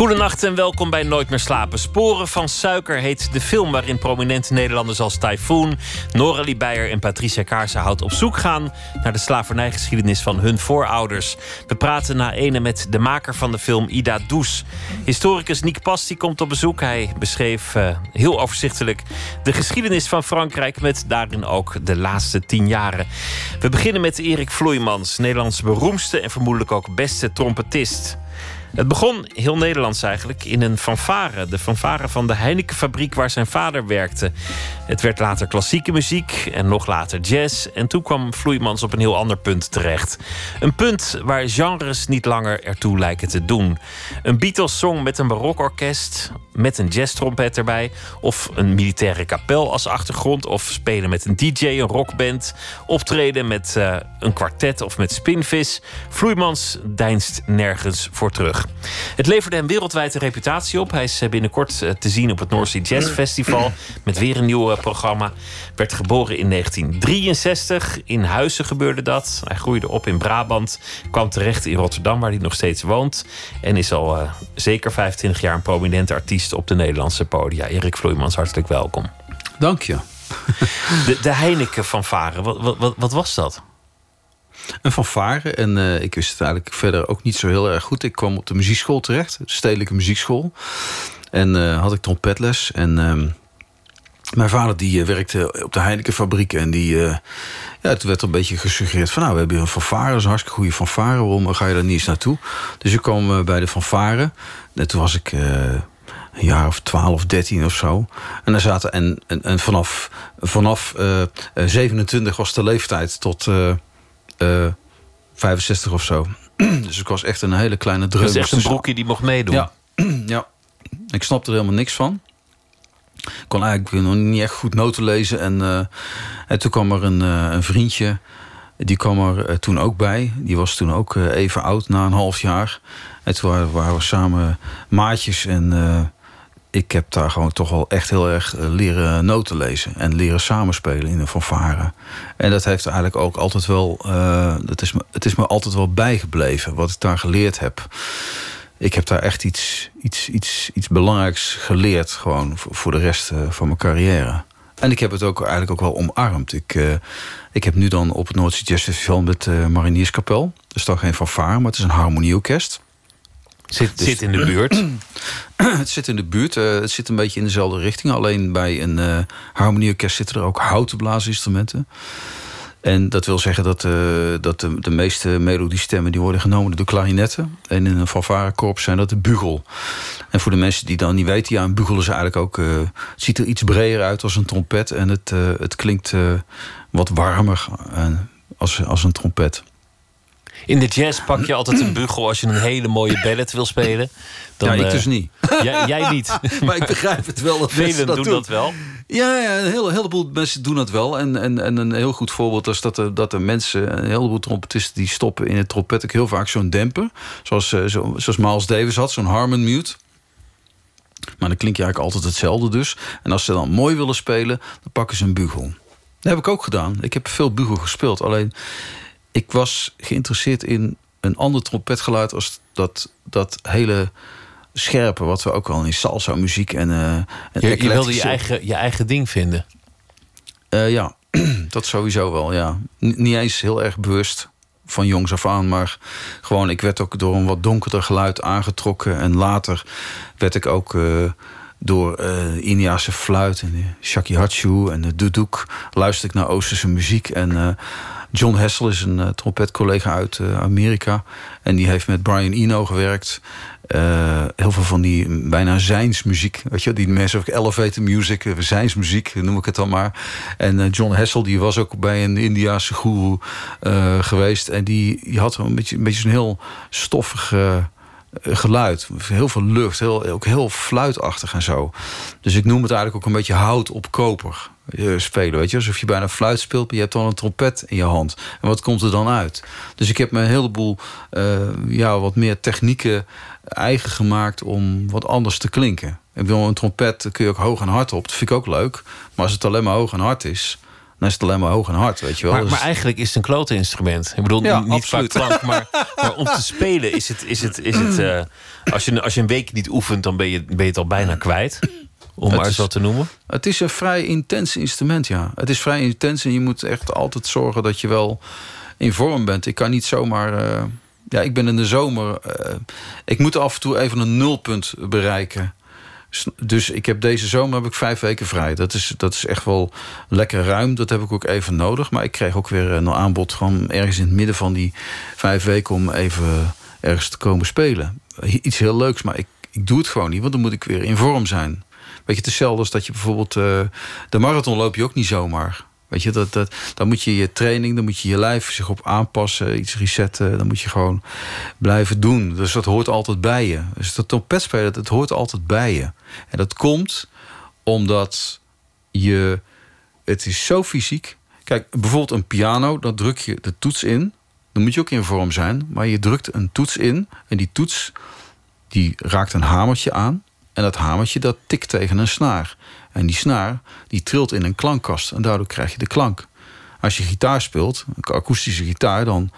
Goedenacht en welkom bij Nooit meer slapen. Sporen van suiker heet de film waarin prominente Nederlanders als Typhoon, Noralie Beyer en Patricia Kaarsenhout op zoek gaan naar de slavernijgeschiedenis van hun voorouders. We praten na ene met de maker van de film Ida Does. Historicus Nick Pasti komt op bezoek. Hij beschreef uh, heel overzichtelijk de geschiedenis van Frankrijk met daarin ook de laatste tien jaren. We beginnen met Erik Vloeimans, Nederlands beroemdste en vermoedelijk ook beste trompetist. Het begon heel Nederlands eigenlijk in een fanfare. De fanfare van de Heinekenfabriek waar zijn vader werkte. Het werd later klassieke muziek en nog later jazz. En toen kwam Vloeimans op een heel ander punt terecht. Een punt waar genres niet langer ertoe lijken te doen. Een Beatles-song met een barokorkest, met een jazztrompet erbij. Of een militaire kapel als achtergrond. Of spelen met een DJ, een rockband. Optreden met uh, een kwartet of met spinvis. Vloeimans deinst nergens voor terug. Het leverde hem wereldwijd een reputatie op. Hij is eh, binnenkort eh, te zien op het North Sea Jazz Festival met weer een nieuw programma. Werd geboren in 1963. In Huizen gebeurde dat. Hij groeide op in Brabant. Kwam terecht in Rotterdam, waar hij nog steeds woont. En is al uh, zeker 25 jaar een prominente artiest op de Nederlandse podia. Erik Vloeimans, hartelijk welkom. Dank je. De, de Heineken van Varen, wat, wat, wat was dat? Een fanfare. En uh, ik wist het eigenlijk verder ook niet zo heel erg goed. Ik kwam op de muziekschool terecht, de stedelijke muziekschool. En uh, had ik trompetles. En uh, mijn vader die werkte op de Heinekenfabriek. En die, ja, toen werd er een beetje gesuggereerd van... nou, we hebben hier een fanfare, dat is een hartstikke goede fanfare. Waarom ga je daar niet eens naartoe? Dus ik kwam bij de fanfare. En toen was ik een jaar of 12, 13 of zo. En, daar zaten, en, en, vanaf, vanaf 27 was de leeftijd tot... Uh, 65 of zo. dus ik was echt een hele kleine is echt een broekje die mocht meedoen. Ja, ja. ik snapte er helemaal niks van. Ik kon eigenlijk nog niet echt goed noten lezen. En, uh, en toen kwam er een, uh, een vriendje. Die kwam er toen ook bij. Die was toen ook even oud, na een half jaar. En toen waren, waren we samen maatjes. En ik heb daar gewoon toch wel echt heel erg eh, leren noten lezen. En leren samenspelen in een fanfare. En dat heeft eigenlijk ook altijd wel... Uh, dat is me, het is me altijd wel bijgebleven, wat ik daar geleerd heb. Ik heb daar echt iets, iets, iets, iets belangrijks geleerd... gewoon voor de rest eh, van mijn carrière. En ik heb het ook eigenlijk ook wel omarmd. Ik, ik heb nu dan op het Noordse Jazz Festival met uh, Marinierskapel. Dat is toch geen fanfare, maar het is een harmonieorkest. Zit, dus, zit in de buurt? het zit in de buurt. Uh, het zit een beetje in dezelfde richting. Alleen bij een uh, harmonieorkest zitten er ook houten blaasinstrumenten. En dat wil zeggen dat, uh, dat de, de meeste melodiestemmen... die worden genomen door de klarinetten. En in een fanfarekorps zijn dat de bugel. En voor de mensen die dan niet weten... ja, een bugel is eigenlijk ook... het ziet er iets breder uit als een trompet. En het, het klinkt wat warmer als, als een trompet. In de jazz pak je altijd een bugel als je een hele mooie ballet wil spelen. Dan, ja, ik dus niet. Jij, jij niet. maar ik begrijp het wel. Dat Velen dat doen, dat wel. Ja, ja een, hele, heleboel mensen doen dat wel. En, en, en een heel goed voorbeeld is dat er, dat er mensen... een heleboel trompetisten die stoppen in het trompet... ook heel vaak zo'n demper. Zoals, zo, zoals Miles Davis had, zo'n Harmon mute. Maar dan klink je eigenlijk altijd hetzelfde dus. En als ze dan mooi willen spelen, dan pakken ze een bugel. Dat heb ik ook gedaan. Ik heb veel bugel gespeeld. Alleen ik was geïnteresseerd in een ander trompetgeluid als dat, dat hele scherpe, wat we ook al in salsa muziek en. Uh, je, je wilde je eigen, je eigen ding vinden. Uh, ja, dat sowieso wel, ja. N niet eens heel erg bewust van jongs af aan, maar gewoon, ik werd ook door een wat donkerder geluid aangetrokken. En later werd ik ook uh, door uh, Indiase fluit en de shakihachu en de duduk luister ik naar Oosterse muziek. En John Hessel is een uh, trompetcollega uit Amerika. En die heeft met Brian Eno gewerkt. Heel veel van die bijna zijnsmuziek. Weet je, die mensen ook elevator music, zijnsmuziek noem ik het dan maar. En John Hessel die was ook bij een Indiaanse guru geweest. En die, die had een beetje, een beetje zo'n heel stoffig eh, geluid. Heel veel lucht, heel, ook heel fluitachtig en zo. Dus ik noem het eigenlijk ook een beetje hout op koper uh, spelen. Weet je, alsof je bijna fluit speelt, maar je hebt dan een trompet in je hand. En wat komt er dan uit? Dus ik heb me een heleboel uh, ja, wat meer technieken eigen gemaakt om wat anders te klinken. Ik bedoel, een trompet kun je ook hoog en hard op. Dat vind ik ook leuk. Maar als het alleen maar hoog en hard is, dan is het alleen maar hoog en hard, weet je wel. Maar, Dus- maar eigenlijk is het een klote instrument. Ik bedoel, Ja, niet qua absoluut. klank, maar, maar om te spelen is het... Is het, is het eh, als, je, als je een week niet oefent, dan ben je, ben je het al bijna kwijt. Om Het maar eens wat te noemen. Het is een vrij intens instrument, ja. Het is vrij intens en je moet echt altijd zorgen dat je wel in vorm bent. Ik kan niet zomaar... eh, ja, ik ben in de zomer... eh, ik moet af en toe even een nulpunt bereiken. Dus ik heb deze zomer heb ik vijf weken vrij. Dat is, dat is echt wel lekker ruim. Dat heb ik ook even nodig. Maar ik kreeg ook weer een aanbod van ergens in het midden van die vijf weken... om even ergens te komen spelen. Iets heel leuks, maar ik, ik doe het gewoon niet. Want dan moet ik weer in vorm zijn. Weet je, is hetzelfde als dat je bijvoorbeeld... eh, de marathon loop je ook niet zomaar. Weet je, dat, dat, dan moet je je training, dan moet je je lijf zich op aanpassen, iets resetten. Dan moet je gewoon blijven doen. Dus dat hoort altijd bij je. Dus dat trompet spelen, dat hoort altijd bij je. En dat komt omdat je... Het is zo fysiek. Kijk, bijvoorbeeld een piano, dan druk je de toets in. Dan moet je ook in vorm zijn. Maar je drukt een toets in. En die toets, die raakt een hamertje aan. En dat hamertje, dat tikt tegen een snaar. En die snaar, die trilt in een klankkast. En daardoor krijg je de klank. Als je gitaar speelt, een akoestische gitaar... dan,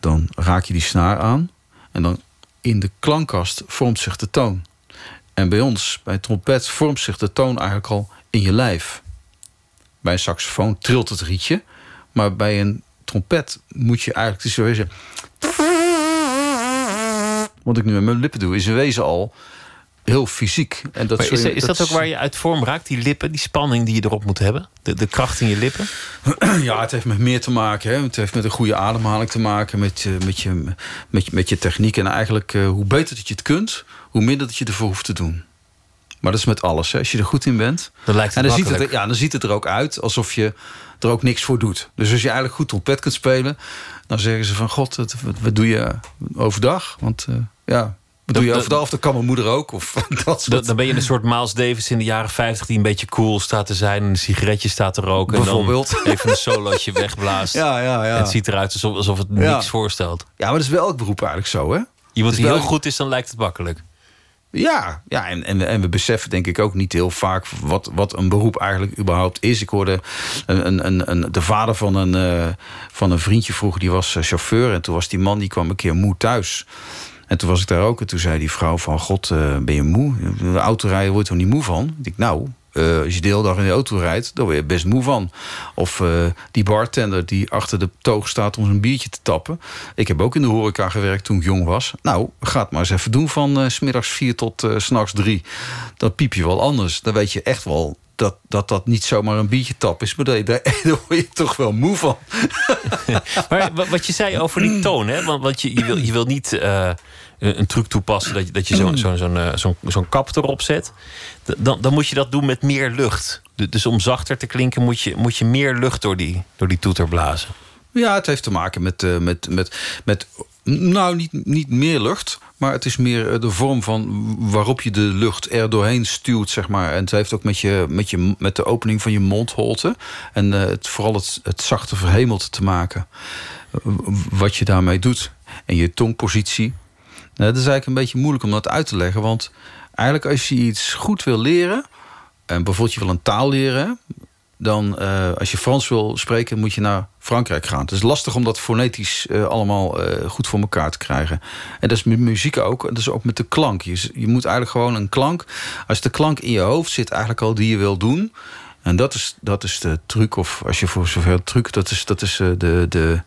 dan raak je die snaar aan. En dan in de klankkast vormt zich de toon. En bij ons, bij trompet, vormt zich de toon eigenlijk al in je lijf. Bij een saxofoon trilt het rietje. Maar bij een trompet moet je eigenlijk... In wezen... Wat ik nu met mijn lippen doe, is in wezen al heel fysiek. En dat Maar is, je- is dat ook waar je uit vorm raakt? Die lippen, die spanning die je erop moet hebben? De, de kracht in je lippen? Ja, het heeft met meer te maken. Hè. Het heeft met een goede ademhaling te maken. Met, je- met, je, met, je, met je techniek. En eigenlijk, eh, hoe beter dat je het kunt... hoe minder dat je ervoor hoeft te doen. Maar dat is met alles. Hè. Als je er goed in bent... Dan lijkt het en dan ziet, het er, ja, dan ziet het er ook uit alsof je er ook niks voor doet. Dus als je eigenlijk goed trompet kunt spelen... dan zeggen ze van... God, wat, doe je overdag? Want eh, ja, doe je overdag? Of dat kan mijn moeder ook. Of dat soort... dan ben je een soort Miles Davis in de jaren 50 die een beetje cool staat te zijn. En een sigaretje staat te roken. En Bijvoorbeeld. dan even een solootje wegblaast. Ja, ja, ja. En het ziet eruit alsof, alsof het Ja. niks voorstelt. ja, maar dat is wel elk beroep eigenlijk zo, hè? Iemand die heel goed is, dan lijkt het makkelijk. Ja, ja en, en, en we beseffen denk ik ook niet heel vaak wat, wat een beroep eigenlijk überhaupt is. Ik hoorde een, een, een, een- de vader van een, eh, van een vriendje vroeger, die was eh, chauffeur. En toen was die man, die kwam een keer moe thuis. En toen was ik daar ook en toen zei die vrouw van... God, eh, ben je moe? De autorijden wordt er niet moe van? Ik nou, eh, als je de hele dag in de auto rijdt... dan word je best moe van. Of eh, die bartender die achter de toog staat om zijn biertje te tappen. Ik heb ook in de horeca gewerkt toen ik jong was. Nou, ga het maar eens even doen van s smiddags vier tot s s'nachts drie. Dan piep je wel anders. Dan weet je echt wel dat dat, dat niet zomaar een biertje tap is... maar daar, daar, daar word je toch wel moe van. Maar wa- wat je zei over die toon, hè? Want, want je, je, wil, je wil niet eh, een truc toepassen dat je, dat je zo'n zo'n zo'n eh, zo'n zo'n kap erop zet. Dan, dan moet je dat doen met meer lucht. Du- Dus om zachter te klinken moet je, moet je meer lucht door die, door die toeter blazen. Ja, het heeft te maken met, eh, met, met, met nou, niet, niet meer lucht... maar het is meer eh, de vorm van waarop je de lucht er doorheen stuwt, zeg maar. En het heeft ook met, je, met, je, met de opening van je mondholte... en eh, vooral het, het zachte verhemelte te maken. Wat je daarmee doet. En je tongpositie. Nou, dat is eigenlijk een beetje moeilijk om dat uit te leggen... want eigenlijk als je iets goed wil leren... en bijvoorbeeld je wil een taal leren dan eh, als je Frans wil spreken, moet je naar Frankrijk gaan. Het is lastig om dat fonetisch eh, allemaal eh, goed voor elkaar te krijgen. En dat is met muziek ook. Dat is ook met de klank. Je, moet eigenlijk gewoon een klank. Als de klank in je hoofd zit, eigenlijk al die je wil doen. En dat is, dat is de truc. Of als je voor zover truc, dat is, dat is de, de,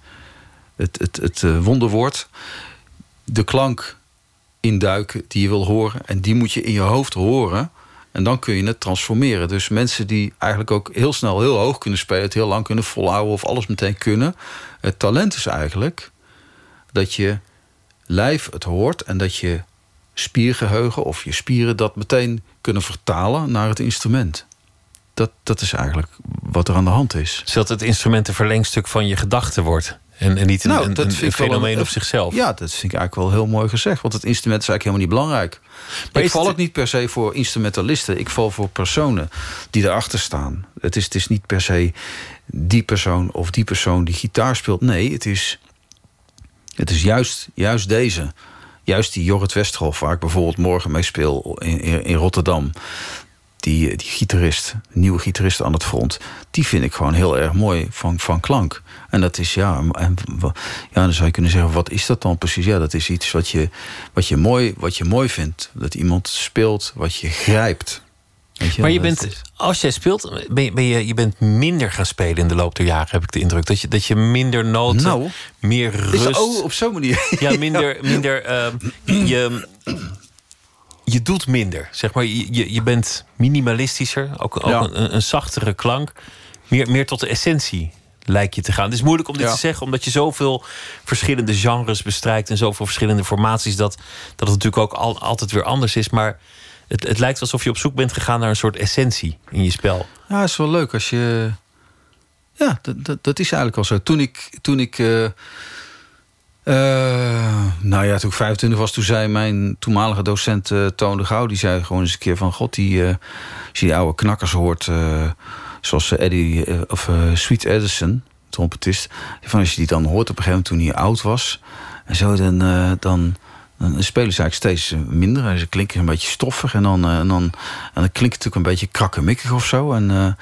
het, het, het wonderwoord. De klank induiken die je wil horen. En die moet je in je hoofd horen. En dan kun je het transformeren. Dus mensen die eigenlijk ook heel snel heel hoog kunnen spelen... het heel lang kunnen volhouden of alles meteen kunnen. Het talent is eigenlijk dat je lijf het hoort... en dat je spiergeheugen of je spieren dat meteen kunnen vertalen naar het instrument. Dat, dat is eigenlijk wat er aan de hand is. Zodat het instrument een verlengstuk van je gedachten wordt. En, en niet een, nou, een, een fenomeen op zichzelf. Ja, dat vind ik eigenlijk wel heel mooi gezegd. Want het instrument is eigenlijk helemaal niet belangrijk. Maar ik val het... ook niet per se voor instrumentalisten. Ik val voor personen die erachter staan. Het is, het is niet per se die persoon of die persoon die gitaar speelt. Nee, het is, het is juist, juist deze. Juist die Jorrit Westhoff, waar ik bijvoorbeeld morgen mee speel in, in Rotterdam die, die gitarist, nieuwe gitarist aan het front, die vind ik gewoon heel erg mooi van, van klank. En dat is ja, en, ja, dan zou je kunnen zeggen, wat is dat dan precies? Ja, dat is iets wat je, wat je, mooi, wat je mooi vindt. Dat iemand speelt wat je grijpt. Je, maar je bent, als jij speelt, ben je, ben je, je bent minder gaan spelen in de loop der jaren, heb ik de indruk. Dat je, dat je minder noten, nou, meer rust. Is, oh, op zo'n manier. Ja, minder. minder uh, je, je doet minder. Zeg maar, je, je bent minimalistischer, ook, ook een, een, zachtere klank. Meer, meer tot de essentie lijkt je te gaan. Het is moeilijk om dit te zeggen, omdat je zoveel verschillende genres bestrijkt en zoveel verschillende formaties, dat, dat het natuurlijk ook al, altijd weer anders is. Maar het, het lijkt alsof je op zoek bent gegaan naar een soort essentie in je spel. Ja, is wel leuk als je. Ja, dat, dat, dat is eigenlijk al zo. Toen ik. Toen ik uh uh, nou ja, toen ik 25 was, toen zei mijn toenmalige docent uh, Toon de Gouw... die zei gewoon eens een keer van... God, die, uh, als je die oude knakkers hoort... zoals Eddie of Sweet Edison, trompetist... van als je die dan hoort op een gegeven moment toen hij oud was... en zo, dan, dan, dan spelen ze eigenlijk steeds minder. En ze klinken een beetje stoffig. En dan, en dan, en dan klinkt het ook een beetje krakkemikkig of zo. En,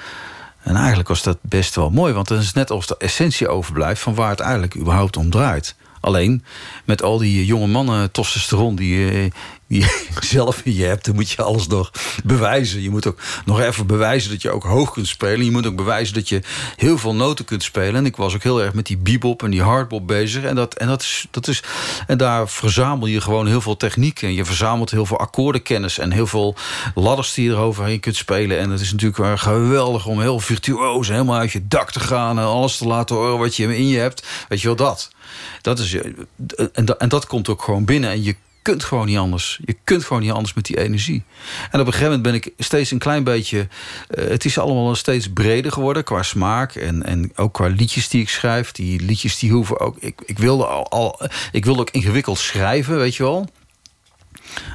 en eigenlijk was dat best wel mooi. Want dan is het net alsof de essentie overblijft... van waar het eigenlijk überhaupt om draait. Alleen met al die jonge mannen testosteron die, eh, die je zelf in je hebt, dan moet je alles nog bewijzen. Je moet ook nog even bewijzen dat je ook hoog kunt spelen. Je moet ook bewijzen dat je heel veel noten kunt spelen. En ik was ook heel erg met die bebop en die hardbop bezig. En, dat, en, dat is, dat is, en daar verzamel je gewoon heel veel techniek. En je verzamelt heel veel akkoordenkennis en heel veel ladders die je eroverheen kunt spelen. En het is natuurlijk wel geweldig om heel virtuoos helemaal uit je dak te gaan en alles te laten horen wat je in je hebt. Weet je wel dat. Dat is, en, dat, en dat komt ook gewoon binnen. En je kunt gewoon niet anders. Je kunt gewoon niet anders met die energie. En op een gegeven moment ben ik steeds een klein beetje... Uh, het is allemaal steeds breder geworden qua smaak. En, en ook qua liedjes die ik schrijf. Die liedjes die hoeven ook... Ik, ik, wilde, al, al, ik wilde ook ingewikkeld schrijven, weet je wel.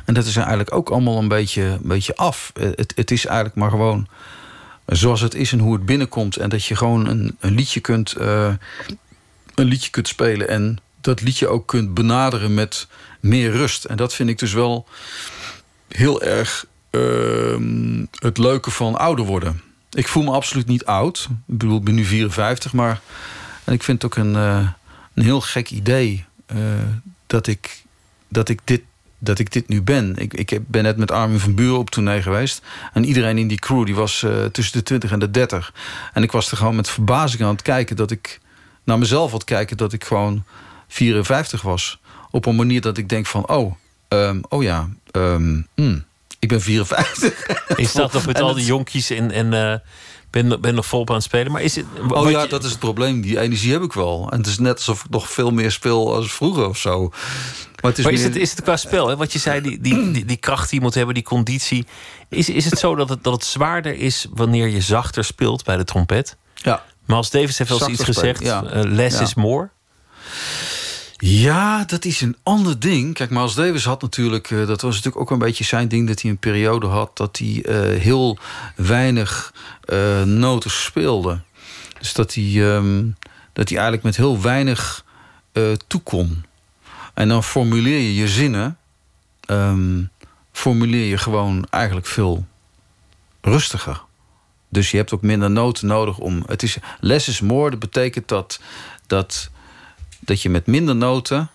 En dat is eigenlijk ook allemaal een beetje, een beetje af. Eh, het, het is eigenlijk maar gewoon zoals het is en hoe het binnenkomt. En dat je gewoon een, een liedje kunt... Uh, een liedje kunt spelen en dat liedje ook kunt benaderen met meer rust. En dat vind ik dus wel heel erg uh, het leuke van ouder worden. Ik voel me absoluut niet oud. Ik bedoel, ik ben nu 54, maar en ik vind het ook een, uh, een heel gek idee uh, dat, ik, dat, ik dit, dat ik dit nu ben. Ik, ik ben net met Armin van Buren op tournee geweest. En iedereen in die crew die was uh, tussen de 20 en de 30. En ik was er gewoon met verbazing aan het kijken dat ik naar mezelf had kijken dat ik gewoon 54 was. Op een manier dat ik denk van, oh, um, oh ja, um, mm, ik ben 54. Je staat nog met al die jonkies en, en uh, ben, ben nog volop aan het spelen. Maar is het, oh ja, dat is het probleem. Die energie heb ik wel. En het is net alsof ik nog veel meer speel als vroeger of zo. Maar, het is, maar is, het, is het qua spel? Hè? Wat je zei, die, die, die, die, kracht die je moet hebben, die conditie. Is, is het zo dat het, dat het zwaarder is wanneer je zachter speelt bij de trompet? Ja. Maar als Davis heeft wel eens iets gezegd, ja. uh, less is more. Ja, dat is een ander ding. Kijk, als Davis had natuurlijk... Uh, dat was natuurlijk ook een beetje zijn ding... dat hij een periode had dat hij uh, heel weinig uh, noten speelde. Dus dat hij, um, dat hij eigenlijk met heel weinig toe kon. En dan formuleer je je zinnen... Um, formuleer je gewoon eigenlijk veel rustiger. Dus je hebt ook minder noten nodig om. Het is less is more. Dat betekent dat, dat, dat je met minder noten.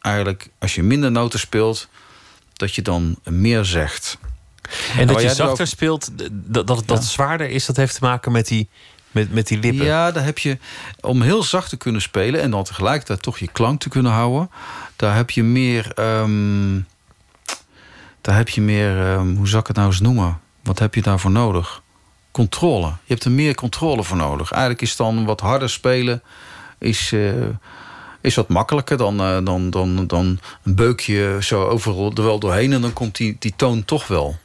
Eigenlijk, als je minder noten speelt, dat je dan meer zegt. En dat je zachter speelt, dat, dat, dat zwaarder is, dat heeft te maken met die, met, met die lippen. Ja, daar heb je, om heel zacht te kunnen spelen en dan tegelijkertijd toch je klank te kunnen houden, daar heb je meer. Um, daar heb je meer, um, hoe zou ik het nou eens noemen? Wat heb je daarvoor nodig? controle. Je hebt er meer controle voor nodig. Eigenlijk is dan wat harder spelen is, uh, is wat makkelijker dan, uh, dan, dan, dan een beukje zo overal er wel doorheen en dan komt die, die toon toch wel.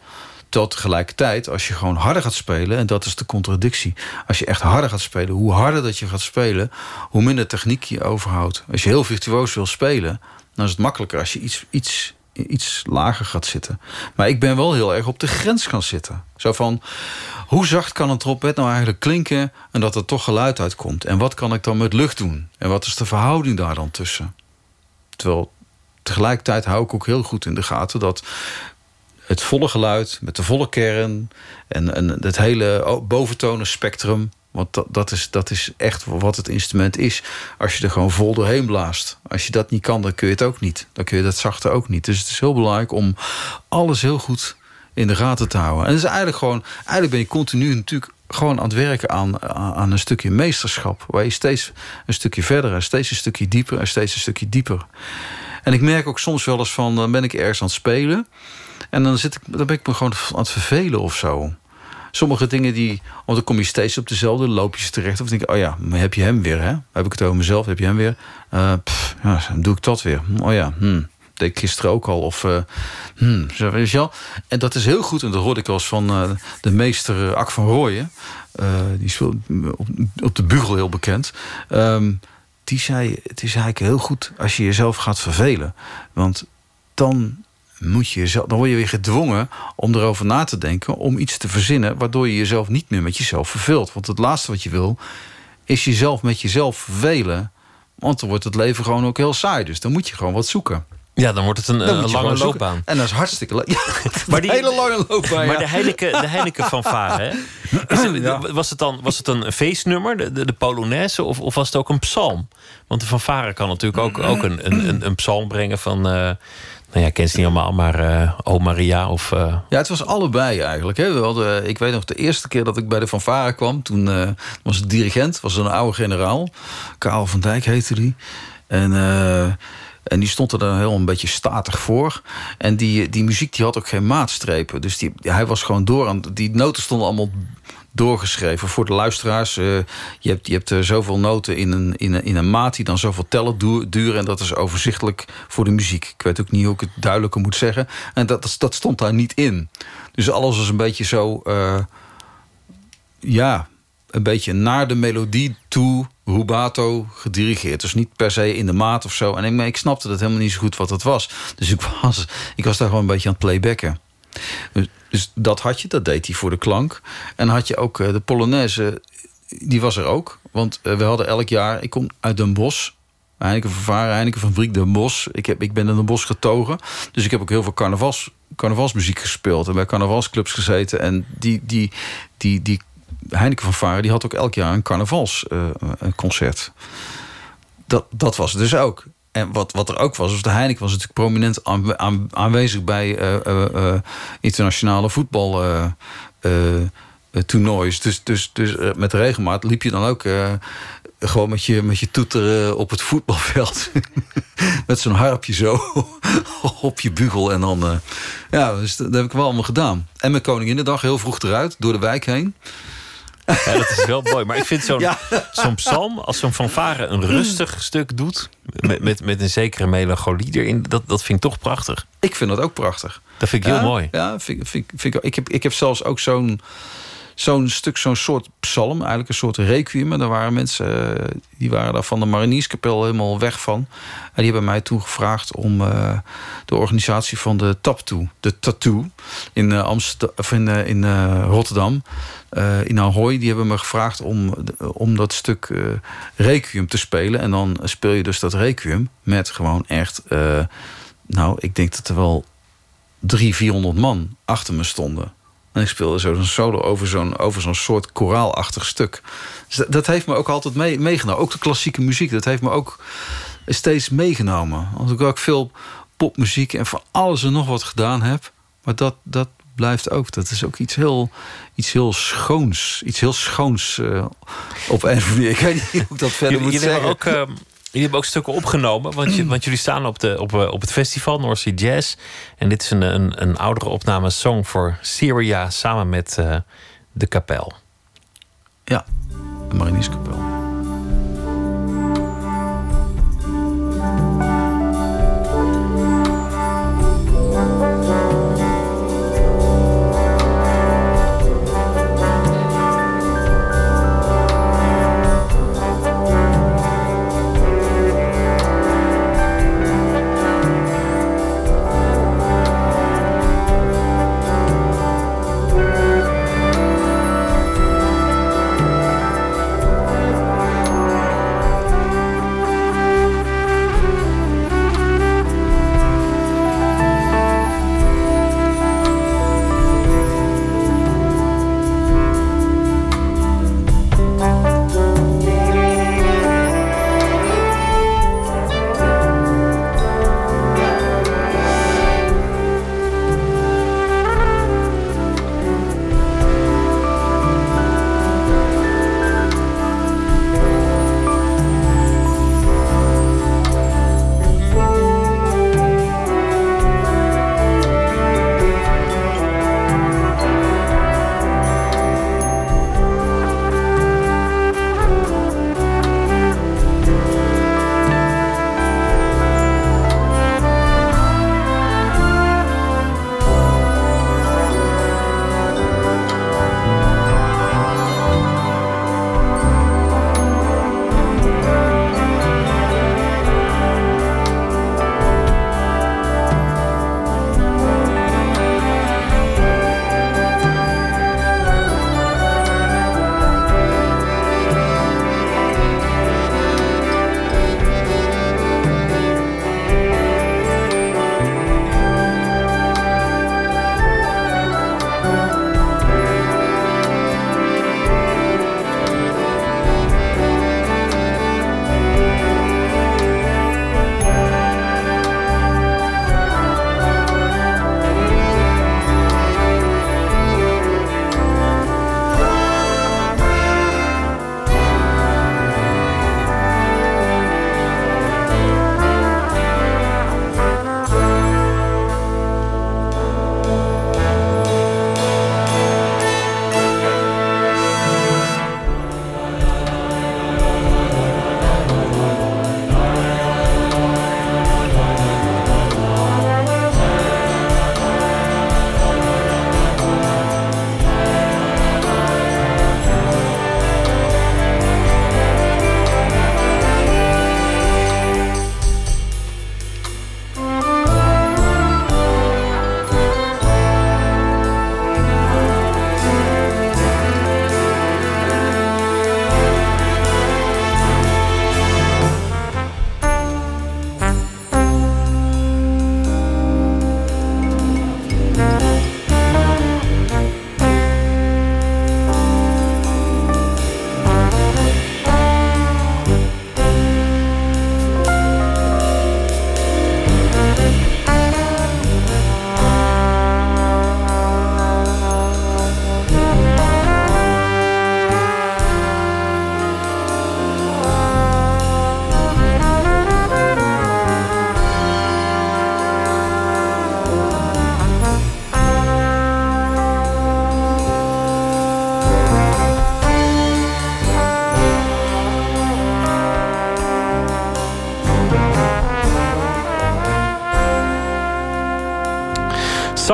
Tot tegelijkertijd, als je gewoon harder gaat spelen... en dat is de contradictie. Als je echt harder gaat spelen, hoe harder dat je gaat spelen... hoe minder techniek je overhoudt. Als je heel virtuoos wil spelen... dan is het makkelijker als je iets, iets, iets lager gaat zitten. Maar ik ben wel heel erg op de grens gaan zitten. Zo van, hoe zacht kan een trompet nou eigenlijk klinken... en dat er toch geluid uitkomt? En wat kan ik dan met lucht doen? En wat is de verhouding daar dan tussen? Terwijl tegelijkertijd hou ik ook heel goed in de gaten... dat het volle geluid met de volle kern... en, en het hele boventonen spectrum... want dat, dat, is, dat is echt wat het instrument is... als je er gewoon vol doorheen blaast. Als je dat niet kan, dan kun je het ook niet. Dan kun je dat zachte ook niet. Dus het is heel belangrijk om alles heel goed in de gaten te houden. En het is eigenlijk gewoon... eigenlijk ben je continu natuurlijk gewoon aan het werken aan, aan een stukje meesterschap. Waar je steeds een stukje verder en steeds een stukje dieper en steeds een stukje dieper. En ik merk ook soms wel eens van, dan ben ik ergens aan het spelen. En dan, zit ik, dan ben ik me gewoon aan het vervelen of zo. Sommige dingen die, want dan kom je steeds op dezelfde loopjes terecht. Of denk ik, oh ja, heb je hem weer, hè? Heb ik het over mezelf, heb je hem weer? Pff, ja, dan doe ik dat weer. Oh ja, hmm deed ik gisteren ook al. Of, uh, hmm, weet je wel? En dat is heel goed. En dat hoorde ik als van uh, de meester Ak van Rooyen. Die is op, de bugel heel bekend. Um, die zei, het is eigenlijk heel goed als je jezelf gaat vervelen. Want dan moet je jezelf, dan word je weer gedwongen om erover na te denken, om iets te verzinnen, waardoor je jezelf niet meer met jezelf verveelt. Want het laatste wat je wil, is jezelf met jezelf vervelen. Want dan wordt het leven gewoon ook heel saai. Dus dan moet je gewoon wat zoeken. Ja, dan wordt het een, een lange loopbaan. En dat is hartstikke leuk. Ja, maar die hele lange loopbaan. Maar de Heineken, de Heineken van Varen, was, het dan, was het een feestnummer, de, de, de Polonaise, of, of was het ook een psalm? Want de fanfare kan natuurlijk ook, ook een, een, een psalm brengen van... Uh, nou ja, ik ken ze niet allemaal, maar uh, O Maria of... Uh... Ja, het was allebei eigenlijk. Hè. We hadden, ik weet nog de eerste keer dat ik bij de fanfare kwam... toen uh, was het dirigent, was een oude generaal. Karel van Dijk heette die. En... En die stond er dan heel een beetje statig voor. En die, die muziek die had ook geen maatstrepen. Dus die, hij was gewoon door aan. Die noten stonden allemaal doorgeschreven voor de luisteraars. Uh, je hebt, je hebt uh, zoveel noten in een, in, een, in een maat die dan zoveel tellen duren. En dat is overzichtelijk voor de muziek. Ik weet ook niet hoe ik het duidelijker moet zeggen. En dat, dat stond daar niet in. Dus alles was een beetje zo. Uh, ja, een beetje naar de melodie toe rubato gedirigeerd. Dus niet per se in de maat of zo. En ik, ik snapte dat helemaal niet zo goed wat het was. Dus ik was, ik was daar gewoon een beetje aan het playbacken. Dus, dat had je, dat deed hij voor de klank. En had je ook eh, de Polonaise, die was er ook. Want eh, we hadden elk jaar, ik kom uit Den Bosch... Heineken vervaren, Heineken van Vriek Den Bosch. Ik, heb, ik ben in Den Bosch getogen. Dus ik heb ook heel veel carnavals, carnavalsmuziek gespeeld. En bij carnavalsclubs gezeten. En die, die, die, die Heineken van Varen die had ook elk jaar een carnavalsconcert. Uh, dat, dat was het dus ook. En wat, wat er ook was, was de Heineken was natuurlijk prominent aan, aan, aanwezig bij uh, uh, internationale voetbal toernoois. Dus, dus, dus met regelmaat liep je dan ook gewoon met je, met je toeter op het voetbalveld. met zo'n harpje zo op je bugel. En dan, ja, dus dat heb ik wel allemaal gedaan. En met Koninginnedag heel vroeg eruit, door de wijk heen. Ja, dat is wel mooi. Maar ik vind zo'n zo'n psalm, als zo'n fanfare een rustig stuk doet... Met, met, met een zekere melancholie erin, dat, dat vind ik toch prachtig. Ik vind dat ook prachtig. Dat vind ik heel mooi. Ja, vind, vind, vind ik, ik, heb, ik heb zelfs ook zo'n zo'n stuk, zo'n soort psalm, eigenlijk een soort requiem. En daar waren mensen, eh, die waren daar van de Marinierskapel helemaal weg van. En die hebben mij toen gevraagd om uh, de organisatie van de Tattoo, de Tattoo, in, uh, Amsterdam, of in, in Rotterdam, in Ahoy, die hebben me gevraagd om, om dat stuk requiem te spelen. En dan speel je dus dat requiem met gewoon echt, nou, ik denk dat er wel drie, vierhonderd man achter me stonden. En ik speelde zo'n solo over zo'n over zo'n soort koraalachtig stuk. Dus dat, heeft me ook altijd mee, meegenomen. Ook de klassieke muziek, dat heeft me ook steeds meegenomen. Als ik ook veel popmuziek en van alles en nog wat gedaan heb. Maar dat, dat blijft ook. Dat is ook iets heel, iets heel schoons. Iets heel schoons uh, op een of Ik weet niet hoe ik dat verder moet zeggen. Ook, uh, Jullie hebben ook stukken opgenomen, want, je, want jullie staan op, de, op, eh, op het festival North Sea Jazz. En dit is een, een, een oudere opname, Song for Syria, samen met uh, de kapel. Ja, de Marinierskapel.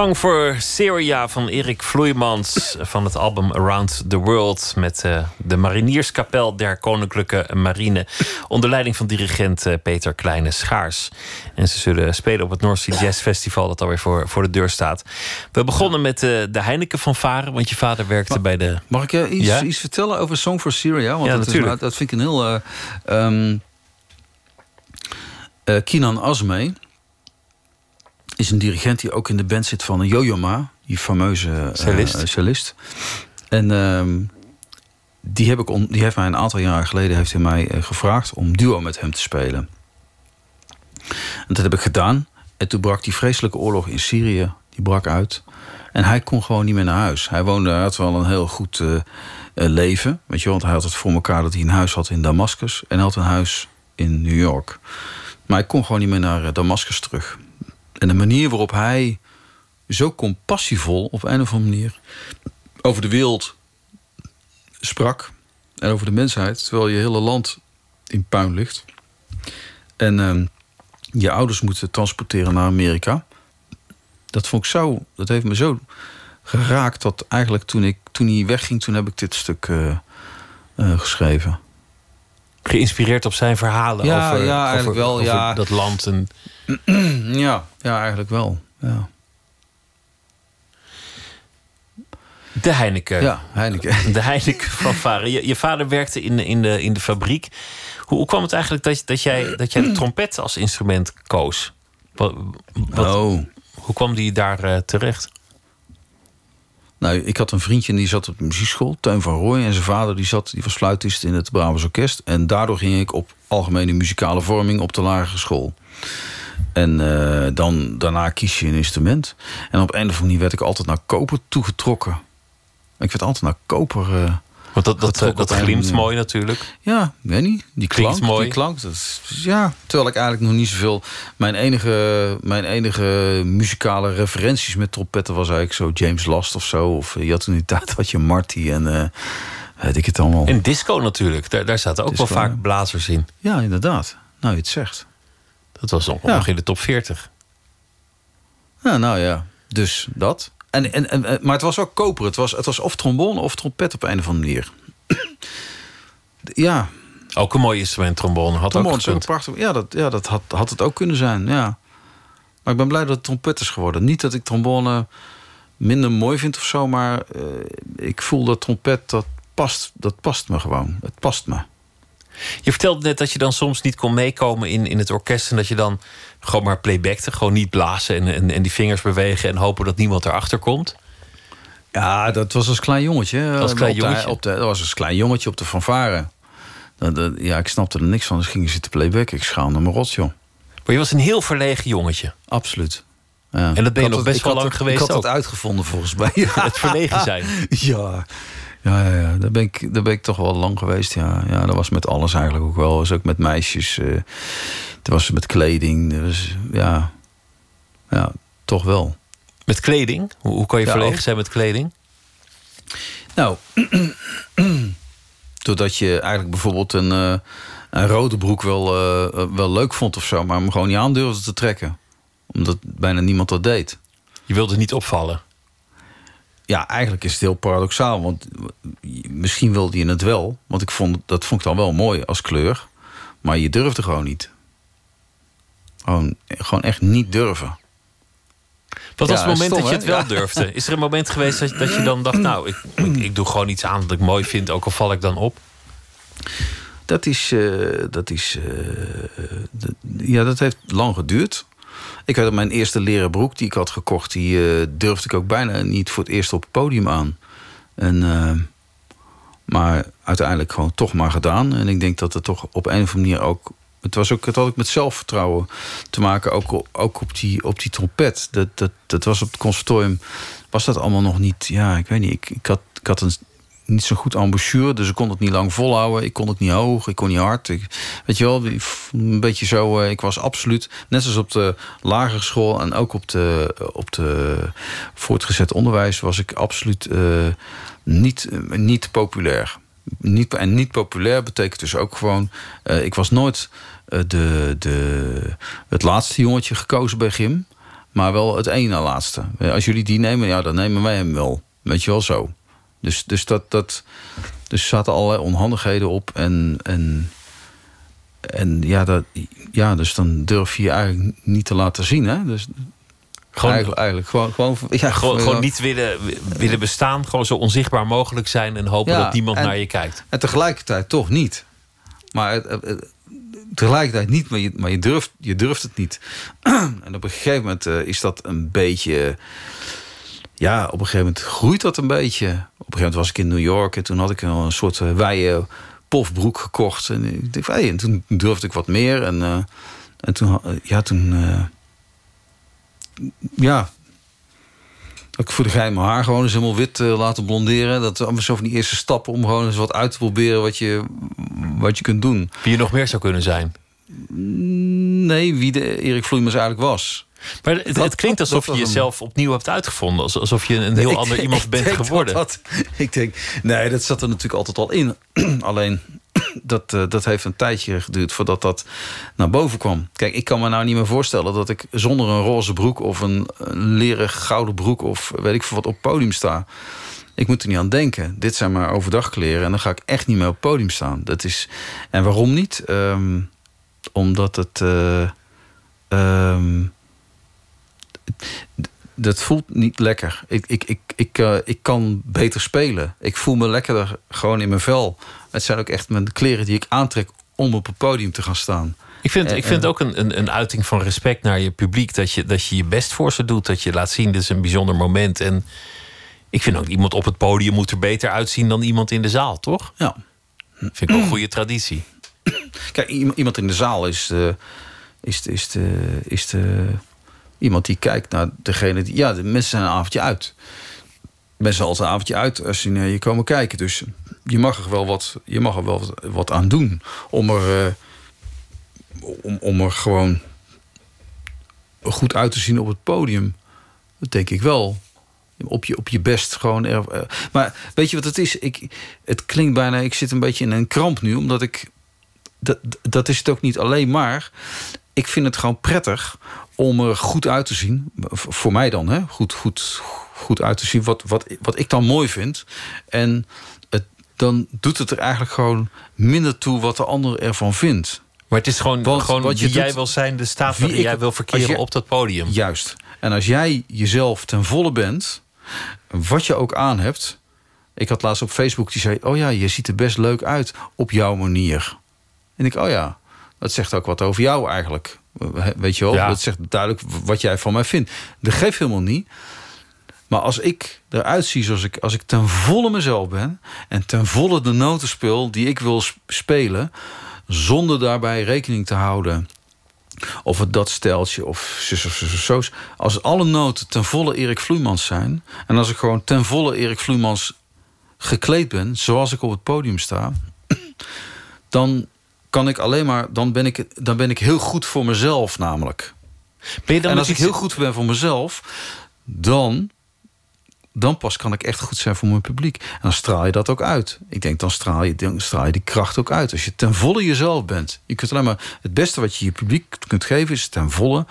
Song for Syria van Erik Vloeimans van het album Around the World met uh, de Marinierskapel der Koninklijke Marine onder leiding van dirigent uh, Peter Kleine Schaars. En ze zullen spelen op het North Sea Jazz Festival dat alweer voor, voor de deur staat. We begonnen met uh, de Heineken van Varen, want je vader werkte bij de... Mag ik je iets, ja? iets vertellen over Song for Syria? Want ja, dat, natuurlijk. Is, dat vind ik een heel... Um, Kinan Asme is een dirigent die ook in de band zit van Yo-Yo Ma, die fameuze cellist. Uh, cellist. En uh, die, heb ik die heeft mij een aantal jaren geleden heeft hij mij uh, gevraagd om duo met hem te spelen. En dat heb ik gedaan. En toen brak die vreselijke oorlog in Syrië, die brak uit. En hij kon gewoon niet meer naar huis. Hij woonde, hij had wel een heel goed uh, leven. Weet je, want hij had het voor elkaar dat hij een huis had in Damascus. En hij had een huis in New York. Maar hij kon gewoon niet meer naar Damascus terug. En de manier waarop hij zo compassievol op een of andere manier over de wereld sprak en over de mensheid, terwijl je hele land in puin ligt. En uh, je ouders moeten transporteren naar Amerika. Dat vond ik zo, dat heeft me zo geraakt dat eigenlijk toen, ik, toen hij wegging, toen heb ik dit stuk uh, uh, geschreven. Geïnspireerd op zijn verhalen ja, over, ja, eigenlijk over, wel, over ja. dat land. En... ja, ja, eigenlijk wel. Ja. De Heineken. Ja, Heineken. De Heineken van Varen. Je, je, vader werkte in de, in de, in de fabriek. Hoe, hoe kwam het eigenlijk dat, dat, jij, dat jij de trompet als instrument koos? Wat, wat, oh. Hoe kwam die daar uh, terecht? Nou, ik had een vriendje en die zat op de muziekschool, Teun van Rooij. En zijn vader die zat, die was fluitist in het Brabants Orkest. En daardoor ging ik op algemene muzikale vorming op de lagere school. En uh, dan, daarna kies je een instrument. En op een of andere manier werd ik altijd naar koper toegetrokken. Ik werd altijd naar koper. Uh, Want dat, dat, dat, dat glimt mooi natuurlijk. Ja, weet niet. Die klank, mooi. Die klank, dat is, ja, terwijl ik eigenlijk nog niet zoveel... Mijn enige, mijn enige muzikale referenties met trompetten was eigenlijk zo James Last of zo. Of je had toen die tijd had je Marty en uh, weet ik het allemaal. En disco natuurlijk. Daar, daar zaten ook Disco, wel vaak blazers in. Ja, inderdaad. Nou, je het zegt. Dat was nog, Ja. nog in de top 40. Ja, nou ja. Dus dat. En, en, en, maar het was ook koper. Het was, het was of trombone of trompet op een of andere manier. ja, Ook een mooi instrument, trombone. Had trombone ook gekund. prachtig. Ja, dat, ja, dat had, had het ook kunnen zijn. Ja. Maar ik ben blij dat het trompet is geworden. Niet dat ik trombone minder mooi vind of zo, maar eh, ik voel dat trompet dat past, dat past me gewoon. Het past me. Je vertelde net dat je dan soms niet kon meekomen in, in het orkest... en dat je dan gewoon maar playbackte. Gewoon niet blazen en, en, en die vingers bewegen... en hopen dat niemand erachter komt. Ja, dat was als klein jongetje. Als eh, klein op de- jongetje? op de, dat was als klein jongetje op de fanfare. Dat, dat- ja, ik snapte er niks van, dus ging je zitten playbacken. Ik schaamde me rot, joh. Maar je was een heel verlegen jongetje. Absoluut. Ja. En dat ben je nog best wel lang het- geweest Ik had ook. het uitgevonden volgens mij. Ja, Het verlegen zijn. ja. Ja, ja, ja. Daar, ben ik, daar ben ik toch wel lang geweest. Ja. ja, dat was met alles eigenlijk ook wel. Dat was ook met meisjes. eh dat was met kleding. Dat was, ja. ja, toch wel. Met kleding? Hoe, hoe kan je Ja, verlegen zijn met kleding? Nou, doordat je eigenlijk bijvoorbeeld een, eh, een rode broek wel, eh, wel leuk vond of zo, maar hem gewoon niet aan durfde te trekken. Omdat bijna niemand dat deed. Je wilde niet opvallen. Ja, eigenlijk is het heel paradoxaal. Want misschien wilde je het wel. Want ik vond, dat vond ik dan wel mooi als kleur. Maar je durfde gewoon niet. Gewoon, gewoon echt niet durven. Wat Ja, was het moment stom, dat je het wel Ja. durfde? Is er een moment geweest dat, dat je dan dacht... nou, ik, ik, ik doe gewoon iets aan dat ik mooi vind... ook al val ik dan op? Dat is. eh, dat is eh, ja, dat heeft lang geduurd. Ik had mijn eerste leren broek die ik had gekocht, die eh, durfde ik ook bijna niet voor het eerst op het podium aan. En, eh, maar uiteindelijk gewoon toch maar gedaan. En ik denk dat het toch op een of andere manier ook. Het, was ook, het had ook met zelfvertrouwen te maken, ook, ook op, die, op die trompet. Dat, dat, dat was op het conservatorium, was dat allemaal nog niet. Ja, ik weet niet. Ik, ik, had, ik had een, niet zo goed embouchure, dus ik kon het niet lang volhouden. Ik kon het niet hoog, ik kon niet hard. Ik, weet je wel, een beetje zo. eh, Ik was absoluut, net zoals op de lagere school en ook op de, op de voortgezet onderwijs, was ik absoluut eh, niet, eh, niet populair. Niet, en niet populair betekent dus ook gewoon. ik was nooit de, de, het laatste jongetje gekozen bij gym. Maar wel het ene laatste. Als jullie die nemen, ja, dan nemen wij hem wel. Weet je wel zo. Dus, dus, dat, dat, dus zaten allerlei onhandigheden op. En, en, en ja, dat, ja, dus dan durf je je eigenlijk niet te laten zien. Hè? Dus, gewoon, eigenlijk, eigenlijk gewoon, gewoon, ja, gewoon, gewoon niet willen, willen bestaan. Gewoon zo onzichtbaar mogelijk zijn en hopen dat niemand naar je kijkt. En tegelijkertijd toch niet. Maar tegelijkertijd niet, maar je, maar je, durft, je durft het niet. en op een gegeven moment uh, is dat een beetje. Ja, op een gegeven moment groeit dat een beetje. Op een gegeven moment was ik in New York en toen had ik een soort uh, wijde pofbroek gekocht. En, ik dacht, hey, en toen durfde ik wat meer. En, uh, en toen, ja, toen ja, ik voor de geheim mijn haar gewoon eens helemaal wit uh, laten blonderen. Dat allemaal zo van die eerste stappen om gewoon eens wat uit te proberen wat je, wat je kunt doen. Wie je nog meer zou kunnen zijn? Nee, wie de Erik Vloeimers eigenlijk was. Maar het, het klinkt alsof je jezelf opnieuw hebt uitgevonden. Alsof je een heel ander iemand bent geworden. Dat, ik denk, nee, dat zat er natuurlijk altijd al in. Alleen, dat, uh, dat heeft een tijdje geduurd voordat dat naar boven kwam. Kijk, ik kan me nou niet meer voorstellen dat ik zonder een roze broek of een, een leren gouden broek of weet ik veel wat op podium sta. Ik moet er niet aan denken. Dit zijn maar overdagkleren en dan ga ik echt niet meer op podium staan. Dat is, en waarom niet? Um, omdat het. Uh, um, dat voelt niet lekker. Ik, ik, ik, ik, uh, ik kan beter spelen. Ik voel me lekkerder gewoon in mijn vel. Het zijn ook echt mijn kleren die ik aantrek om op het podium te gaan staan. Ik vind, ik vind het ook een, een, een uiting van respect naar je publiek. Dat je, dat je je best voor ze doet. Dat je laat zien, dit is een bijzonder moment. En ik vind ook iemand op het podium moet er beter uitzien dan iemand in de zaal, toch? Ja. Vind ik wel een goede traditie. Kijk, iemand in de zaal is de, is de, is de, is de, iemand die kijkt naar degene die. Ja, de mensen zijn een avondje uit. Mensen zijn altijd een avondje uit als ze naar je komen kijken. Dus je mag er wel wat, je mag er wel wat, aan doen. Om er, uh, om, om er gewoon goed uit te zien op het podium. Dat denk ik wel. Op je, op je best gewoon. Er, uh, maar weet je wat het is? Ik, het klinkt bijna. Ik zit een beetje in een kramp nu, omdat ik. Dat, dat is het ook niet alleen maar. Ik vind het gewoon prettig om er goed uit te zien. Voor mij dan, hè? Goed, goed, goed uit te zien. Wat, wat, wat ik dan mooi vind. En het, dan doet het er eigenlijk gewoon minder toe wat de ander ervan vindt. Maar het is gewoon, Want, gewoon wat je jij wil zijn, de staat waarin jij wil verkeren op dat podium. Juist. En als jij jezelf ten volle bent, wat je ook aan hebt. Ik had laatst op Facebook die zei: Oh ja, je ziet er best leuk uit op jouw manier. En ik, oh ja, dat zegt ook wat over jou eigenlijk. Weet je wel, ja. dat zegt duidelijk wat jij van mij vindt. Dat geeft helemaal niet. Maar als ik eruit zie zoals ik, als ik ten volle mezelf ben... en ten volle de noten speel die ik wil spelen... zonder daarbij rekening te houden... of het dat steltje of zus of zus of zo... als alle noten ten volle Erik Vloeimans zijn... en als ik gewoon ten volle Erik Vloeimans gekleed ben... zoals ik op het podium sta... dan kan ik alleen maar... dan ben ik, dan ben ik heel goed voor mezelf namelijk. Ben je dan en als ik heel goed ben voor mezelf... dan dan pas kan ik echt goed zijn voor mijn publiek. En dan straal je dat ook uit. Ik denk, dan straal je, dan straal je die kracht ook uit. Als je ten volle jezelf bent. Je kunt alleen maar het beste wat je je publiek kunt geven... is ten volle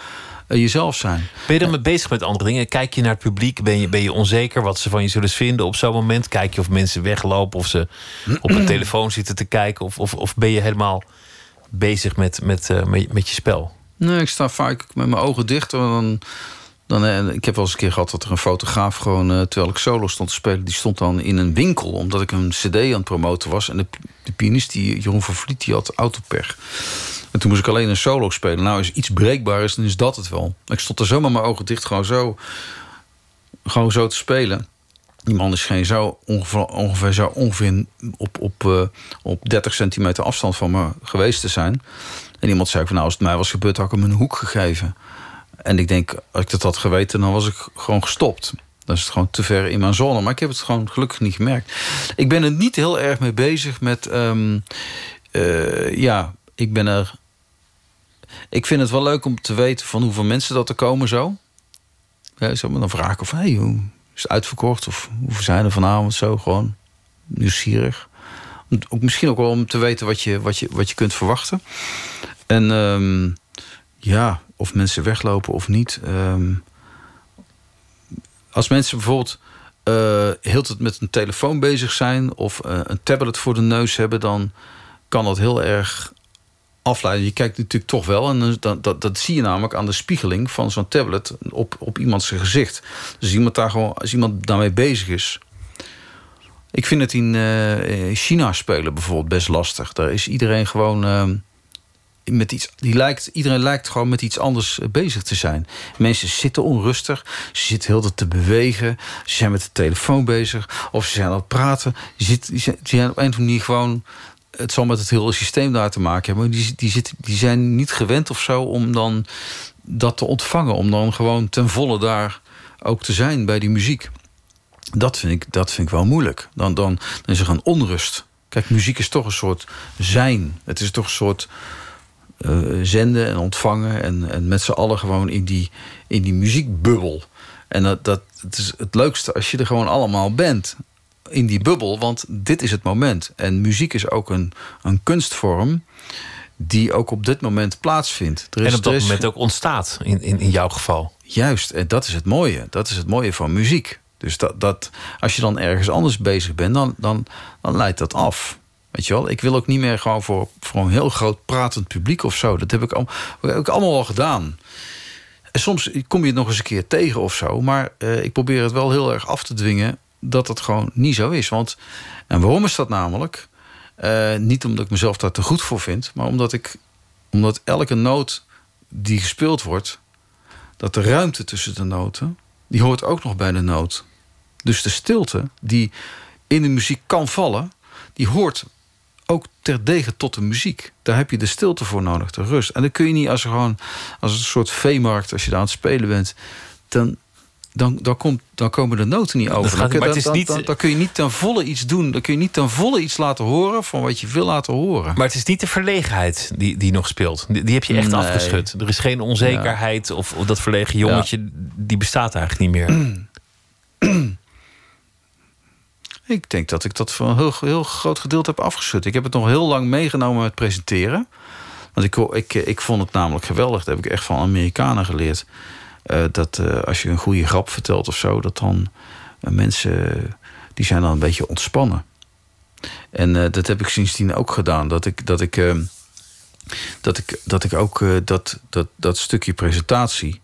jezelf zijn. Ben je dan mee bezig met andere dingen? Kijk je naar het publiek? Ben je, ben je onzeker wat ze van je zullen vinden op zo'n moment? Kijk je of mensen weglopen of ze op een telefoon zitten te kijken? Of, of, of ben je helemaal bezig met, met, uh, met, met je spel? Nee, ik sta vaak met mijn ogen dicht. Dan dan, eh, ik heb wel eens een keer gehad dat er een fotograaf gewoon... Uh, terwijl ik solo stond te spelen, die stond dan in een winkel... omdat ik een cd aan het promoten was. En de, de pianist, die, Jeroen van Vliet, die had autopech. En toen moest ik alleen een solo spelen. Nou, is iets breekbaar dan is dat het wel. Ik stond er zomaar mijn ogen dicht, gewoon zo, gewoon zo te spelen. Die man is geen zo ongeveer, ongeveer, zo ongeveer op, op, op 30 centimeter afstand van me geweest te zijn. En iemand zei van nou, als het mij was gebeurd, had ik hem een hoek gegeven. En ik denk, als ik dat had geweten, dan was ik gewoon gestopt. Dan is het gewoon te ver in mijn zone. Maar ik heb het gewoon gelukkig niet gemerkt. Ik ben er niet heel erg mee bezig met... Um, uh, ja, ik ben er... Ik vind het wel leuk om te weten van hoeveel mensen dat er komen zo. Ja, zo dan vraag ik of, hey, hoe is het uitverkocht? Of hoeveel zijn er vanavond zo? Gewoon nieuwsgierig. Ook, misschien ook wel om te weten wat je, wat je, wat je kunt verwachten. En um, ja, of mensen weglopen of niet. Um, als mensen bijvoorbeeld uh, heel het met een telefoon bezig zijn of uh, een tablet voor de neus hebben, dan kan dat heel erg afleiden. Je kijkt natuurlijk toch wel, en dat, dat, dat zie je namelijk aan de spiegeling van zo'n tablet op, op iemands gezicht. Dus iemand daar gewoon, als iemand daarmee bezig is. Ik vind het in uh, China spelen bijvoorbeeld best lastig. Daar is iedereen gewoon. Met iets, die lijkt, iedereen lijkt gewoon met iets anders bezig te zijn. Mensen zitten onrustig, ze zitten heel te bewegen, ze zijn met de telefoon bezig of ze zijn aan het praten. Ze zijn op een of andere manier gewoon het zal met het hele systeem daar te maken hebben. Maar die, die, die zijn niet gewend of zo om dan dat te ontvangen. Om dan gewoon ten volle daar ook te zijn bij die muziek. Dat vind ik, dat vind ik wel moeilijk. Dan, dan, dan is er een onrust. Kijk, muziek is toch een soort zijn. Het is toch een soort uh, zenden en ontvangen. En, en met z'n allen gewoon in die, in die muziekbubbel. En dat, dat het is het leukste als je er gewoon allemaal bent in die bubbel, want dit is het moment. En muziek is ook een, een kunstvorm die ook op dit moment plaatsvindt. Er is, en op dat moment ook ontstaat, in, in, in jouw geval. Juist, en dat is het mooie. Dat is het mooie van muziek. Dus dat, dat, als je dan ergens anders bezig bent, dan, dan, dan leidt dat af. Weet je wel, ik wil ook niet meer gewoon voor, voor een heel groot pratend publiek of zo. Dat heb ik, al, allemaal al gedaan. En soms kom je het nog eens een keer tegen of zo. Maar uh, ik probeer het wel heel erg af te dwingen dat het gewoon niet zo is. Want, en waarom is dat namelijk? Uh, niet omdat ik mezelf daar te goed voor vind, maar omdat ik omdat elke noot die gespeeld wordt, dat de ruimte tussen de noten, die hoort ook nog bij de noot. Dus de stilte die in de muziek kan vallen, die hoort ook terdege tot de muziek. Daar heb je de stilte voor nodig, de rust. En dan kun je niet als gewoon als een soort veemarkt, als je daar aan het spelen bent, dan dan, dan, komt, dan komen de noten niet over. Dan, is niet... Dan, dan, kun je niet ten volle iets doen. Dan kun je niet ten volle iets laten horen van wat je wil laten horen. Maar het is niet de verlegenheid die, die nog speelt. Die, die heb je echt afgeschud. Er is geen onzekerheid of, of, dat verlegen jongetje. Die bestaat eigenlijk niet meer. ik denk dat ik dat voor een heel, heel groot gedeelte heb afgeschud. Ik heb het nog heel lang meegenomen met presenteren. Want ik, ik, ik vond het namelijk geweldig. Dat heb ik echt van Amerikanen geleerd uh, dat uh, als je een goede grap vertelt of zo, dat dan uh, mensen die zijn dan een beetje ontspannen. En dat heb ik sindsdien ook gedaan. Dat ik, dat ik, ehm, dat ik, dat ik ook dat, dat, dat stukje presentatie.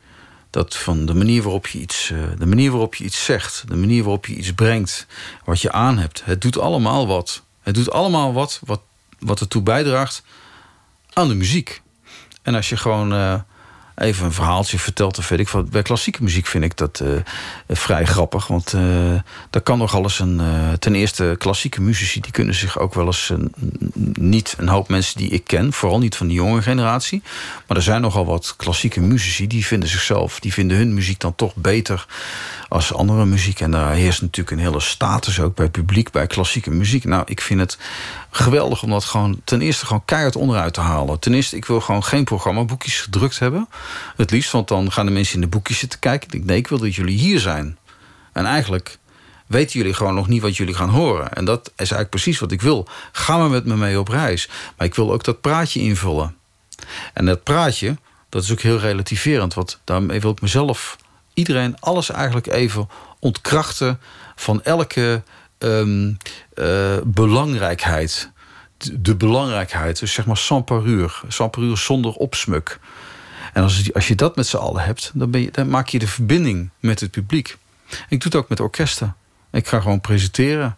Dat van de manier waarop je iets, de manier waarop je iets zegt, de manier waarop je iets brengt, wat je aan hebt. Het doet allemaal wat. Het doet allemaal wat, wat, wat ertoe bijdraagt aan de muziek. En als je gewoon even een verhaaltje vertelt of weet ik. Bij klassieke muziek vind ik dat uh, vrij grappig. Want uh, daar kan nog alles een. Uh, ten eerste, klassieke muzici die kunnen zich ook wel eens. niet een hoop mensen die ik ken, vooral niet van de jonge generatie. Maar er zijn nogal wat klassieke muzici die vinden zichzelf, die vinden hun muziek dan toch beter als andere muziek. En daar heerst natuurlijk een hele status ook bij publiek, bij klassieke muziek. Nou, ik vind het geweldig om dat gewoon ten eerste gewoon keihard onderuit te halen. Ten eerste, ik wil gewoon geen programmaboekjes gedrukt hebben. Het liefst, want dan gaan de mensen in de boekjes zitten kijken. Ik denk, nee, ik wil dat jullie hier zijn. En eigenlijk weten jullie gewoon nog niet wat jullie gaan horen. En dat is eigenlijk precies wat ik wil. Ga maar met me mee op reis. Maar ik wil ook dat praatje invullen. En dat praatje, dat is ook heel relativerend. Want daarmee wil ik mezelf, iedereen, alles eigenlijk even ontkrachten... van elke um, uh, belangrijkheid. De, belangrijkheid, dus zeg maar sans parure. Sans parure zonder opsmuk. En als, als je dat met z'n allen hebt, dan, ben je, dan maak je de verbinding met het publiek. Ik doe het ook met orkesten. Ik ga gewoon presenteren.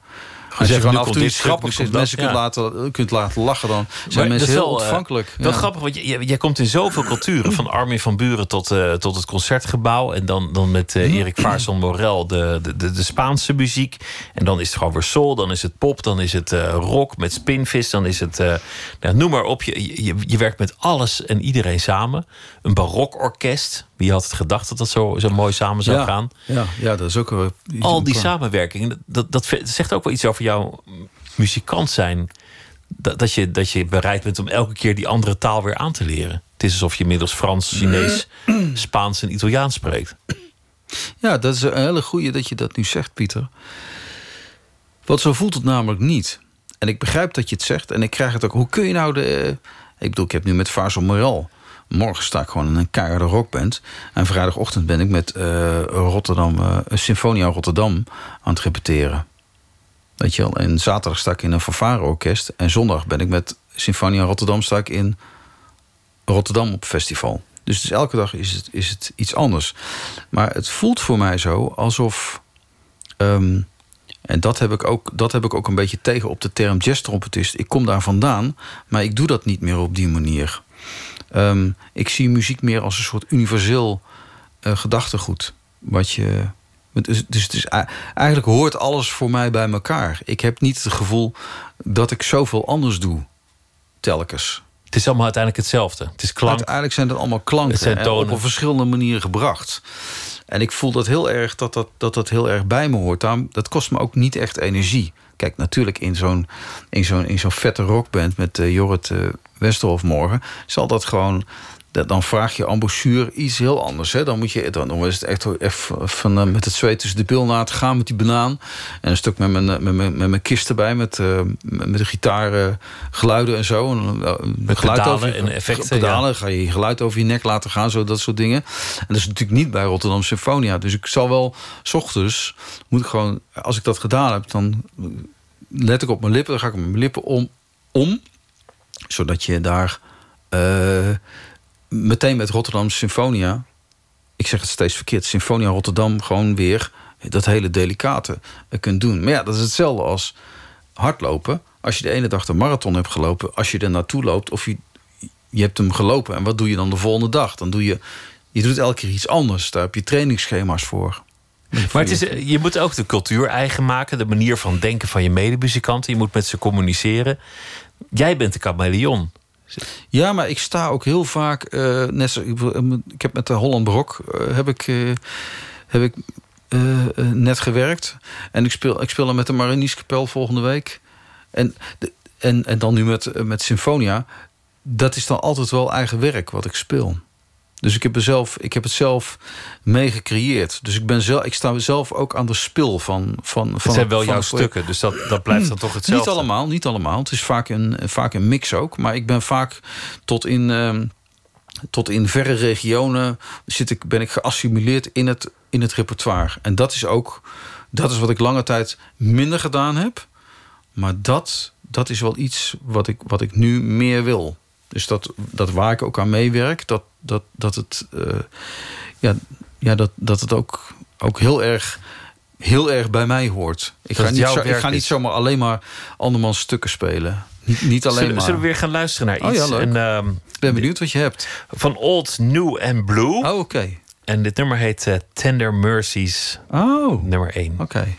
Als je gewoon af en toe iets grappigs zegt, mensen kunt, laten, kunt laten lachen, dan zijn mensen heel wel, eh, ontvankelijk. wel grappig, want jij, komt in zoveel culturen. Van Armin van Buren tot, uh, tot het concertgebouw. En dan, dan met uh, Erik Vaarson Morel de, de, de, Spaanse muziek. En dan is het gewoon weer soul, dan is het pop, dan is het rock met Spinvis. Dan is het, nou, noem maar op. Je, je, je werkt met alles en iedereen samen. Een barokorkest wie had het gedacht dat dat zo, zo mooi samen zou gaan? Ja, ja, dat is ook wel Al die samenwerking, dat, dat zegt ook wel iets over jouw muzikant zijn. Dat, dat, je, dat je bereid bent om elke keer die andere taal weer aan te leren. Het is alsof je inmiddels Frans, Chinees, Spaans en Italiaans spreekt. Ja, dat is een hele goede dat je dat nu zegt, Pieter. Want zo voelt het namelijk niet. En ik begrijp dat je het zegt en ik krijg het ook. Hoe kun je nou de. Ik bedoel, ik heb nu met Varsel Moral Morgen sta ik gewoon in een keiharde rockband. En vrijdagochtend ben ik met uh, Rotterdam, uh, Symfonia Rotterdam aan het repeteren. Weet je wel? En zaterdag sta ik in een fanfare-orkest. En zondag ben ik met Symfonia Rotterdam sta ik in Rotterdam op festival. Dus, elke dag is het, is het iets anders. Maar het voelt voor mij zo alsof. Um, en dat heb, ik ook, dat heb ik ook een beetje tegen op de term jazztrompetist. Ik kom daar vandaan, maar ik doe dat niet meer op die manier. Um, ik zie muziek meer als een soort universeel uh, gedachtegoed. Wat je. Dus, dus eigenlijk hoort alles voor mij bij elkaar. Ik heb niet het gevoel dat ik zoveel anders doe, telkens. Het is allemaal uiteindelijk hetzelfde. Het is klank. Uiteindelijk zijn het allemaal klanken. Het zijn tonen. En op verschillende manieren gebracht. En ik voel dat heel erg dat dat, dat, dat heel erg bij me hoort. Daarom, dat kost me ook niet echt energie. Kijk, natuurlijk in zo'n in zo'n in zo'n vette rockband met uh, Jorrit uh, Westerhof morgen... zal dat gewoon dan vraag je embouchure iets heel anders. Hè? Dan, moet je, dan is het echt even van, uh, met het zweet tussen de bil na te gaan met die banaan. En een stuk met mijn, met mijn, met mijn kist erbij, met, uh, met de gitaar geluiden en zo. En, uh, met geluid over, en effecten. Pedalen, ja. ga je je geluid over je nek laten gaan, zo dat soort dingen. En dat is natuurlijk niet bij Rotterdam Symfonia. Dus ik zal wel, s ochtends, moet ik gewoon, als ik dat gedaan heb, dan let ik op mijn lippen, dan ga ik met mijn lippen om, om zodat je daar meteen met Rotterdam Symfonia. Ik zeg het steeds verkeerd. Symfonia Rotterdam gewoon weer dat hele delicate kunt doen. Maar ja, dat is hetzelfde als hardlopen. Als je de ene dag de marathon hebt gelopen, als je er naartoe loopt of je, je hebt hem gelopen. En wat doe je dan de volgende dag? Dan doe je, je doet elke keer iets anders. Daar heb je trainingsschema's voor. Maar het is, je moet ook de cultuur eigen maken, de manier van denken van je medemuzikanten. Je moet met ze communiceren. Jij bent de chameleon. Ja, maar ik sta ook heel vaak. Uh, net zo, ik heb met de Holland Brok uh, heb ik, heb ik net gewerkt. En ik speel, ik speel dan met de Marinieskapel volgende week. En, en, en dan nu met, met Symfonia. Dat is dan altijd wel eigen werk wat ik speel. Dus ik heb, zelf, ik heb het zelf mee gecreëerd. Dus ik, ben zelf, ik sta zelf ook aan de spil van. van het zijn wel jouw stukken, dus dat, dat blijft dan toch hetzelfde? Niet allemaal, niet allemaal. Het is vaak een, vaak een mix ook. Maar ik ben vaak tot in, uh, tot in verre regionen zit ik, ben ik geassimileerd in het, in het repertoire. En dat is ook dat is wat ik lange tijd minder gedaan heb. Maar dat, dat is wel iets wat ik, wat ik nu meer wil. Dus dat, dat waar ik ook aan meewerk, dat, dat, dat het, uh, ja, ja, dat, dat het ook, ook heel erg heel erg bij mij hoort. Ik ga, niet, zo, ik ga niet zomaar alleen maar andermans stukken spelen. Niet, niet alleen zullen, maar. Zullen we weer gaan luisteren naar iets? Oh ja, en, uh, ik ben benieuwd wat je hebt. Van Old, New and Blue. Oh, oké. En dit nummer heet uh, Tender Mercies. Oh. Nummer 1. Oké. Okay.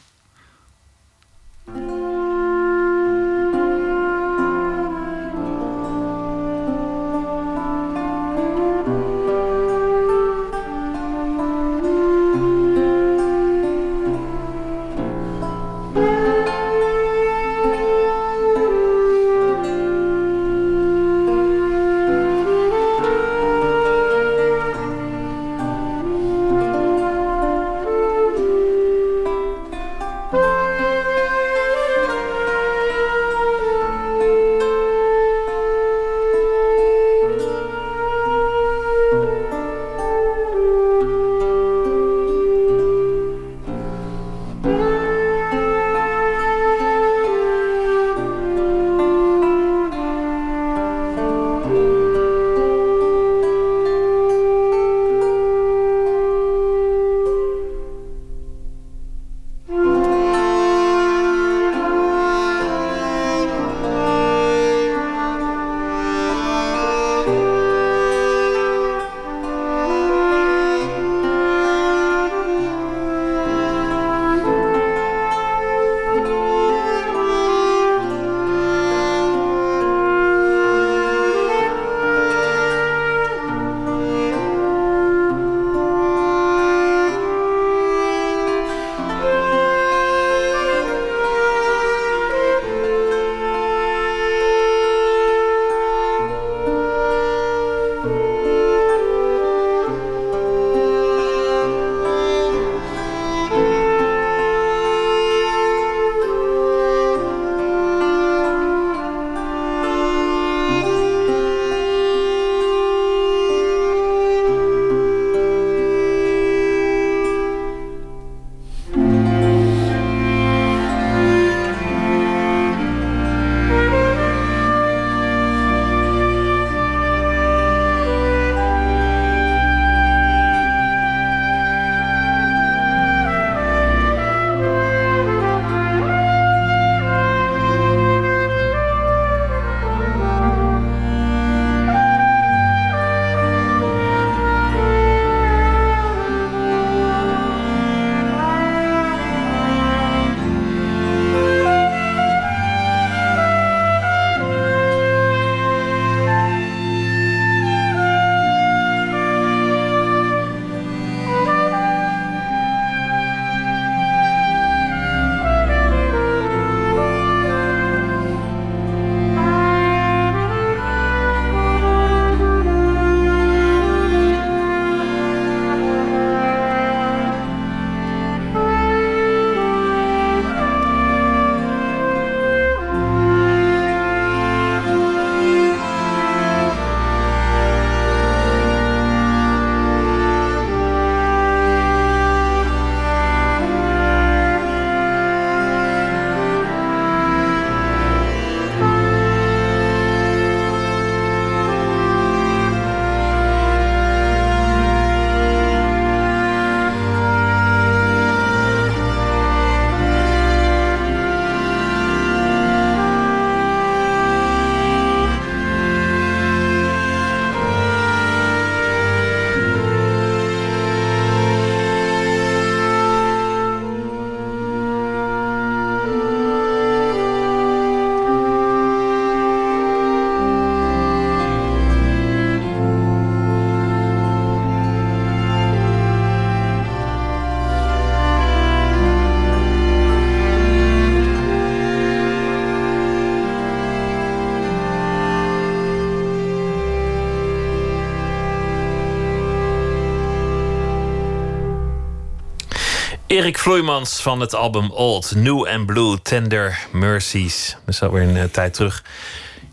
Erik Vloeimans van het album Old, New and Blue, Tender Mercies. Dat is alweer een uh, tijd terug.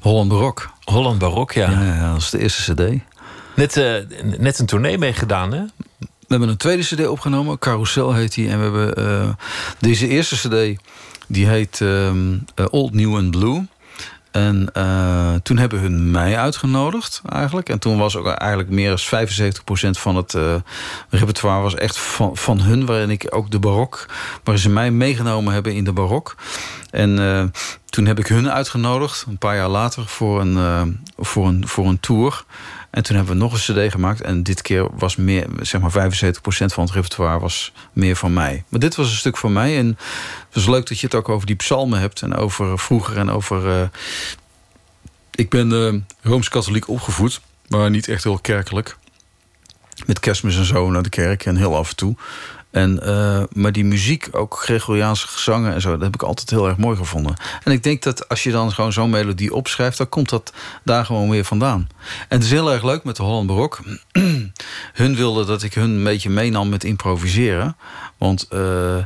Holland Barok. Holland Barok, ja. Ja, ja dat is de eerste cd. Net, uh, net een tournee meegedaan, hè? We hebben een tweede cd opgenomen, Carousel heet die. En we hebben uh, deze eerste cd, die heet um, Old, New and Blue. En uh, toen hebben hun mij uitgenodigd eigenlijk. En toen was ook eigenlijk meer dan 75% van het uh, repertoire was echt van, van hun. Waarin ik ook de barok, waar ze mij meegenomen hebben in de barok. En uh, toen heb ik hun uitgenodigd, een paar jaar later, voor een, voor een, voor een tour. En toen hebben we nog een cd gemaakt. En dit keer was meer, zeg maar 75% van het repertoire was meer van mij. Maar dit was een stuk van mij. En het was leuk dat je het ook over die psalmen hebt. En over vroeger en over... Uh, ik ben uh, Rooms-Katholiek opgevoed. Maar niet echt heel kerkelijk. Met kerstmis en zo naar de kerk. En heel af en toe. En, uh, maar die muziek, ook Gregoriaanse gezangen en zo... dat heb ik altijd heel erg mooi gevonden. En ik denk dat als je dan gewoon zo'n melodie opschrijft... dan komt dat daar gewoon weer vandaan. En het is heel erg leuk met de Holland Barok. hun wilden dat ik hun een beetje meenam met improviseren. Want uh,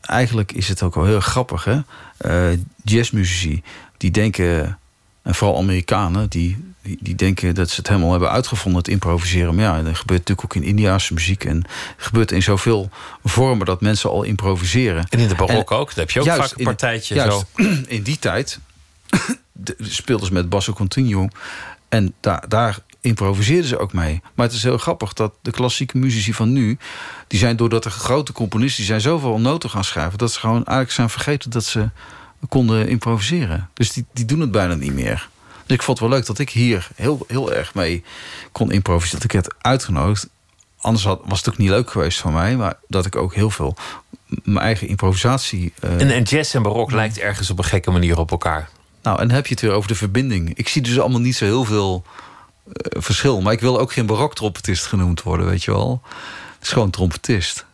eigenlijk is het ook wel heel grappig, hè? Uh, jazzmuzici, die denken... en vooral Amerikanen, die die, die, denken dat ze het helemaal hebben uitgevonden, het improviseren. Maar ja, dat gebeurt natuurlijk ook in Indiaanse muziek. En gebeurt in zoveel vormen dat mensen al improviseren. En in de barok ook? Daar heb je ook vaak een partijtje. Juist, zo. in die tijd speelden ze met basso continuo. En daar, daar improviseerden ze ook mee. Maar het is heel grappig dat de klassieke muzici van nu... die zijn doordat er grote componisten... die zijn zoveel noten gaan schrijven... dat ze gewoon eigenlijk zijn vergeten dat ze konden improviseren. Dus die, die doen het bijna niet meer. Dus ik vond het wel leuk dat ik hier heel, heel erg mee kon improviseren. Dat ik het uitgenodigd. Anders had, was het ook niet leuk geweest van mij. Maar dat ik ook heel veel mijn eigen improvisatie... Uh... En, en jazz en barok lijkt ergens op een gekke manier op elkaar. Nou, en heb je het weer over de verbinding. Ik zie dus allemaal niet zo heel veel uh, verschil. Maar ik wil ook geen baroktrompetist genoemd worden, weet je wel. Het is gewoon trompetist.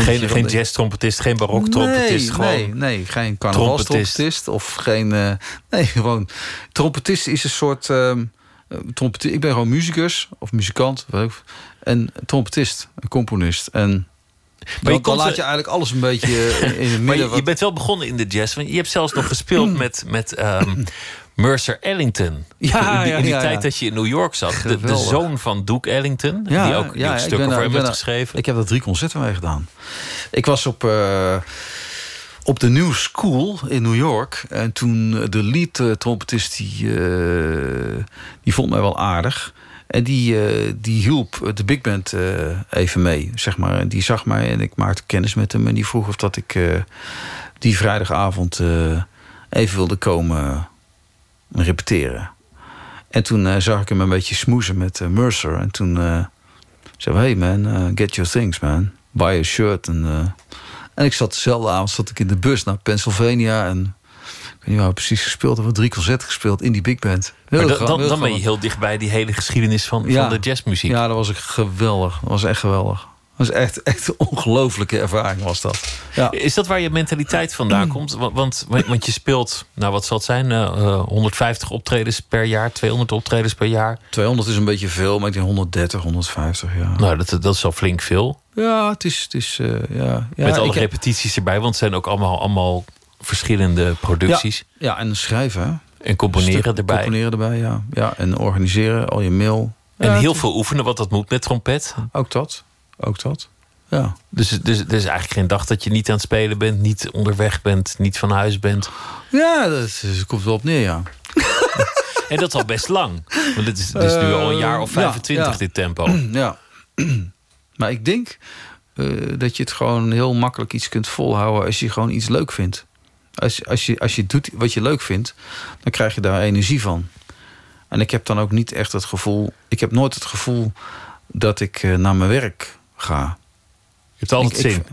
Geen, geen jazz-trompetist, geen barok-trompetist. Nee, nee, nee, geen carnavalstrompetist. Of geen... Uh, nee, gewoon... Trompetist is een soort... Uh, trompetist, ik ben gewoon muzikus of muzikant. En trompetist, een componist. En maar je dan, laat je eigenlijk alles een beetje in het midden. Maar je, je, bent wel begonnen in de jazz. Want je hebt zelfs nog gespeeld met... met um, Mercer Ellington. Ja, in die, in die ja, tijd dat je in New York zat. De, de, zoon van Duke Ellington. Ja, die ook, die ook stukken voor hem heeft geschreven. Ik heb er drie concerten mee gedaan. Ik was op, uh, op de New School in New York. En toen de lead trompetist... Die, uh, die vond mij wel aardig. En die, die hielp de big band even mee, zeg maar. En die zag mij en ik maakte kennis met hem. En die vroeg of dat ik die vrijdagavond even wilde komen repeteren. En toen zag ik hem een beetje smoezen met Mercer. En toen zei hey man, get your things man. Buy a shirt. En, en ik zat dezelfde avond zat ik in de bus naar Pennsylvania. En weet niet waar we precies gespeeld hebben. drie concerten gespeeld in die big band. Heel dan, dan, dan ben je heel dichtbij die hele geschiedenis van, ja, van de jazzmuziek. Ja, dat was ik geweldig. Dat was echt geweldig. Dat was echt, echt een ongelofelijke ervaring was dat. Ja. Is dat waar je mentaliteit vandaan komt? Want, want, want je speelt, nou wat zal het zijn, uh, 150 optredens per jaar, 200 optredens per jaar? 200 is een beetje veel, maar ik denk 130, 150, ja. Nou, dat, dat is al flink veel. Ja, het is... Het is uh, ja, ja, Met alle repetities erbij, want het zijn ook allemaal, allemaal verschillende producties. Ja, ja en schrijven, hè? En componeren Stuk, erbij. Componeren erbij, ja. ja. En organiseren, al je mail. En ja, heel veel oefenen, wat dat moet met trompet. Ook dat. Ook dat. Ja. Dus, dus er is eigenlijk geen dag dat je niet aan het spelen bent, niet onderweg bent, niet van huis bent. Ja, dat, komt wel op neer, ja. en dat al best lang. Want het is, het is nu al een jaar of 25, uh, ja, dit tempo. Ja. maar ik denk uh, dat je het gewoon heel makkelijk iets kunt volhouden als je gewoon iets leuk vindt. Als, als, je, als je doet wat je leuk vindt, dan krijg je daar energie van. En ik heb dan ook niet echt het gevoel. Ik heb nooit het gevoel dat ik uh, naar mijn werk ga. Je hebt altijd zin.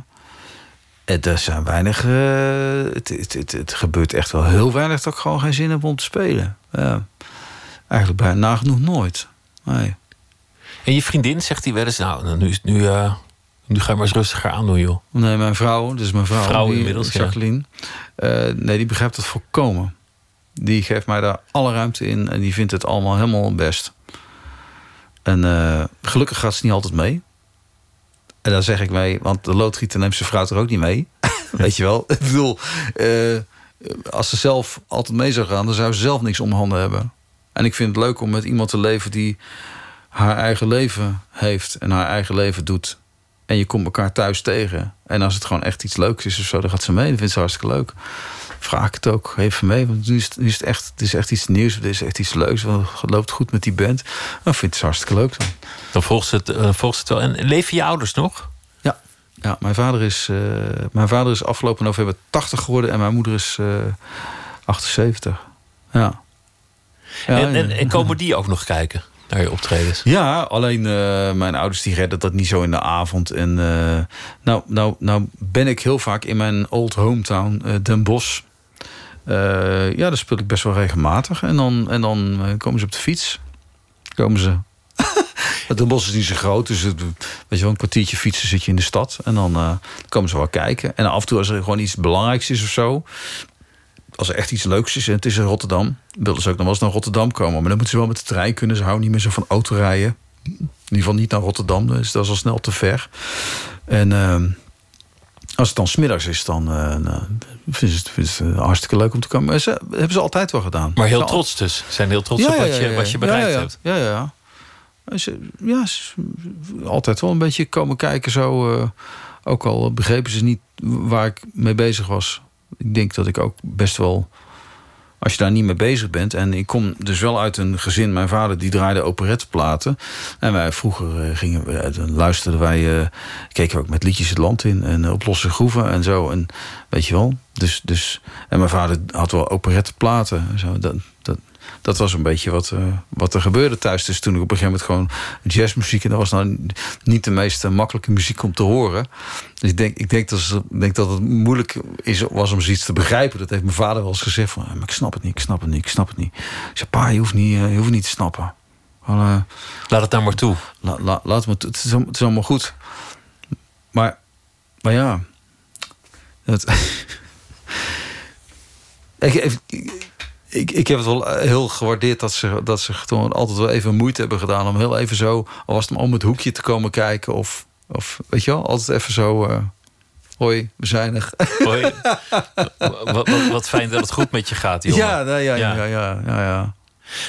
Ik, er zijn weinig. Uh, het, het, het, het, gebeurt echt wel heel weinig dat ik gewoon geen zin heb om te spelen. Ja. Eigenlijk bijna nagenoeg nooit. Nee. En je vriendin zegt die wel eens: Nou, nu, nu, uh, nu ga je maar eens rustiger aan doen, joh. Nee, mijn vrouw, dus mijn vrouw, vrouw die, inmiddels, Jacqueline. Ja. Uh, nee, die begrijpt het volkomen. Die geeft mij daar alle ruimte in en die vindt het allemaal helemaal best. En gelukkig gaat ze niet altijd mee. En daar zeg ik mee, want de loodgieter neemt zijn vrouw er ook niet mee. Weet je wel? Ik bedoel, uh, als ze zelf altijd mee zou gaan, dan zou ze zelf niks om handen hebben. En ik vind het leuk om met iemand te leven die haar eigen leven heeft en haar eigen leven doet. En je komt elkaar thuis tegen. En als het gewoon echt iets leuks is of zo, dan gaat ze mee. Dat vindt ze hartstikke leuk. Vraag ik het ook even mee. Want nu is, het, nu is het, echt, het is echt iets nieuws. Het is echt iets leuks. Het loopt goed met die band. Dan vindt ze hartstikke leuk dan. Dan volgt ze het, uh, volgt het wel. En leven je ouders nog? Ja, ja mijn, vader is, uh, mijn vader is afgelopen november 80 geworden. En mijn moeder is uh, 78. Ja. ja en, en, en komen die ook nog kijken? Naar je optredens? Ja, alleen uh, mijn ouders die redden dat niet zo in de avond. En uh, nou, nou, nou ben ik heel vaak in mijn old hometown, uh, Den Bosch. ja, daar speel ik best wel regelmatig. En dan, en dan komen ze op de fiets. Komen ze. Den Bosch is niet zo groot, dus het, weet je wel, een kwartiertje fietsen zit je in de stad. En dan komen ze wel kijken. En af en toe als er gewoon iets belangrijks is of zo als er echt iets leuks is en het is in Rotterdam, wilden ze ook nog wel eens naar Rotterdam komen. Maar dan moeten ze wel met de trein kunnen. Ze houden niet meer zo van autorijden. In ieder geval niet naar Rotterdam, dus dat is al snel te ver. En uh, als het dan smiddags is, dan uh, vinden, ze, vinden ze het hartstikke leuk om te komen. Maar ze hebben ze altijd wel gedaan. Maar heel trots dus. Ze zijn heel trots op wat, je, wat je bereikt hebt. Ja, ja. Ze, ja, ze, altijd wel een beetje komen kijken zo. Uh, ook al begrepen ze niet waar ik mee bezig was ik denk dat ik ook best wel als je daar niet mee bezig bent. En ik kom dus wel uit een gezin. Mijn vader die draaide operetteplaten. En wij vroeger uh, gingen dan luisterden wij, uh, keken we ook met liedjes het land in en op losse groeven en zo. En weet je wel. Dus, dus, en mijn vader had wel operetteplaten. En zo. Dat, dat, was een beetje wat, uh, wat er gebeurde thuis. Dus toen ik op een gegeven moment gewoon jazzmuziek... en dat was nou niet de meest uh, makkelijke muziek om te horen. Dus ik denk, ik denk, dat, denk dat het moeilijk is, was om zoiets te begrijpen. Dat heeft mijn vader wel eens gezegd. Van, maar ik snap het niet, ik snap het niet, ik snap het niet. Ik zei, pa, je hoeft niet, uh, je hoeft niet te snappen. Gewoon, laat het dan maar toe. La, la, laat het, het, is, het is allemaal goed. Maar, maar ja... Het, ik, ik, ik, ik heb het wel heel gewaardeerd dat ze, dat ze gewoon altijd wel even moeite hebben gedaan om heel even zo, al was het om het hoekje te komen kijken of, of weet je wel, altijd even zo. Uh, hoi, we zijn er. Hoi. wat, wat, wat, fijn dat het goed met je gaat, jongen. Ja, nou, ja, ja, ja, ja, ja, ja.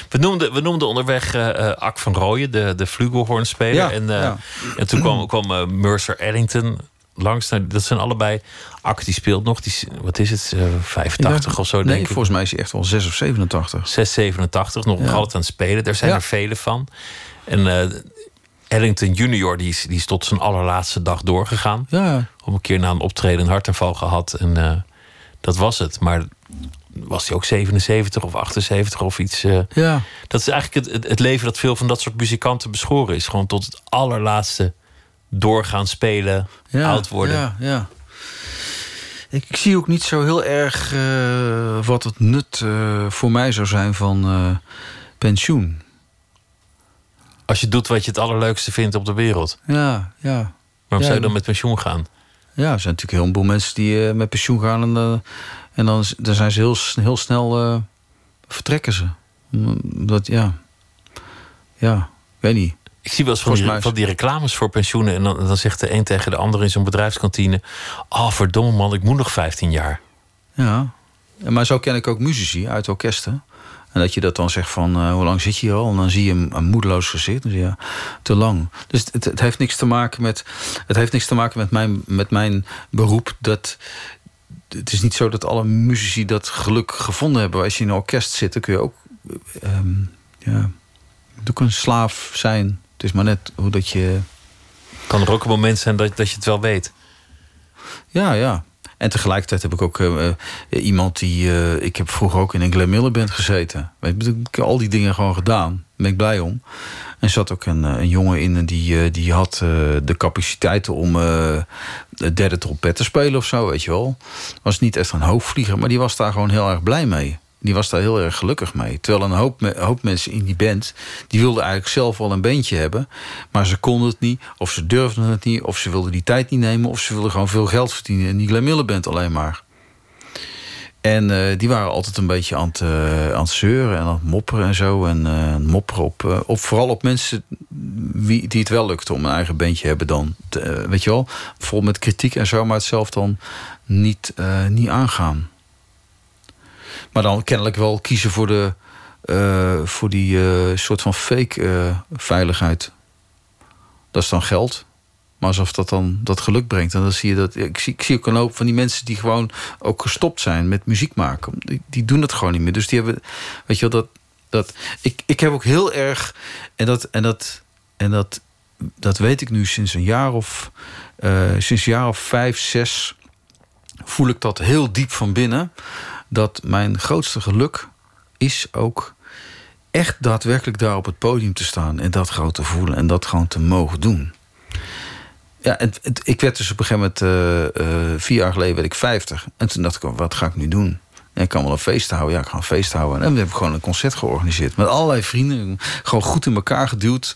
We noemden, we noemden onderweg uh, Ak van Rooyen, de, de flugelhornspeler. Ja, en, uh, ja. en toen kwam, kwam Mercer Eddington langs. Nou, dat zijn allebei. Ak die speelt nog. Die, wat is het? Uh, 85 of zo, nee, denk ik. volgens mij is hij echt wel 6 of 87. 6, 87. Nog ja. altijd aan het spelen. Daar zijn er vele van. En uh, Ellington junior die is, die is tot zijn allerlaatste dag doorgegaan. Ja. Op een keer na een optreden een hartaanval gehad. En uh, dat was het. Maar was hij ook 77 of 78 of iets. Uh, ja. Dat is eigenlijk het, het, leven dat veel van dat soort muzikanten beschoren is. Gewoon tot het allerlaatste doorgaan spelen, ja, oud worden. Ja, ja. Ik, ik, zie ook niet zo heel erg uh, wat het nut uh, voor mij zou zijn van uh, pensioen. Als je doet wat je het allerleukste vindt op de wereld. Ja, ja. Waarom ja, zou je dan met pensioen gaan? Ja, er zijn natuurlijk heel veel mensen die met pensioen gaan en, en dan, dan zijn ze heel, heel snel vertrekken ze. Dat ja, ja, weet niet. Ik zie wel eens van die, van die, reclames voor pensioenen. En dan, dan zegt de een tegen de ander in zo'n bedrijfskantine: Oh, verdomme man, ik moet nog 15 jaar. Ja, maar zo ken ik ook muzici uit orkesten. En dat je dat dan zegt van uh, hoe lang zit je hier al? En dan zie je een, een moedeloos gezicht. Dus ja, te lang. Dus het, het, heeft niks te maken met. Het heeft niks te maken met mijn, met mijn beroep. Dat, het is niet zo dat alle muzici dat geluk gevonden hebben. Als je in een orkest zit, dan kun je ook. Um, ja, ook een slaaf zijn. Het is maar net hoe dat je. Kan er ook een moment zijn dat, dat je het wel weet? Ja, ja. En tegelijkertijd heb ik ook uh, iemand die. Uh, ik heb vroeger ook in een Glen Miller band gezeten. Ik heb al die dingen gewoon gedaan. Daar ben ik blij om. En er zat ook een, een jongen in die, die had de capaciteiten om de derde trompet te spelen of zo, weet je wel. Was niet echt een hoofdvlieger, maar die was daar gewoon heel erg blij mee. Die was daar heel erg gelukkig mee. Terwijl een hoop, hoop mensen in die band... die wilden eigenlijk zelf wel een bandje hebben... maar ze konden het niet, of ze durfden het niet... of ze wilden die tijd niet nemen... of ze wilden gewoon veel geld verdienen... en die Glen Miller band alleen maar. En die waren altijd een beetje aan het, het zeuren en aan het mopperen en zo. En mopperen op, op, vooral op mensen wie, die het wel lukt om een eigen bandje hebben dan. weet je wel, vol met kritiek en zo, maar het zelf dan niet, niet aangaan. Maar dan kennelijk wel kiezen voor, de, voor die soort van fake veiligheid. Dat is dan geld. Maar alsof dat dan dat geluk brengt. En dan zie je dat. Ik zie, ik zie ook een hoop van die mensen die gewoon ook gestopt zijn met muziek maken. Die, die doen het gewoon niet meer. Dus die hebben. Weet je wel, dat. dat ik, ik heb ook heel erg. En dat. En dat. En dat, dat weet ik nu sinds een jaar of. Sinds een jaar of vijf, zes. Voel ik dat heel diep van binnen. Dat mijn grootste geluk is ook echt daadwerkelijk daar op het podium te staan en dat gewoon te voelen en dat gewoon te mogen doen. Ja, het, ik werd dus op een gegeven moment, uh, uh, vier jaar geleden werd ik 50. En toen dacht ik, wat ga ik nu doen? Ja, ik kan wel een feest houden. Ja, ik ga een feest houden. En we hebben gewoon een concert georganiseerd. Met allerlei vrienden. Gewoon goed in elkaar geduwd.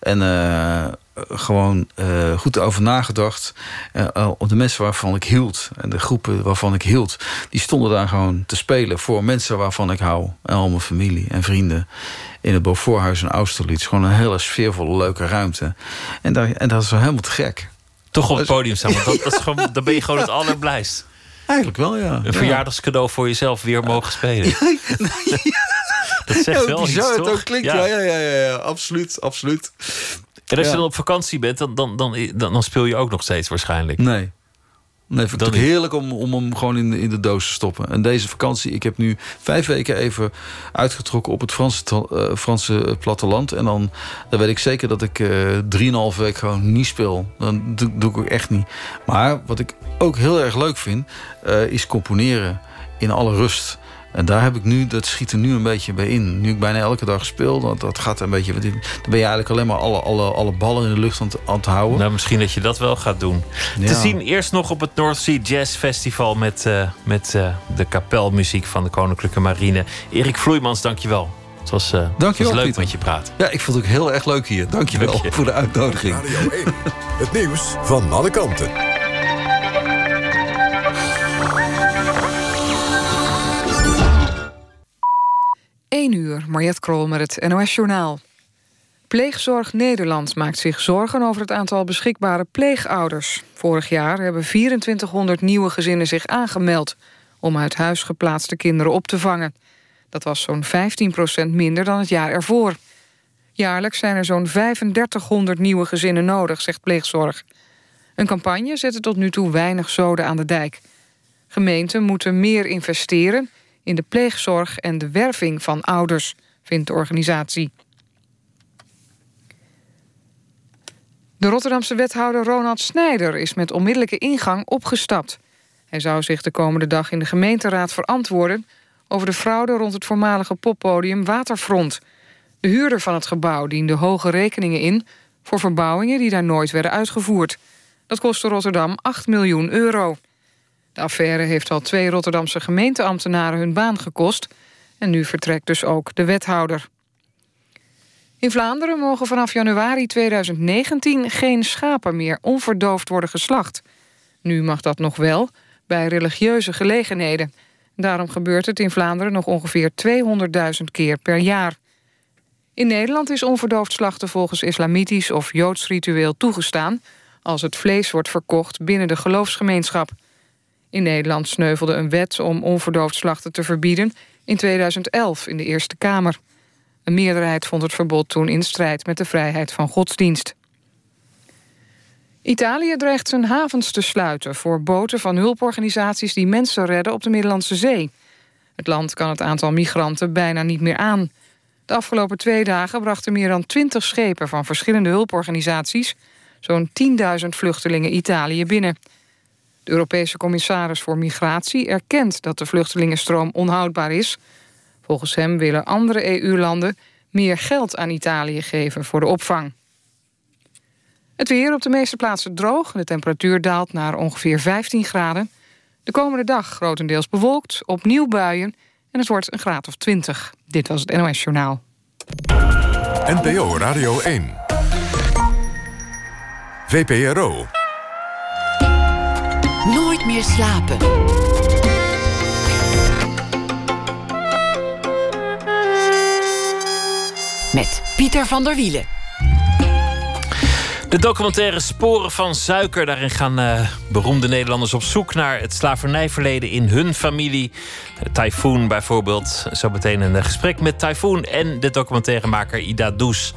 En uh, gewoon uh, goed over nagedacht. Uh, op de mensen waarvan ik hield. En de groepen waarvan ik hield. Die stonden daar gewoon te spelen. Voor mensen waarvan ik hou. En al mijn familie en vrienden. In het Beauforthuis in Austerlitz. Gewoon een hele sfeervolle, leuke ruimte. En, daar, en dat is wel helemaal te gek. Toch op het podium staan. Want dat, dat is gewoon, dan ben je gewoon het allerblijst. Eigenlijk wel, ja. Een verjaardagscadeau voor jezelf weer mogen spelen. Dat zegt wel iets, toch? het ook klinkt. Ja. Ja, ja, ja, ja, absoluut, absoluut. En als je dan op vakantie bent, dan, dan, dan, dan, speel je ook nog steeds waarschijnlijk. Nee. Nee, vind het heerlijk om, om hem gewoon in de, in de doos te stoppen. En deze vakantie, ik heb nu vijf weken even uitgetrokken op het Franse, uh, Franse platteland. En dan, dan weet ik zeker dat ik uh, drieënhalf week gewoon niet speel. Dan doe, doe ik ook echt niet. Maar wat ik ook heel erg leuk vind, uh, is componeren in alle rust. En daar heb ik nu, dat schiet er nu een beetje bij in. Nu ik bijna elke dag speel, dat, dat gaat een beetje. Dan ben je eigenlijk alleen maar alle, alle, alle ballen in de lucht aan, aan het houden. Nou, misschien dat je dat wel gaat doen. Te zien eerst nog op het North Sea Jazz Festival met, uh, met uh, de kapelmuziek van de Koninklijke Marine. Erik Vloeimans, dankjewel. Het was, uh, het was leuk met je praten. Ja, ik vond het ook heel erg leuk hier. Dankjewel Dank je. voor de uitnodiging. Radio 1, het nieuws van alle kanten. 1 uur, Mariette Krol met het NOS Journaal. Pleegzorg Nederland maakt zich zorgen over het aantal beschikbare pleegouders. Vorig jaar hebben 2400 nieuwe gezinnen zich aangemeld... om uit huis geplaatste kinderen op te vangen. Dat was zo'n 15% minder dan het jaar ervoor. Jaarlijks zijn er zo'n 3500 nieuwe gezinnen nodig, zegt Pleegzorg. Een campagne zette tot nu toe weinig zoden aan de dijk. Gemeenten moeten meer investeren in de pleegzorg en de werving van ouders, vindt de organisatie. De Rotterdamse wethouder Ronald Snijder is met onmiddellijke ingang opgestapt. Hij zou zich de komende dag in de gemeenteraad verantwoorden... over de fraude rond het voormalige poppodium Waterfront. De huurder van het gebouw diende hoge rekeningen in... voor verbouwingen die daar nooit werden uitgevoerd. Dat kostte Rotterdam 8 miljoen euro. De affaire heeft al twee Rotterdamse gemeenteambtenaren hun baan gekost... en nu vertrekt dus ook de wethouder. In Vlaanderen mogen vanaf januari 2019 geen schapen meer onverdoofd worden geslacht. Nu mag dat nog wel, bij religieuze gelegenheden. Daarom gebeurt het in Vlaanderen nog ongeveer 200.000 keer per jaar. In Nederland is onverdoofd slachten volgens islamitisch of joods ritueel toegestaan... als het vlees wordt verkocht binnen de geloofsgemeenschap. In Nederland sneuvelde een wet om onverdoofd slachten te verbieden... in 2011 in de Eerste Kamer. Een meerderheid vond het verbod toen in strijd met de vrijheid van godsdienst. Italië dreigt zijn havens te sluiten voor boten van hulporganisaties die mensen redden op de Middellandse Zee. Het land kan het aantal migranten bijna niet meer aan. De afgelopen twee dagen brachten meer dan twintig schepen van verschillende hulporganisaties zo'n 10.000 vluchtelingen Italië binnen. De Europese commissaris voor Migratie erkent dat de vluchtelingenstroom onhoudbaar is. Volgens hem willen andere EU-landen meer geld aan Italië geven voor de opvang. Het weer op de meeste plaatsen droog. De temperatuur daalt naar ongeveer 15 graden. De komende dag grotendeels bewolkt, opnieuw buien... en het wordt een graad of 20. Dit was het NOS Journaal. NPO Radio 1. VPRO meer slapen. Met Pieter van der Wielen. De documentaire Sporen van Suiker. Daarin gaan eh, beroemde Nederlanders op zoek naar het slavernijverleden in hun familie. Typhoon bijvoorbeeld. Zo meteen een eh, gesprek met Typhoon en de documentairemaker Ida Does.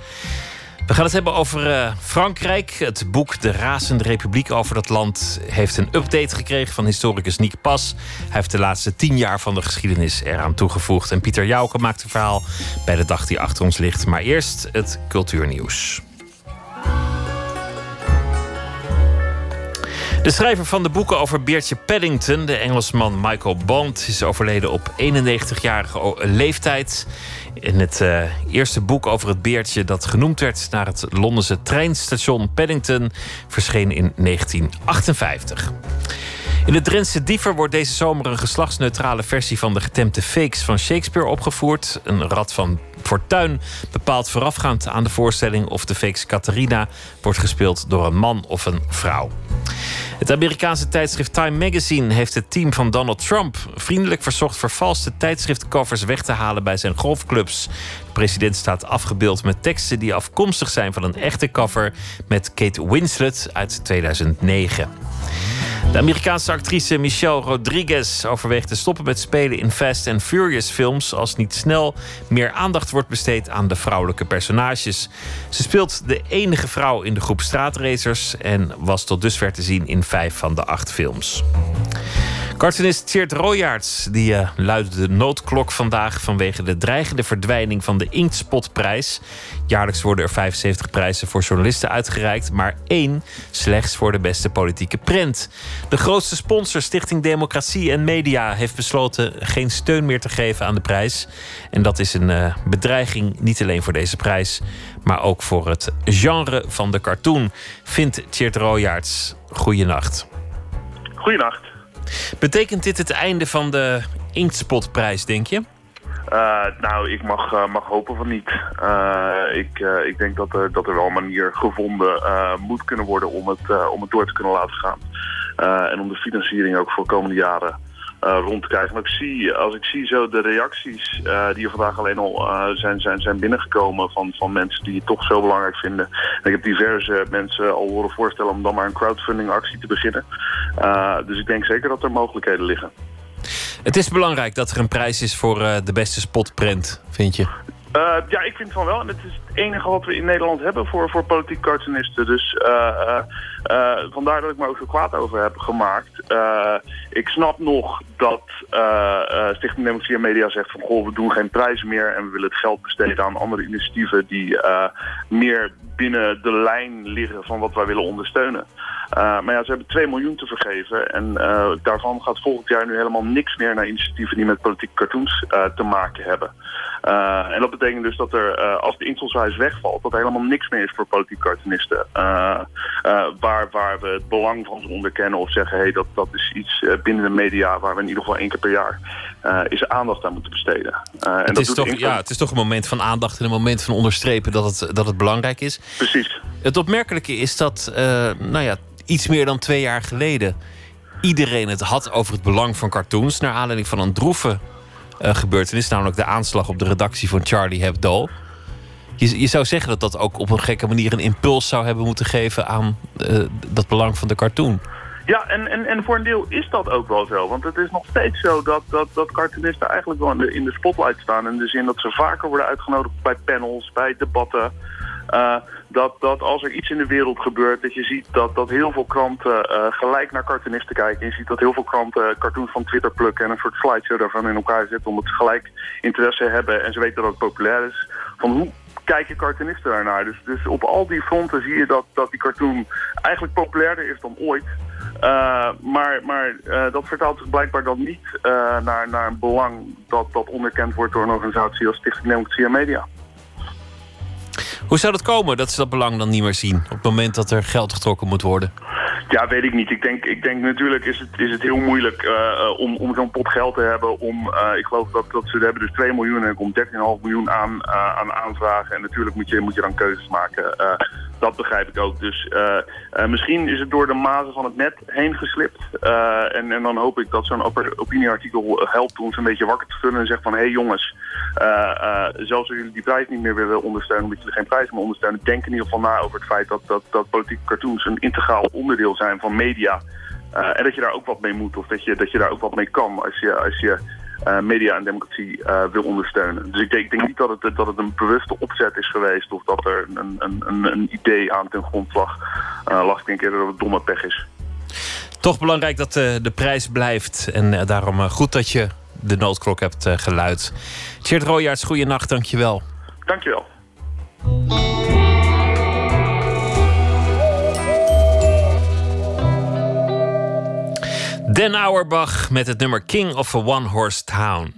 We gaan het hebben over uh, Frankrijk. Het boek De Razende Republiek over dat land heeft een update gekregen van historicus Nick Pas. Hij heeft de laatste tien jaar van de geschiedenis eraan toegevoegd. En Pieter Jouke maakt een verhaal bij de dag die achter ons ligt. Maar eerst het cultuurnieuws. De schrijver van de boeken over Beertje Paddington, de Engelsman Michael Bond, is overleden op 91-jarige leeftijd. In het uh, eerste boek over het beertje dat genoemd werd naar het Londense treinstation Paddington verscheen in 1958. In de Drentse Diever wordt deze zomer een geslachtsneutrale versie van de getempte fakes van Shakespeare opgevoerd. Een rad van fortuin bepaalt voorafgaand aan de voorstelling of de fakes Catharina wordt gespeeld door een man of een vrouw. Het Amerikaanse tijdschrift Time Magazine heeft het team van Donald Trump vriendelijk verzocht vervalste tijdschriftcovers weg te halen bij zijn golfclubs. De president staat afgebeeld met teksten die afkomstig zijn van een echte cover met Kate Winslet uit 2009. De Amerikaanse actrice Michelle Rodriguez overweegt te stoppen met spelen in Fast and Furious films als niet snel meer aandacht wordt besteed aan de vrouwelijke personages. Ze speelt de enige vrouw in de groep straatracers en was tot dusver te zien in vijf van de acht films. Cartoonist Tjeerd Royaerts die uh, luidde de noodklok vandaag vanwege de dreigende verdwijning van de Inktspotprijs. Jaarlijks worden er 75 prijzen voor journalisten uitgereikt, maar één slechts voor de beste politieke prent. De grootste sponsor, Stichting Democratie en Media, heeft besloten geen steun meer te geven aan de prijs. En dat is een uh, bedreiging niet alleen voor deze prijs, maar ook voor het genre van de cartoon, vindt Tjeerd Royaerts. Goeienacht. Goeienacht. Betekent dit het einde van de Inktspotprijs, denk je? Uh, nou, ik mag, uh, mag hopen van niet. Uh, ik, ik denk dat er, dat er wel een manier gevonden moet kunnen worden om het, om het door te kunnen laten gaan. en om de financiering ook voor komende jaren rond te krijgen. Maar ik zie, als ik zie zo de reacties die er vandaag alleen al zijn, zijn, zijn binnengekomen van, van mensen die het toch zo belangrijk vinden. En ik heb diverse mensen al horen voorstellen om dan maar een crowdfunding actie te beginnen. dus ik denk zeker dat er mogelijkheden liggen. Het is belangrijk dat er een prijs is voor de beste spotprint, vind je? Uh, ja, ik vind van wel. En het is het enige wat we in Nederland hebben voor, voor politiek cartoonisten. Dus uh, vandaar dat ik me ook zo kwaad over heb gemaakt. ik snap nog dat Stichting Democratie en Media zegt van... goh, we doen geen prijs meer en we willen het geld besteden aan andere initiatieven... die meer binnen de lijn liggen van wat wij willen ondersteunen. Uh, maar ja, ze hebben 2 miljoen te vergeven. En uh, daarvan gaat volgend jaar nu helemaal niks meer naar initiatieven die met politieke cartoons uh, te maken hebben. en dat betekent dus dat er, als de invalswijs wegvalt, dat er helemaal niks meer is voor politieke cartoonisten. waar, waar we het belang van onderkennen of zeggen, hey, dat, dat is iets binnen de media waar we in ieder geval één keer per jaar is aandacht aan moeten besteden. en het, is toch, ja, het is toch een moment van aandacht en een moment van onderstrepen dat het, dat het belangrijk is. Precies. Het opmerkelijke is dat, nou ja, iets meer dan twee jaar geleden iedereen het had over het belang van cartoons. Naar aanleiding van een droeve uh, gebeurtenis, namelijk de aanslag op de redactie van Charlie Hebdo. Je, je, zou zeggen dat dat ook op een gekke manier een impuls zou hebben moeten geven aan uh, dat belang van de cartoon. Ja, en, en, en voor een deel is dat ook wel zo. Want het is nog steeds zo dat, dat, dat cartoonisten eigenlijk wel in de, spotlight staan. In de zin dat ze vaker worden uitgenodigd bij panels, bij debatten. Uh, dat, dat als er iets in de wereld gebeurt, dat je ziet dat, dat heel veel kranten uh, gelijk naar cartoonisten kijken. Je ziet dat heel veel kranten cartoons van Twitter plukken en een soort slideshow daarvan in elkaar zetten. Omdat ze gelijk interesse hebben en ze weten dat het populair is. Van hoe kijken cartoonisten daarnaar? Dus, dus op al die fronten zie je dat, dat die cartoon eigenlijk populairder is dan ooit. Uh, maar maar uh, dat vertaalt zich blijkbaar dan niet naar, naar een belang dat, dat onderkend wordt door een organisatie als Stichting Democratie en Media. Hoe zou dat komen dat ze dat belang dan niet meer zien op het moment dat er geld getrokken moet worden? Ja, weet ik niet. Ik denk, ik denk natuurlijk is het, is het heel moeilijk uh, om, om zo'n pot geld te hebben. Om, uh, ik geloof dat, dat ze hebben dus 2 miljoen en er komt 13,5 miljoen aan, aan aanvragen. En natuurlijk moet je, moet je dan keuzes maken. dat begrijp ik ook. Dus misschien is het door de mazen van het net heen geslipt. en, en dan hoop ik dat zo'n opinieartikel helpt om ze een beetje wakker te vullen en zegt van... hé hey jongens, zelfs als jullie die prijs niet meer willen ondersteunen... geen prijs meer ondersteunen... denk in ieder geval na over het feit dat, dat, dat politieke cartoons een integraal onderdeel zijn van media. Uh, en dat je daar ook wat mee moet of dat je, dat je daar ook wat mee kan als je, als je uh, media en democratie uh, wil ondersteunen. Dus ik denk, ik denk, niet dat het, dat het een bewuste opzet is geweest of dat er een, een, een, een idee aan ten grond lag. ik denk eerder dat het domme pech is. Toch belangrijk dat de, de prijs blijft en daarom goed dat je de noodklok hebt geluid. Tjeerd Royaerts, goeienacht, dankjewel. Dankjewel. Den Auerbach met het nummer King of a One Horse Town.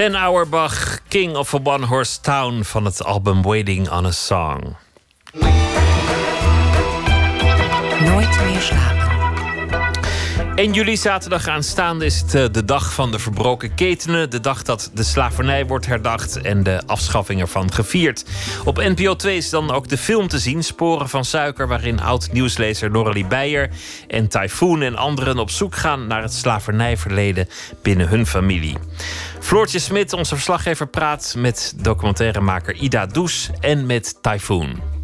Den Auerbach, King of a One Horse Town van het album Waiting on a Song. Nooit meer slapen. 1 juli, zaterdag aanstaande, is het eh, de dag van de verbroken ketenen. De dag dat de slavernij wordt herdacht en de afschaffing ervan gevierd. Op NPO 2 is dan ook de film te zien, Sporen van Suiker... waarin oud-nieuwslezer Noralie Beijer en Typhoon en anderen op zoek gaan... naar het slavernijverleden binnen hun familie. Floortje Smit, onze verslaggever, praat met documentairemaker Ida Does en met Typhoon.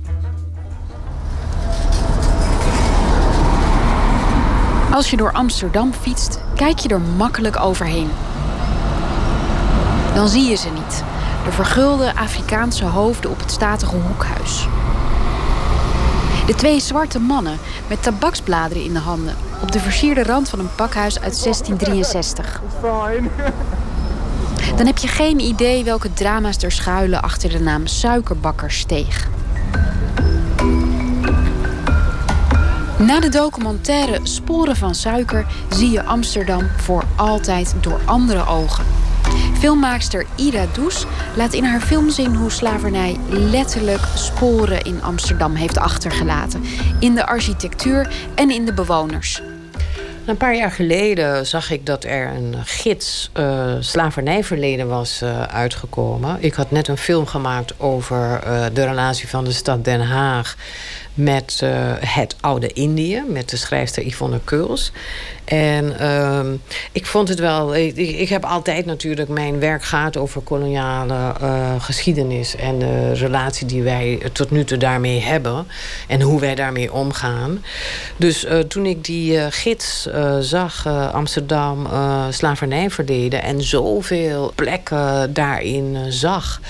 Als je door Amsterdam fietst, kijk je er makkelijk overheen. Dan zie je ze niet. De vergulde Afrikaanse hoofden op het statige hoekhuis. De twee zwarte mannen met tabaksbladeren in de handen op de versierde rand van een pakhuis uit 1663. Dan heb je geen idee welke drama's er schuilen achter de naam Suikerbakkersteeg. Na de documentaire Sporen van Suiker zie je Amsterdam voor altijd door andere ogen. Filmmaakster Ida Does laat in haar film zien hoe slavernij letterlijk sporen in Amsterdam heeft achtergelaten. In de architectuur en in de bewoners. Een paar jaar geleden zag ik dat er een gids uh, slavernijverleden was uh, uitgekomen. Ik had net een film gemaakt over uh, de relatie van de stad Den Haag met uh, het oude Indië, met de schrijfster Yvonne Keuls. En uh, ik vond het wel. Ik, ik, heb altijd natuurlijk. Mijn werk gaat over koloniale uh, geschiedenis. En de relatie die wij tot nu toe daarmee hebben. En hoe wij daarmee omgaan. Dus uh, toen ik die gids zag, Amsterdam, slavernijverleden. en zoveel plekken daarin zag.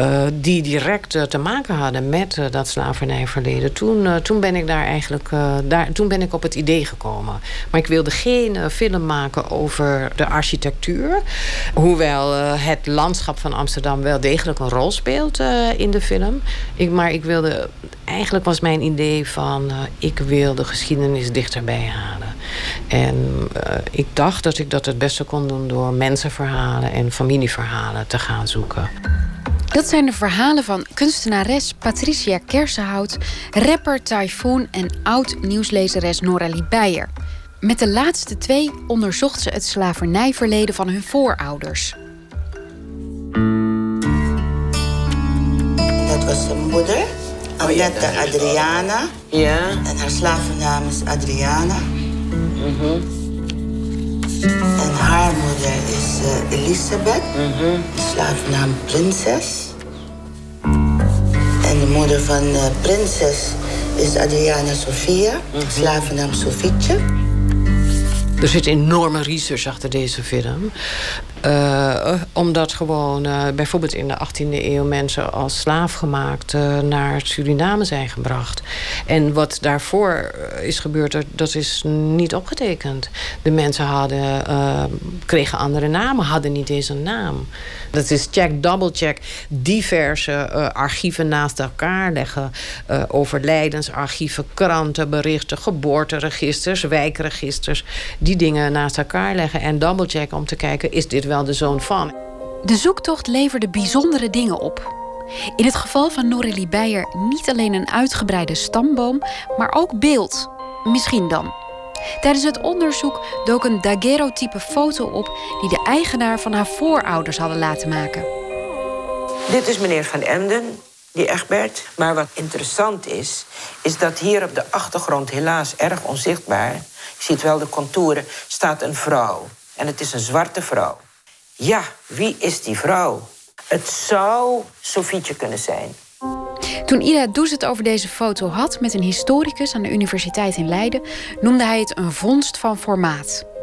Uh, die direct uh, te maken hadden met uh, dat slavernijverleden. Toen, toen ben ik daar eigenlijk daar, toen ben ik op het idee gekomen. Maar ik wilde geen film maken over de architectuur. Hoewel het landschap van Amsterdam wel degelijk een rol speelt in de film. Ik, maar ik wilde, eigenlijk was mijn idee van ik wil de geschiedenis dichterbij halen. En ik dacht dat ik dat het beste kon doen door mensenverhalen en familieverhalen te gaan zoeken. Dat zijn de verhalen van kunstenares Patricia Kersenhout, rapper Typhoon en oud-nieuwslezeres Noralie Beijer. Met de laatste twee onderzocht ze het slavernijverleden van hun voorouders. Dat was zijn moeder, Annette Adriana. Ja. En haar slavennaam is Adriana. Mhm. En haar moeder is uh, Elisabeth, Mhm. slavennaam Prinses. En de moeder van uh, Prinses is Adriana Sofia, slavennaam Sofietje. Er zit enorme research achter deze film. Uh, omdat gewoon uh, bijvoorbeeld in de 18e eeuw mensen als slaaf gemaakt uh, naar Suriname zijn gebracht. En wat daarvoor is gebeurd, dat is niet opgetekend. De mensen hadden, kregen andere namen, hadden niet eens een naam. Dat is check, double check, diverse archieven naast elkaar leggen. overlijdensarchieven, krantenberichten, geboorteregisters, wijkregisters. Die dingen naast elkaar leggen en double check om te kijken, is dit wel wel de zoon van. De zoektocht leverde bijzondere dingen op. In het geval van Norelie Beijer niet alleen een uitgebreide stamboom, maar ook beeld. Misschien dan. Tijdens het onderzoek dook een daguerreotype foto op die de eigenaar van haar voorouders hadden laten maken. Dit is meneer Van Emden, die Egbert. Maar wat interessant is, is dat hier op de achtergrond, helaas erg onzichtbaar, je ziet wel de contouren, staat een vrouw. En het is een zwarte vrouw. Ja, wie is die vrouw? Het zou Sofietje kunnen zijn. Toen Ida Does het over deze foto had met een historicus aan de Universiteit in Leiden, noemde hij het een vondst van formaat.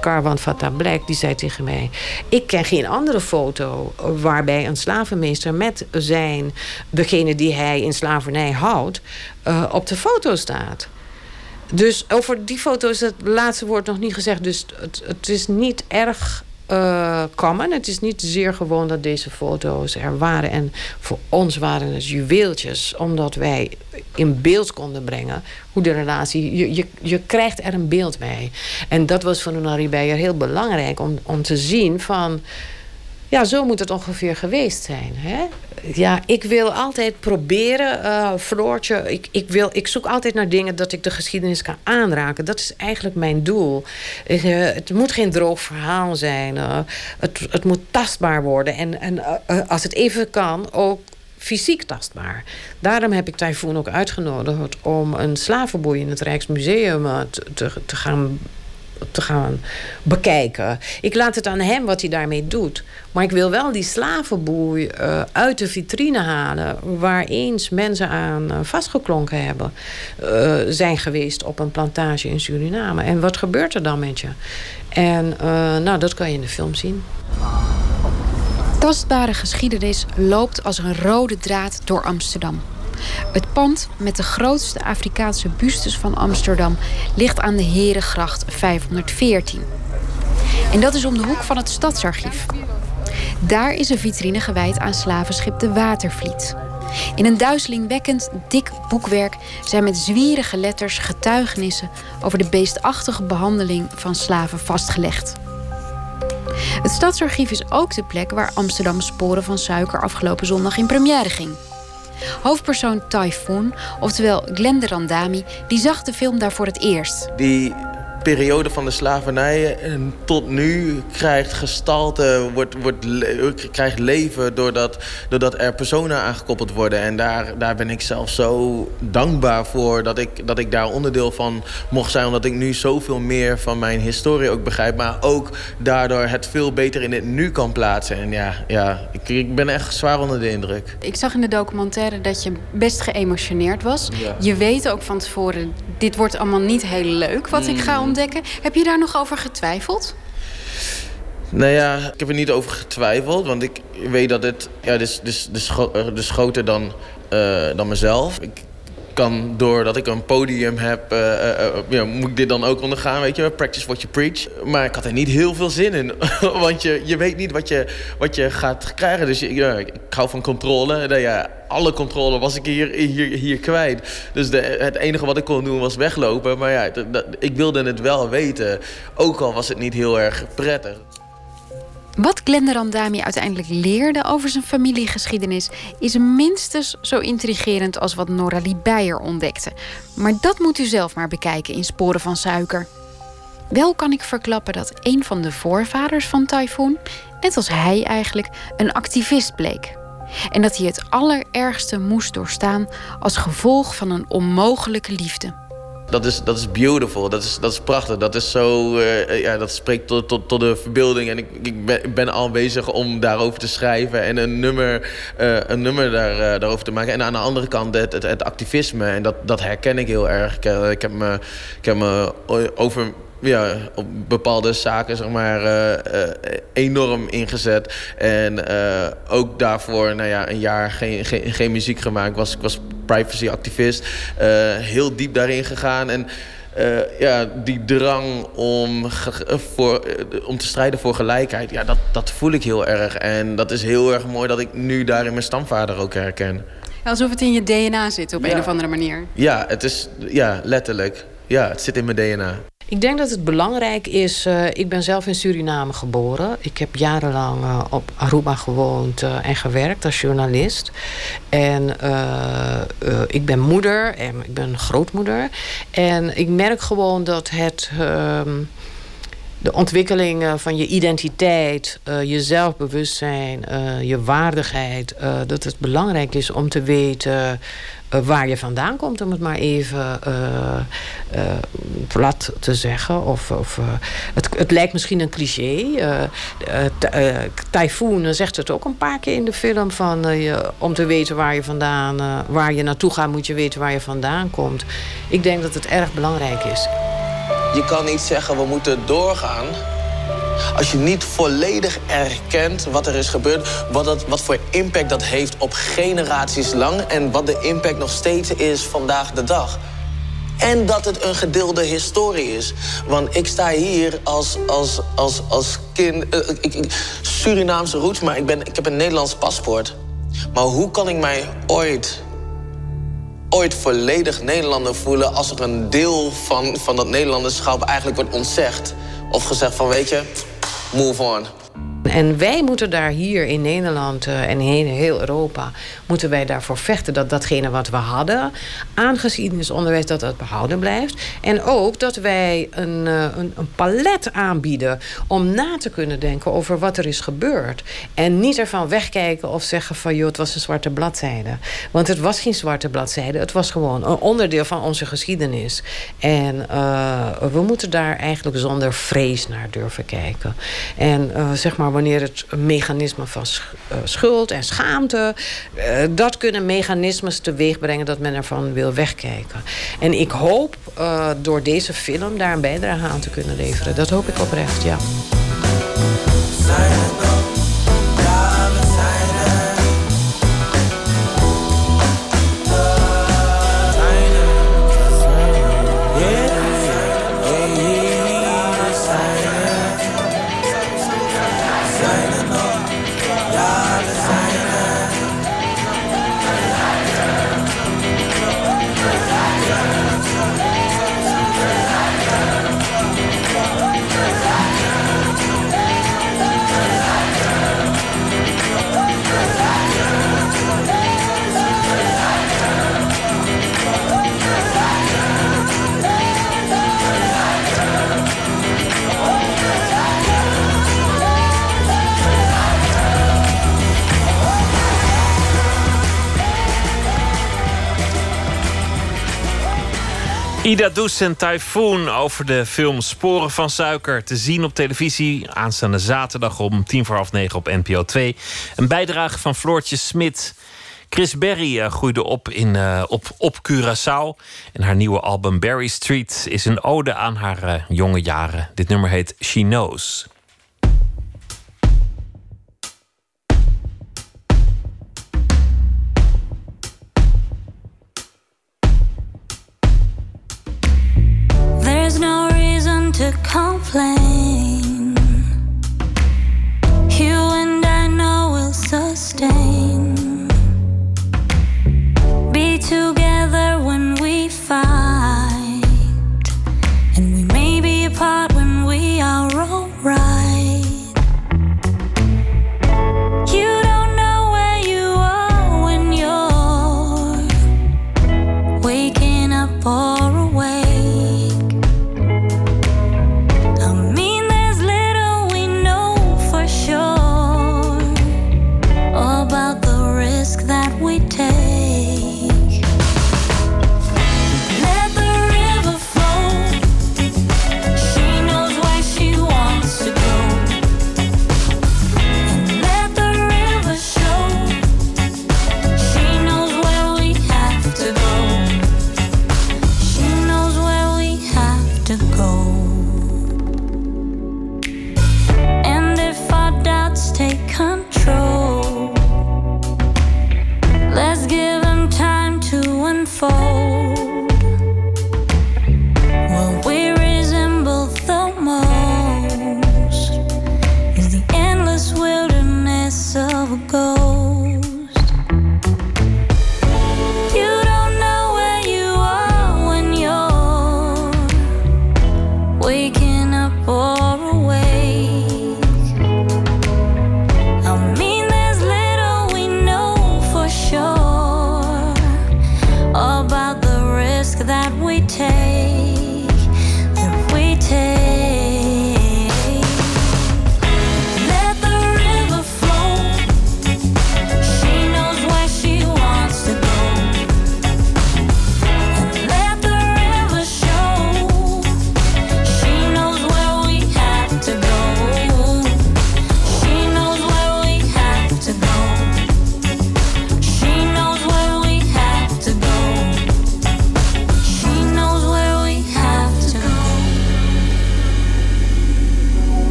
Carwan Fatah Black die zei tegen mij: Ik ken geen andere foto waarbij een slavenmeester met zijn, degene die hij in slavernij houdt, uh, op de foto staat. Dus over die foto is het laatste woord nog niet gezegd. Dus het, het is niet erg common. Het is niet zeer gewoon dat deze foto's er waren. En voor ons waren het juweeltjes, omdat wij in beeld konden brengen hoe de relatie. Je, je, je krijgt er een beeld bij. En dat was voor Nari Beyer heel belangrijk om, om te zien van. Ja, zo moet het ongeveer geweest zijn. Hè? Ja, ik wil altijd proberen, uh, Floortje. Ik, ik, wil, ik zoek altijd naar dingen dat ik de geschiedenis kan aanraken. Dat is eigenlijk mijn doel. Uh, het moet geen droog verhaal zijn. Uh, het, het moet tastbaar worden. En, en als het even kan, ook fysiek tastbaar. Daarom heb ik Typhoon ook uitgenodigd om een slavenboei in het Rijksmuseum te, te gaan te gaan bekijken. Ik laat het aan hem wat hij daarmee doet. Maar ik wil wel die slavenboei uh, uit de vitrine halen... waar eens mensen aan uh, vastgeklonken hebben... Uh, zijn geweest op een plantage in Suriname. En wat gebeurt er dan met je? En nou, dat kan je in de film zien. Tastbare geschiedenis loopt als een rode draad door Amsterdam. Het pand met de grootste Afrikaanse bustes van Amsterdam ligt aan de Herengracht 514. En dat is om de hoek van het stadsarchief. Daar is een vitrine gewijd aan slavenschip de Watervliet. In een duizelingwekkend dik boekwerk zijn met zwierige letters getuigenissen over de beestachtige behandeling van slaven vastgelegd. Het stadsarchief is ook de plek waar Amsterdam Sporen van Suiker afgelopen zondag in première ging. Hoofdpersoon Typhoon, oftewel Glenda Randami, die zag de film daar voor het eerst. Die periode van de slavernij en tot nu krijgt gestalte, wordt, wordt, krijgt leven doordat, doordat er personen aangekoppeld worden. En daar, daar ben ik zelf zo dankbaar voor dat ik, dat ik daar onderdeel van mocht zijn. Omdat ik nu zoveel meer van mijn historie ook begrijp. Maar ook daardoor het veel beter in het nu kan plaatsen. En ja, ja ik, ik ben echt zwaar onder de indruk. Ik zag in de documentaire dat je best geëmotioneerd was. Je weet ook van tevoren, dit wordt allemaal niet heel leuk wat ik ga mm. Ontdekken. Heb je daar nog over getwijfeld? Nou ja, ik heb er niet over getwijfeld. Want ik weet dat het... Ja, dus, dus, dus, dus groter dan, uh, dan mezelf. Ik kan, doordat ik een podium heb, uh, uh, ja, moet ik dit dan ook ondergaan, weet je. Practice what you preach. Maar ik had er niet heel veel zin in. want je, je weet niet wat je, wat je gaat krijgen. Dus ik hou van controle. Nou ja, alle controle was ik hier, hier, hier kwijt. Dus de, het enige wat ik kon doen was weglopen. Maar ja, ik wilde het wel weten. Ook al was het niet heel erg prettig. Wat Glenderandami uiteindelijk leerde over zijn familiegeschiedenis is minstens zo intrigerend als wat Noralie Beyer ontdekte. Maar dat moet u zelf maar bekijken in Sporen van Suiker. Wel kan ik verklappen dat een van de voorvaders van Typhoon, net als hij eigenlijk, een activist bleek. En dat hij het allerergste moest doorstaan als gevolg van een onmogelijke liefde. Dat is, dat is beautiful, dat is, dat is prachtig. Dat is zo, uh, ja, dat spreekt tot, tot, tot de verbeelding. En ik, ik, ben, ben al bezig om daarover te schrijven en een nummer, uh, een nummer daar, uh, daarover te maken. En aan de andere kant het, het, het activisme. En dat, dat herken ik heel erg. Ik, ik, heb, me, ik heb me over ja, op bepaalde zaken zeg maar, uh, uh, enorm ingezet. En uh, ook daarvoor nou ja, een jaar geen, geen, geen muziek gemaakt. Was, ik was privacy-activist. heel diep daarin gegaan. En ja, die drang om, voor, om te strijden voor gelijkheid, ja, dat, dat voel ik heel erg. En dat is heel erg mooi dat ik nu daarin mijn stamvader ook herken. alsof het in je DNA zit op een of andere manier. Ja, het is ja, letterlijk. Ja, het zit in mijn DNA. Ik denk dat het belangrijk is. Uh, ik ben zelf in Suriname geboren. Ik heb jarenlang uh, op Aruba gewoond uh, en gewerkt als journalist. En ik ben moeder en ik ben grootmoeder. En ik merk gewoon dat het. Ehm, de ontwikkeling van je identiteit, je zelfbewustzijn, je waardigheid. dat het belangrijk is om te weten uh, waar je vandaan komt, om het maar even uh, uh, plat te zeggen. Of, of het, het lijkt misschien een cliché. Typhoon zegt het ook een paar keer in de film: van, om te weten waar je vandaan, waar je naartoe gaat, moet je weten waar je vandaan komt. Ik denk dat het erg belangrijk is. Je kan niet zeggen we moeten doorgaan als je niet volledig erkent wat er is gebeurd, wat, dat, wat voor impact dat heeft op generaties lang en wat de impact nog steeds is vandaag de dag. En dat het een gedeelde historie is. Want ik sta hier als, als, als, als kind. Uh, ik, Surinaamse roots, maar ik, ben, ik heb een Nederlands paspoort. Maar hoe kan ik mij ooit. ooit volledig Nederlander voelen. als er een deel van, van dat Nederlanderschap eigenlijk wordt ontzegd? Of gezegd van weet je move on. en wij moeten daar hier in Nederland uh, en in heel Europa... moeten wij daarvoor vechten dat datgene wat we hadden... aan geschiedenisonderwijs dat dat behouden blijft. En ook dat wij een, uh, een, een, palet aanbieden... om na te kunnen denken over wat er is gebeurd. En niet ervan wegkijken of zeggen van... joh, het was een zwarte bladzijde. Want het was geen zwarte bladzijde. Het was gewoon een onderdeel van onze geschiedenis. En uh, we moeten daar eigenlijk zonder vrees naar durven kijken. En uh, zeg maar wanneer het mechanisme van schuld en schaamte... dat kunnen mechanismes teweeg brengen dat men ervan wil wegkijken. En ik hoop door deze film daar een bijdrage aan te kunnen leveren. Dat hoop ik oprecht, ja. Ida Does en Typhoon over de film Sporen van Suiker. Te zien op televisie aanstaande zaterdag om tien voor half negen op NPO 2. Een bijdrage van Floortje Smit. Chris Berry uh, groeide op, in, uh, op, op Curaçao. En haar nieuwe album Berry Street is een ode aan haar uh, jonge jaren. Dit nummer heet She Knows. To complain. You and I know we'll sustain. Be together when we fight. And we may be apart when we are alright.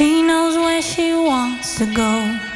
She knows where she wants to go.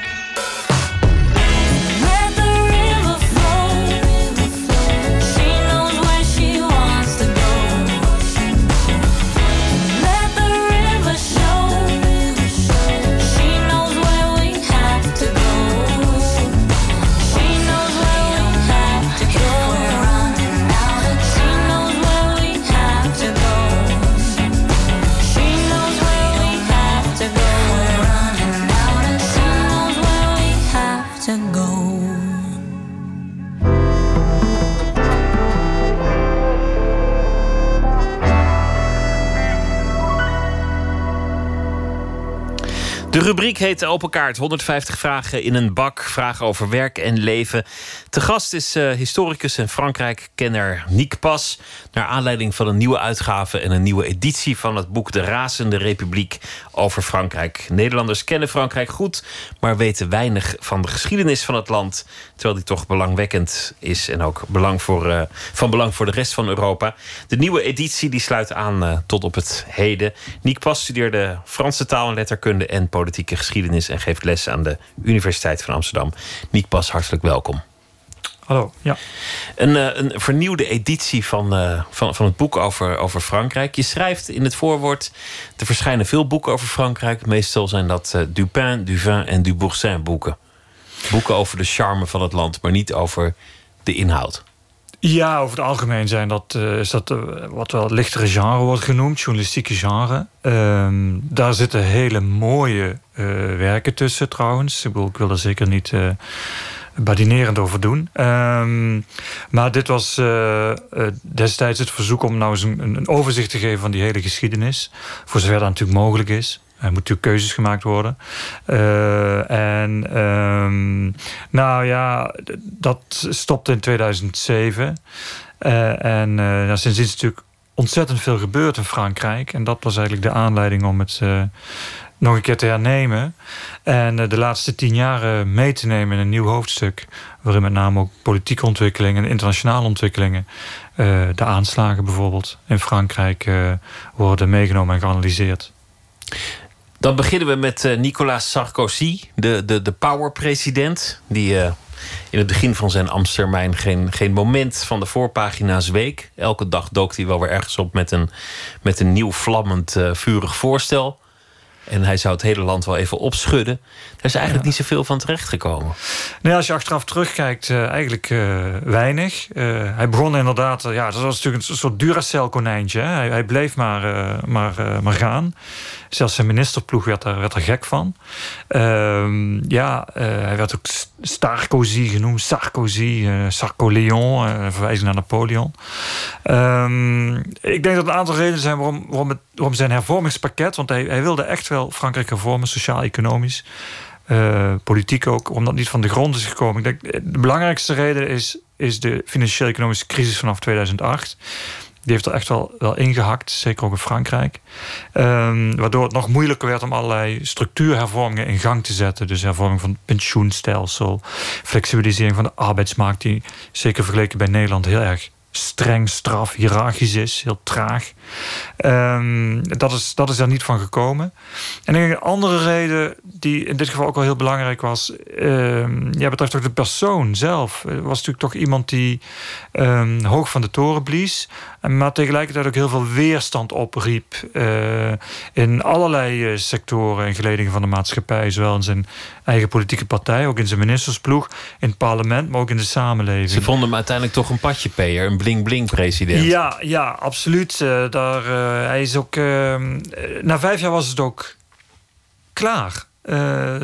Rubriek heet Open Kaart. 150 vragen in een bak. Vragen over werk en leven. Te gast is eh, historicus en Frankrijk-kenner Nick Pas. Naar aanleiding van een nieuwe uitgave en een nieuwe editie van het boek De Razende Republiek over Frankrijk. Nederlanders kennen Frankrijk goed, maar weten weinig van de geschiedenis van het land. Terwijl die toch belangwekkend is en ook belang voor, eh, van belang voor de rest van Europa. De nieuwe editie die sluit aan eh, tot op het heden. Nick Pas studeerde Franse taal en letterkunde en politieke geschiedenis en geeft les aan de Universiteit van Amsterdam. Nick Pas, hartelijk welkom. Hallo, ja. Een, eh, een vernieuwde editie van, eh, van, van het boek over, over Frankrijk. Je schrijft in het voorwoord... er verschijnen veel boeken over Frankrijk. Meestal zijn dat uh, Dupin, Duvin en Duboursin boeken. Boeken over de charme van het land, maar niet over de inhoud. Ja, over het algemeen zijn dat, uh, is dat uh, wat wel lichtere genre wordt genoemd, journalistieke genre. Ehm, daar zitten hele mooie uh, werken tussen trouwens. Ik, ik wil er zeker niet badinerend over doen. Um, maar dit was destijds het verzoek om nou eens een, een, overzicht te geven van die hele geschiedenis. Voor zover dat natuurlijk mogelijk is. Er moeten natuurlijk keuzes gemaakt worden. Uh, en um, nou ja, dat stopte in 2007. Uh, en uh, nou, sindsdien is natuurlijk ontzettend veel gebeurd in Frankrijk. En dat was eigenlijk de aanleiding om het nog een keer te hernemen. En de laatste tien jaar mee te nemen in een nieuw hoofdstuk. Waarin met name ook politieke ontwikkelingen en internationale ontwikkelingen. de aanslagen bijvoorbeeld in Frankrijk worden meegenomen en geanalyseerd. Dan beginnen we met uh, Nicolas Sarkozy, de, de, de power-president. Die uh, in het begin van zijn ambtstermijn geen, geen moment van de voorpagina's week. Elke dag dook hij wel weer ergens op met een, met een nieuw vlammend uh, vurig voorstel. En hij zou het hele land wel even opschudden. Daar is eigenlijk ja. niet zoveel van terechtgekomen. Nee, als je achteraf terugkijkt, uh, eigenlijk uh, weinig. Uh, hij begon inderdaad, ja, dat was natuurlijk een soort Duracell-konijntje. Hij, hij, bleef maar, maar, maar gaan. Zelfs zijn ministerploeg werd er, werd er gek van. Ehm, ja, hij werd ook Sarkozy genoemd. Sarkozy, Sarko-Leon, verwijzing naar Napoleon. Um, ik denk dat een aantal redenen zijn waarom, waarom, zijn hervormingspakket... want hij, hij wilde echt wel Frankrijk hervormen, sociaal-economisch... Politiek ook, omdat niet van de grond is gekomen. Ik denk, de belangrijkste reden is, is de financieel-economische crisis vanaf 2008. Die heeft er echt wel, wel ingehakt, zeker ook in Frankrijk. Um, waardoor het nog moeilijker werd om allerlei structuurhervormingen in gang te zetten. Dus hervorming van het pensioenstelsel, flexibilisering van de arbeidsmarkt, die zeker vergeleken bij Nederland heel erg streng straf, hiërarchisch is, heel traag. Um, dat, is, dat is daar niet van gekomen. En een andere reden, die in dit geval ook wel heel belangrijk was, um, ja, betreft ook de persoon zelf. Het was natuurlijk toch iemand die hoog van de toren blies, maar tegelijkertijd ook heel veel weerstand opriep uh, in allerlei uh, sectoren en geledingen van de maatschappij, zowel in zijn eigen politieke partij, ook in zijn ministersploeg, in het parlement, maar ook in de samenleving. Ze vonden hem uiteindelijk toch een padjepeer, een bling-bling-president. Ja, ja, absoluut. Uh, daar, uh, hij is ook. Uh, na vijf jaar was het ook klaar. Uh,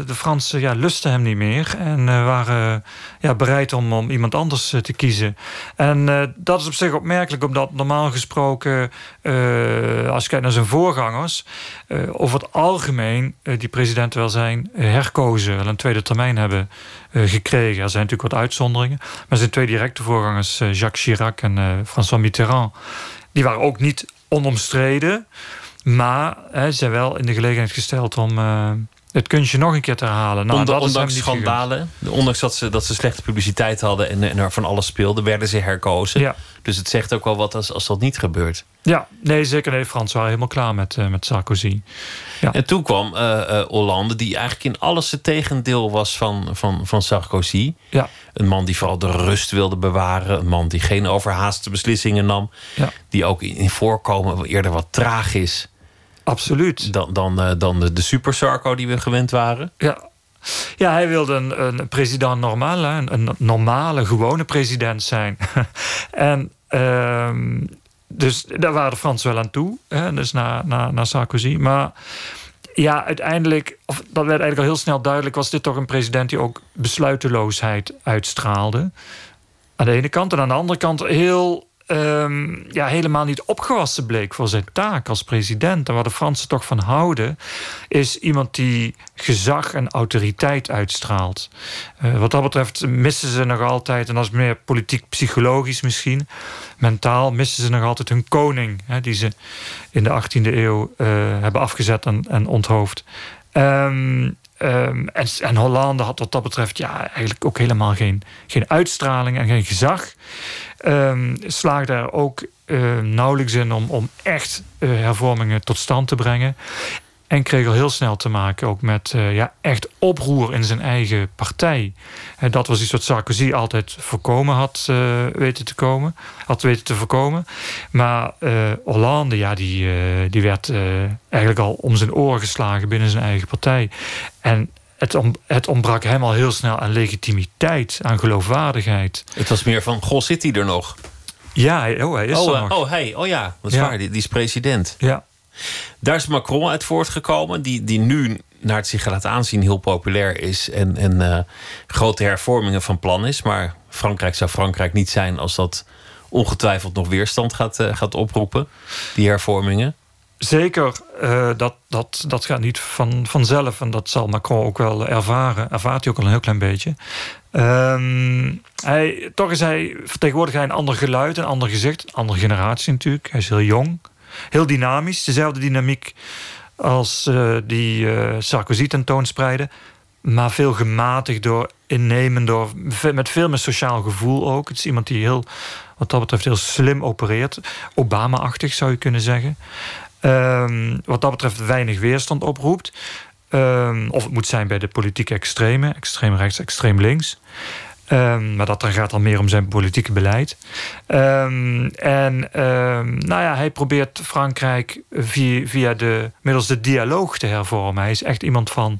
de Fransen ja, lusten hem niet meer en waren ja, bereid om, om iemand anders te kiezen. En dat is op zich opmerkelijk, omdat normaal gesproken, als je kijkt naar zijn voorgangers, over het algemeen die presidenten wel zijn herkozen, wel een tweede termijn hebben gekregen. Er zijn natuurlijk wat uitzonderingen, maar zijn twee directe voorgangers, Jacques Chirac en François Mitterrand, die waren ook niet onomstreden. Maar zijn wel in de gelegenheid gesteld om het kunstje nog een keer te herhalen. Nou, ondanks schandalen, ondanks dat ze, dat ze slechte publiciteit hadden en, en er van alles speelden, werden ze herkozen. Ja. Dus het zegt ook wel wat als, als dat niet gebeurt. Ja, nee, zeker. Nee, Frans waren helemaal klaar met, uh, met Sarkozy. Ja. En toen kwam uh, uh, Hollande, die eigenlijk in alles het tegendeel was van, van, van Sarkozy. Ja. Een man die vooral de rust wilde bewaren. Een man die geen overhaaste beslissingen nam. Ja. Die ook in voorkomen eerder wat traag is. Absoluut. Dan, dan, dan de, de super Sarko die we gewend waren. Ja, ja, hij wilde een, een president normaal, een, een normale, gewone president zijn. en uh, dus daar waren de Fransen wel aan toe, hè, dus naar, naar, naar Sarkozy. Maar ja, uiteindelijk, of dat werd eigenlijk al heel snel duidelijk, was dit toch een president die ook besluiteloosheid uitstraalde. Aan de ene kant. En aan de andere kant heel ehm, ja, helemaal niet opgewassen bleek voor zijn taak als president. En waar de Fransen toch van houden, is iemand die gezag en autoriteit uitstraalt. Eh, wat dat betreft missen ze nog altijd, en dat is meer politiek-psychologisch misschien, mentaal missen ze nog altijd hun koning, hè, die ze in de 18e eeuw eh, hebben afgezet en, onthoofd. Ehm, ehm, en, en Hollande had wat dat betreft ja, eigenlijk ook helemaal geen, geen uitstraling en geen gezag. Ehm slaagde er ook eh, nauwelijks in om, om echt eh, hervormingen tot stand te brengen. En kreeg al heel snel te maken ook met eh, ja, echt oproer in zijn eigen partij. En dat was iets wat Sarkozy altijd voorkomen had eh, weten te komen. Had weten te voorkomen. Maar eh, Hollande, ja, die, die werd eigenlijk al om zijn oren geslagen binnen zijn eigen partij. En het, om, het ontbrak hem al heel snel aan legitimiteit, aan geloofwaardigheid. Het was meer van, goh, zit hij er nog? Ja, hij- oh, hij is oh, er nog. oh, hij, oh ja, dat is Ja. waar, die, die is president. Ja. Daar is Macron uit voortgekomen, die, die nu, naar het zich laat aanzien, heel populair is en, en eh, grote hervormingen van plan is. Maar Frankrijk zou Frankrijk niet zijn als dat ongetwijfeld nog weerstand gaat, eh, gaat oproepen, die hervormingen. Zeker, eh, dat, dat, dat gaat niet van, vanzelf. En dat zal Macron ook wel ervaren. Ervaart hij ook al een heel klein beetje. Ehm, hij, toch is hij, vertegenwoordigt hij een ander geluid, een ander gezicht. Een andere generatie natuurlijk. Hij is heel jong. Heel dynamisch. Dezelfde dynamiek als eh, die eh, Sarkozy tentoonspreidde. Maar veel gematigd door, innemend door, met veel meer sociaal gevoel ook. Het is iemand die heel, wat dat betreft heel slim opereert. Obama-achtig zou je kunnen zeggen. Ehm, wat dat betreft weinig weerstand oproept. Ehm, of het moet zijn bij de politieke extreme, extreem rechts, extreem links. Ehm, maar dat dan gaat dan meer om zijn politieke beleid. Ehm, en ehm, nou ja, hij probeert Frankrijk via, via de, middels de dialoog te hervormen. Hij is echt iemand van,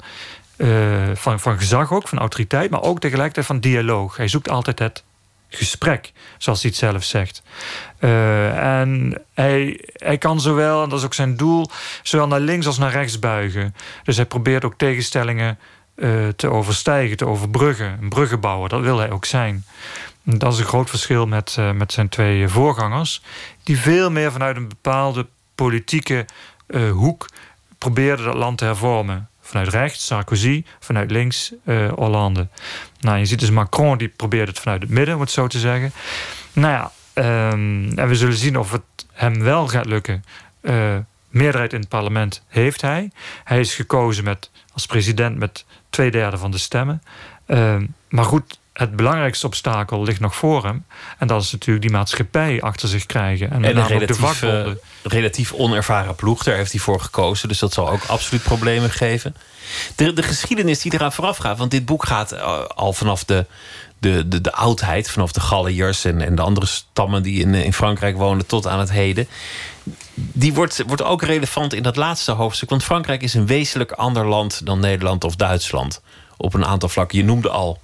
eh, van, van gezag ook, van autoriteit, maar ook tegelijkertijd van dialoog. Hij zoekt altijd het gesprek, zoals hij het zelf zegt. Eh, en hij, hij kan zowel, en dat is ook zijn doel, zowel naar links als naar rechts buigen. Dus hij probeert ook tegenstellingen eh, te overstijgen, te overbruggen. Een bruggenbouwer, dat wil hij ook zijn. Dat is een groot verschil met, eh, met zijn twee voorgangers, die veel meer vanuit een bepaalde politieke eh, hoek probeerden dat land te hervormen. Vanuit rechts, Sarkozy, vanuit links, Hollande. Nou, je ziet dus Macron, die probeert het vanuit het midden, om het zo te zeggen. Nou ja, ehm, en we zullen zien of het hem wel gaat lukken. Meerderheid in het parlement heeft hij. Hij is gekozen met, als president met twee derde van de stemmen. Ehm, maar goed, het belangrijkste obstakel ligt nog voor hem. En dat is natuurlijk die maatschappij achter zich krijgen. En, een de relatief, relatief onervaren ploeg, daar heeft hij voor gekozen. Dus dat zal ook absoluut problemen geven. De, de geschiedenis die eraan vooraf gaat, want dit boek gaat eh, al vanaf de, de, de, de oudheid, vanaf de Galliërs en, en de andere stammen die in, eh, in Frankrijk woonden tot aan het heden. Die wordt, wordt ook relevant in dat laatste hoofdstuk. Want Frankrijk is een wezenlijk ander land dan Nederland of Duitsland. Op een aantal vlakken. Je noemde al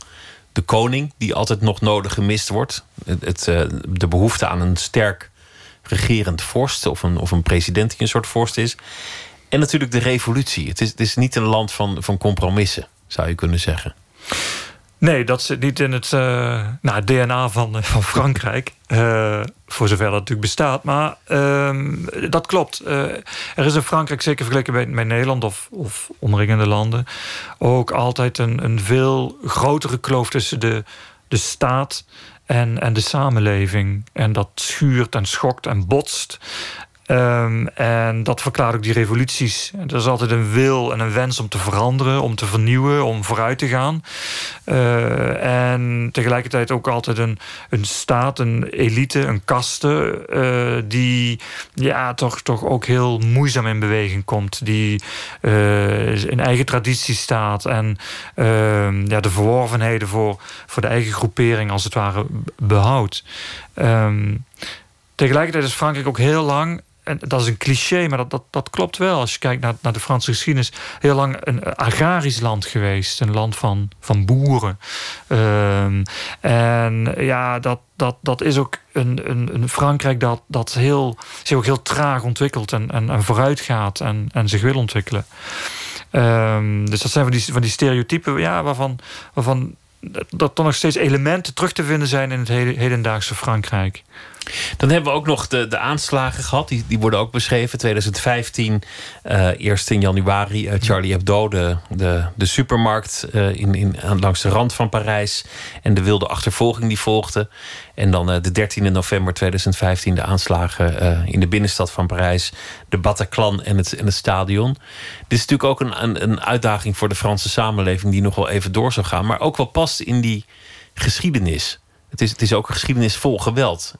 de koning, die altijd nog nodig gemist wordt. Het, eh, de behoefte aan een sterk regerend vorst of een, of een president die een soort vorst is. En natuurlijk de revolutie. Het is, het is niet een land van, van compromissen, zou je kunnen zeggen. Nee, dat zit niet in het, eh, nou, DNA van, van Frankrijk. Eh, voor zover dat natuurlijk bestaat. Maar ehm, dat klopt. Eh, er is in Frankrijk, zeker vergeleken bij, met Nederland of, of omringende landen, ook altijd een, een veel grotere kloof tussen de, de staat en, en de samenleving. En dat schuurt en schokt en botst. Ehm, en dat verklaart ook die revoluties. Er is altijd een wil en een wens om te veranderen, om te vernieuwen, om vooruit te gaan. Eh, en tegelijkertijd ook altijd een, een staat, een elite, een kaste, eh, die ja, toch, toch ook heel moeizaam in beweging komt. Die eh, in eigen traditie staat en ehm, ja, de verworvenheden voor, voor de eigen groepering als het ware behoudt. Ehm, tegelijkertijd is Frankrijk ook heel lang en dat is een cliché, maar dat, dat, dat klopt wel. Als je kijkt naar, naar de Franse geschiedenis, heel lang een agrarisch land geweest. Een land van, van boeren. Ehm, en ja, dat, dat, dat is ook een, een, een Frankrijk dat, dat heel, zich ook heel traag ontwikkelt en, en, en vooruit gaat en, en zich wil ontwikkelen. Ehm, dus dat zijn van die, die stereotypen ja, waarvan, waarvan dat er nog steeds elementen terug te vinden zijn in het heden- hedendaagse Frankrijk. Dan hebben we ook nog de, de aanslagen gehad. Die, die worden ook beschreven. 2015, eh, eerst in januari, eh, Charlie Hebdo, de, de, supermarkt eh, in, in, langs de rand van Parijs. En de wilde achtervolging die volgde. En dan de 13e november 2015 de aanslagen in de binnenstad van Parijs. De Bataclan en het, en het stadion. Dit is natuurlijk ook een, een, een uitdaging voor de Franse samenleving... die nog wel even door zou gaan. Maar ook wel past in die geschiedenis. Het is, het is ook een geschiedenis vol geweld.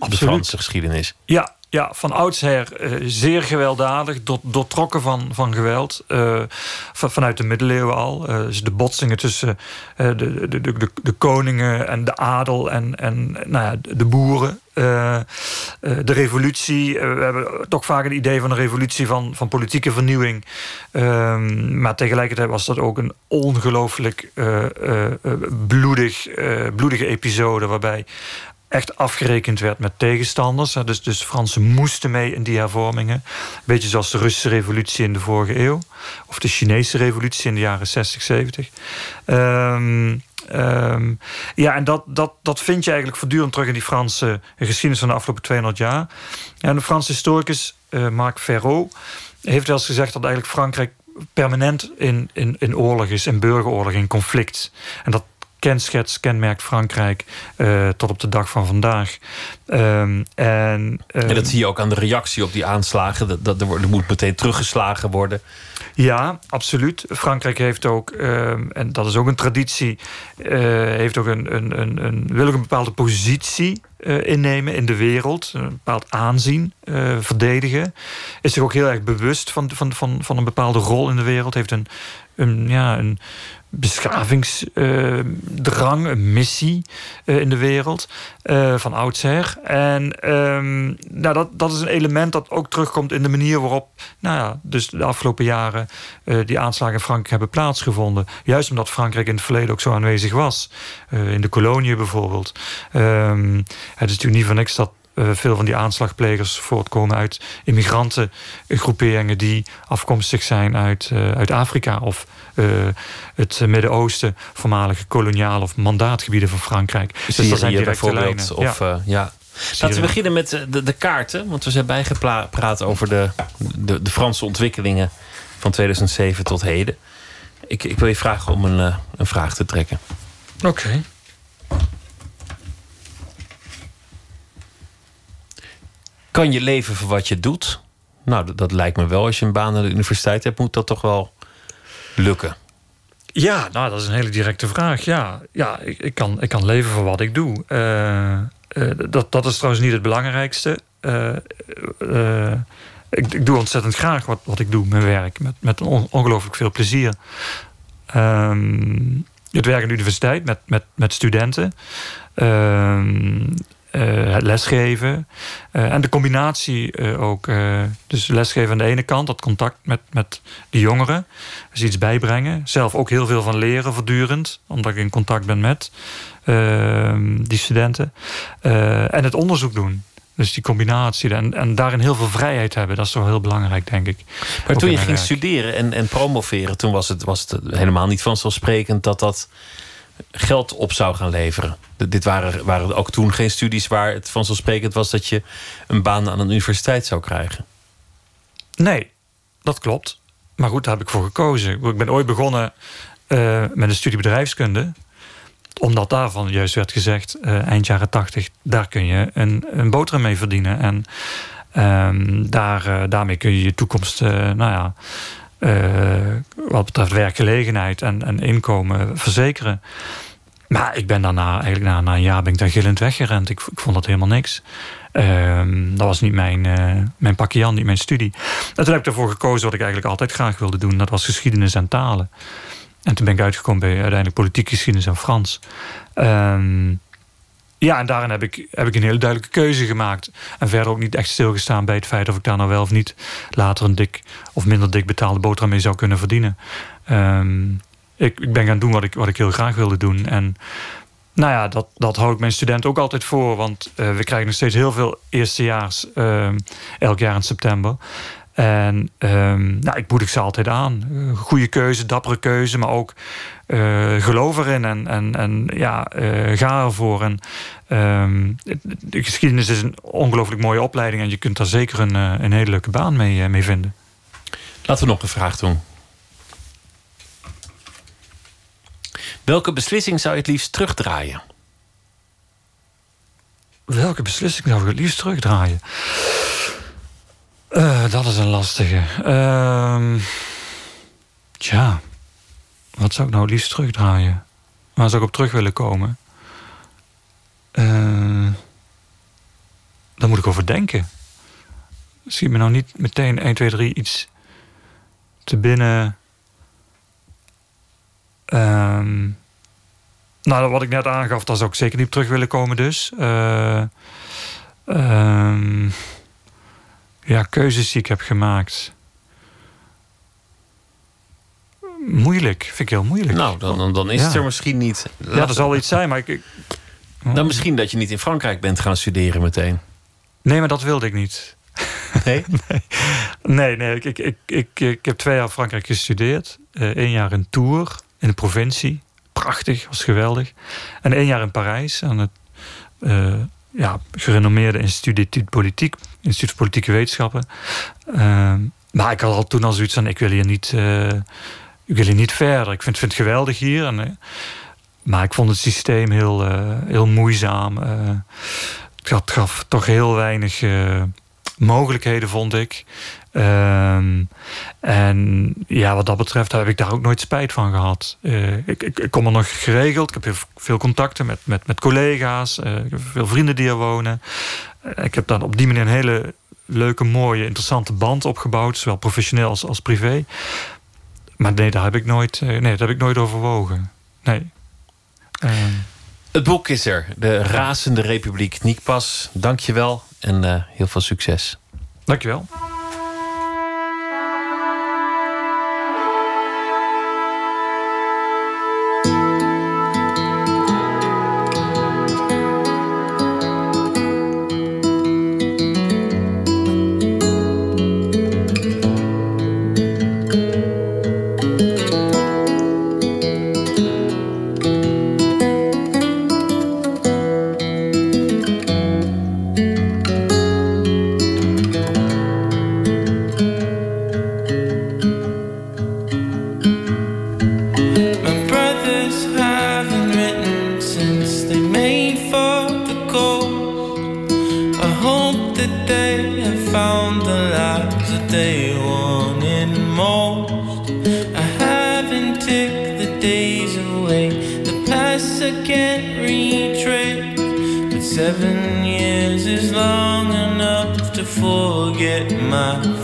De Absoluut. Franse geschiedenis. Ja, ja van oudsher eh, zeer gewelddadig, door, doortrokken van, van geweld. eh, van, vanuit de middeleeuwen al. Eh, dus de botsingen tussen de, de, de, de, de koningen en de adel en, en nou ja, de boeren. De revolutie. we hebben toch vaak het idee van een revolutie van, van politieke vernieuwing. Ehm, maar tegelijkertijd was dat ook een ongelooflijk bloedig, bloedige episode. Waarbij echt afgerekend werd met tegenstanders. Dus, dus Fransen moesten mee in die hervormingen. Beetje zoals de Russische revolutie in de vorige eeuw. Of de Chinese revolutie in de jaren 60, 70. Ehm, ehm, ja, en dat, dat, dat vind je eigenlijk voortdurend terug in die Franse geschiedenis van de afgelopen 200 jaar. En de Franse historicus eh, Marc Ferraud heeft wel eens gezegd dat eigenlijk Frankrijk permanent in, in, in oorlog is, in burgeroorlog, in conflict. En dat kenschets kenmerkt Frankrijk eh, tot op de dag van vandaag. Ehm, en, ehm, En dat zie je ook aan de reactie op die aanslagen. Dat, dat er, er moet meteen teruggeslagen worden. Ja, absoluut. Frankrijk heeft ook, ehm, en dat is ook een traditie, eh, heeft ook een, een, een, een, wil ook een bepaalde positie eh, innemen in de wereld, een bepaald aanzien verdedigen. Is zich ook heel erg bewust van, van, van, van een bepaalde rol in de wereld. Heeft een, een, ja, een beschavingsdrang, een missie eh, in de wereld eh, van oudsher. En ehm, nou, dat, dat is een element dat ook terugkomt in de manier waarop nou ja, dus de afgelopen jaren eh, die aanslagen in Frankrijk hebben plaatsgevonden. Juist omdat Frankrijk in het verleden ook zo aanwezig was. In de koloniën bijvoorbeeld. Ehm, het is natuurlijk niet voor niks dat veel van die aanslagplegers voortkomen uit immigrantengroeperingen die afkomstig zijn uit, eh, uit Afrika of eh, het Midden-Oosten, voormalige koloniale of mandaatgebieden van Frankrijk. Dus dat zijn directe bijvoorbeeld. lijnen. Of, Ja. eh, ja. Laten we beginnen met eh, de, de kaarten. Want we zijn bijgepraat over de, de, de Franse ontwikkelingen van 2007 tot heden. Ik, ik wil je vragen om een, eh, een vraag te trekken. Oké. Kan je leven voor wat je doet? Nou, dat, lijkt me wel. Als je een baan aan de universiteit hebt, moet dat toch wel lukken. Ja, nou, dat is een hele directe vraag. Ja, ja ik, ik, kan, ik kan leven voor wat ik doe. Eh, eh, dat, dat is trouwens niet het belangrijkste. Eh, ik, ik doe ontzettend graag wat, wat ik doe, mijn werk. Met, met on- ongelooflijk veel plezier. Ehm, het werk aan de universiteit met, met, met studenten. Eh, het lesgeven. Eh, en de combinatie eh, ook. eh, dus lesgeven aan de ene kant, dat contact met, met de jongeren. Dus iets bijbrengen. Zelf ook heel veel van leren voortdurend. Omdat ik in contact ben met ehm, die studenten. Eh, en het onderzoek doen. Dus die combinatie. En, en daarin heel veel vrijheid hebben. Dat is toch heel belangrijk, denk ik. Maar Ook toen je ging werk. studeren en, en promoveren, toen was het, was het helemaal niet vanzelfsprekend dat dat geld op zou gaan leveren. Dit waren, waren ook toen geen studies waar het vanzelfsprekend was dat je een baan aan een universiteit zou krijgen. Nee, dat klopt. Maar goed, daar heb ik voor gekozen. Ik ben ooit begonnen eh, met een studie bedrijfskunde. Omdat daarvan juist werd gezegd, eh, eind jaren tachtig... daar kun je een, een boterham mee verdienen. En ehm, daar, eh, daarmee kun je je toekomst, nou ja... eh, wat betreft werkgelegenheid en, en inkomen verzekeren. Maar ik ben daarna, eigenlijk na, een jaar ben ik daar gillend weggerend. Ik, ik vond dat helemaal niks. Ehm, dat was niet mijn, eh mijn pakje aan, niet mijn studie. En toen heb ik ervoor gekozen wat ik eigenlijk altijd graag wilde doen. Dat was geschiedenis en talen. En toen ben ik uitgekomen bij uiteindelijk politieke geschiedenis en Frans. Ehm, ja, en daarin heb ik, heb ik een hele duidelijke keuze gemaakt. En verder ook niet echt stilgestaan bij het feit of ik daar nou wel of niet later een dik of minder dik betaalde boterham mee zou kunnen verdienen. Ehm, ik, ik ben gaan doen wat ik, wat ik heel graag wilde doen. En nou ja, dat, dat hou ik mijn studenten ook altijd voor. Want eh, we krijgen nog steeds heel veel eerstejaars ehm, elk jaar in september. En ehm, nou, ik moedig ze altijd aan. Eh, goede keuze, dappere keuze, maar ook geloof erin en, en, en ja, eh, ga ervoor. En, ehm, de geschiedenis is een ongelooflijk mooie opleiding en je kunt daar zeker een, eh, een hele leuke baan mee, eh, mee vinden. Laten we nog een vraag doen. Welke beslissing zou je het liefst terugdraaien? Welke beslissing zou ik het liefst terugdraaien? Eh, dat is een lastige. Ehm tja, wat zou ik nou liefst terugdraaien? Waar zou ik op terug willen komen? Eh daar moet ik over denken. Schiet me nou niet meteen 1, 2, 3 iets te binnen. Ehm nou, wat ik net aangaf, daar zou ik zeker niet op terug willen komen dus. Eh, ehm, ja, keuzes die ik heb gemaakt. Moeilijk, vind ik heel moeilijk. Nou, dan, dan, dan is Ja. het er misschien niet. Ja, er zal iets zijn, maar ik... ik- Dan misschien dat je niet in Frankrijk bent gaan studeren meteen. Nee, maar dat wilde ik niet. Nee? nee, nee, nee. Ik, ik, ik, ik, ik heb twee jaar in Frankrijk gestudeerd. Eén jaar in Tours, in de provincie. Prachtig, was geweldig. En één jaar in Parijs, aan het eh, ja, gerenommeerde Instituut Politiek, Instituut voor Politieke Wetenschappen. Ehm, maar ik had al toen al zoiets van: ik wil hier niet, eh, ik wil hier niet verder. Ik vind, vind het geweldig hier. En, eh, maar ik vond het systeem heel, eh, heel moeizaam. Eh, het gaf- toch heel weinig mogelijkheden, vond ik. Ehm, en ja, wat dat betreft heb ik daar ook nooit spijt van gehad. Eh, ik, ik, ik kom er nog geregeld. Ik heb veel contacten met, met, met collega's. veel vrienden die er wonen. Ik heb dan op die manier een hele leuke, mooie, interessante band opgebouwd. Zowel professioneel als, als privé. Maar nee, daar heb ik nooit, eh, nee, dat heb ik nooit overwogen. Nee. Ehm, Het boek is er. De Razende Republiek Nikpas. Dank je wel en eh, heel veel succes. Dankjewel. My hope that they have found the lives that they wanted most. I haven't ticked the days away, the past I can't retrace. But seven years is long enough to forget my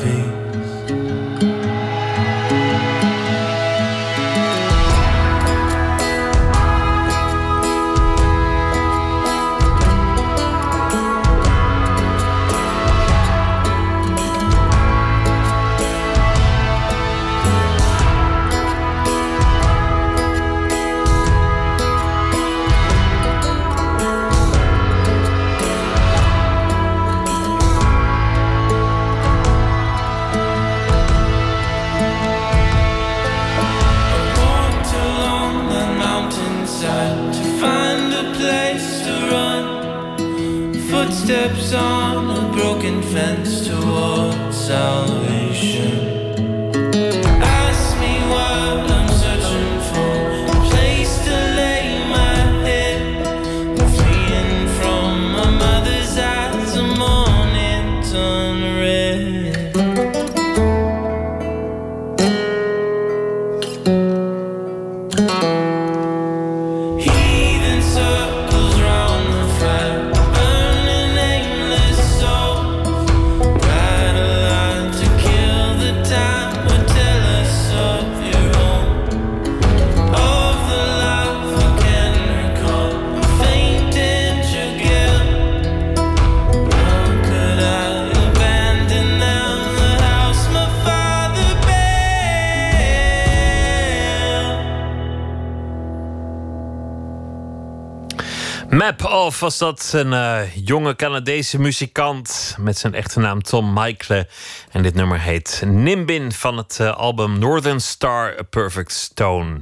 Off was dat een eh, jonge Canadese muzikant met zijn echte naam Tom Michael. En dit nummer heet Nimbin van het eh, album Northern Star A Perfect Stone.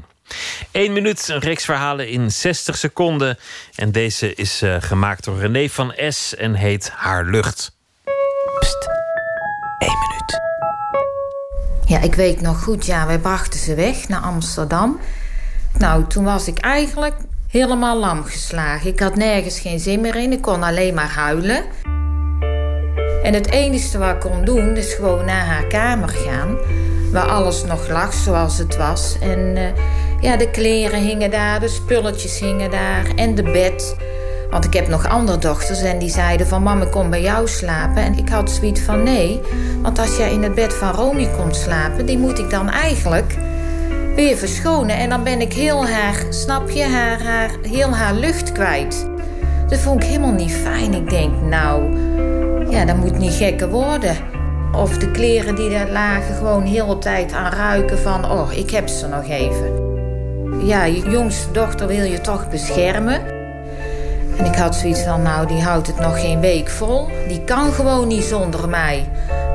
Eén minuut, een reeks verhalen in 60 seconden. En deze is eh, gemaakt door René van S. en heet Haar Lucht. Eén minuut. Ja, ik weet nog goed, ja, wij brachten ze weg naar Amsterdam. Nou, toen was ik eigenlijk helemaal lam geslagen. Ik had nergens geen zin meer in, ik kon alleen maar huilen. En het enige wat ik kon doen, is gewoon naar haar kamer gaan. Waar alles nog lag zoals het was. En eh, ja, de kleren hingen daar, de spulletjes hingen daar en de bed. Want ik heb nog andere dochters en die zeiden van... mama, kom bij jou slapen. En ik had zoiets van nee. Want als jij in het bed van Romy komt slapen... die moet ik dan eigenlijk weer verschonen. En dan ben ik heel haar, snap je, haar, haar, heel haar lucht kwijt. Dat vond ik helemaal niet fijn. Ik denk, nou, ja, dat moet niet gekker worden. Of de kleren die daar lagen gewoon heel de tijd aan ruiken van... oh, ik heb ze nog even. Ja, je jongste dochter wil je toch beschermen... En ik had zoiets van, nou, die houdt het nog geen week vol. Die kan gewoon niet zonder mij.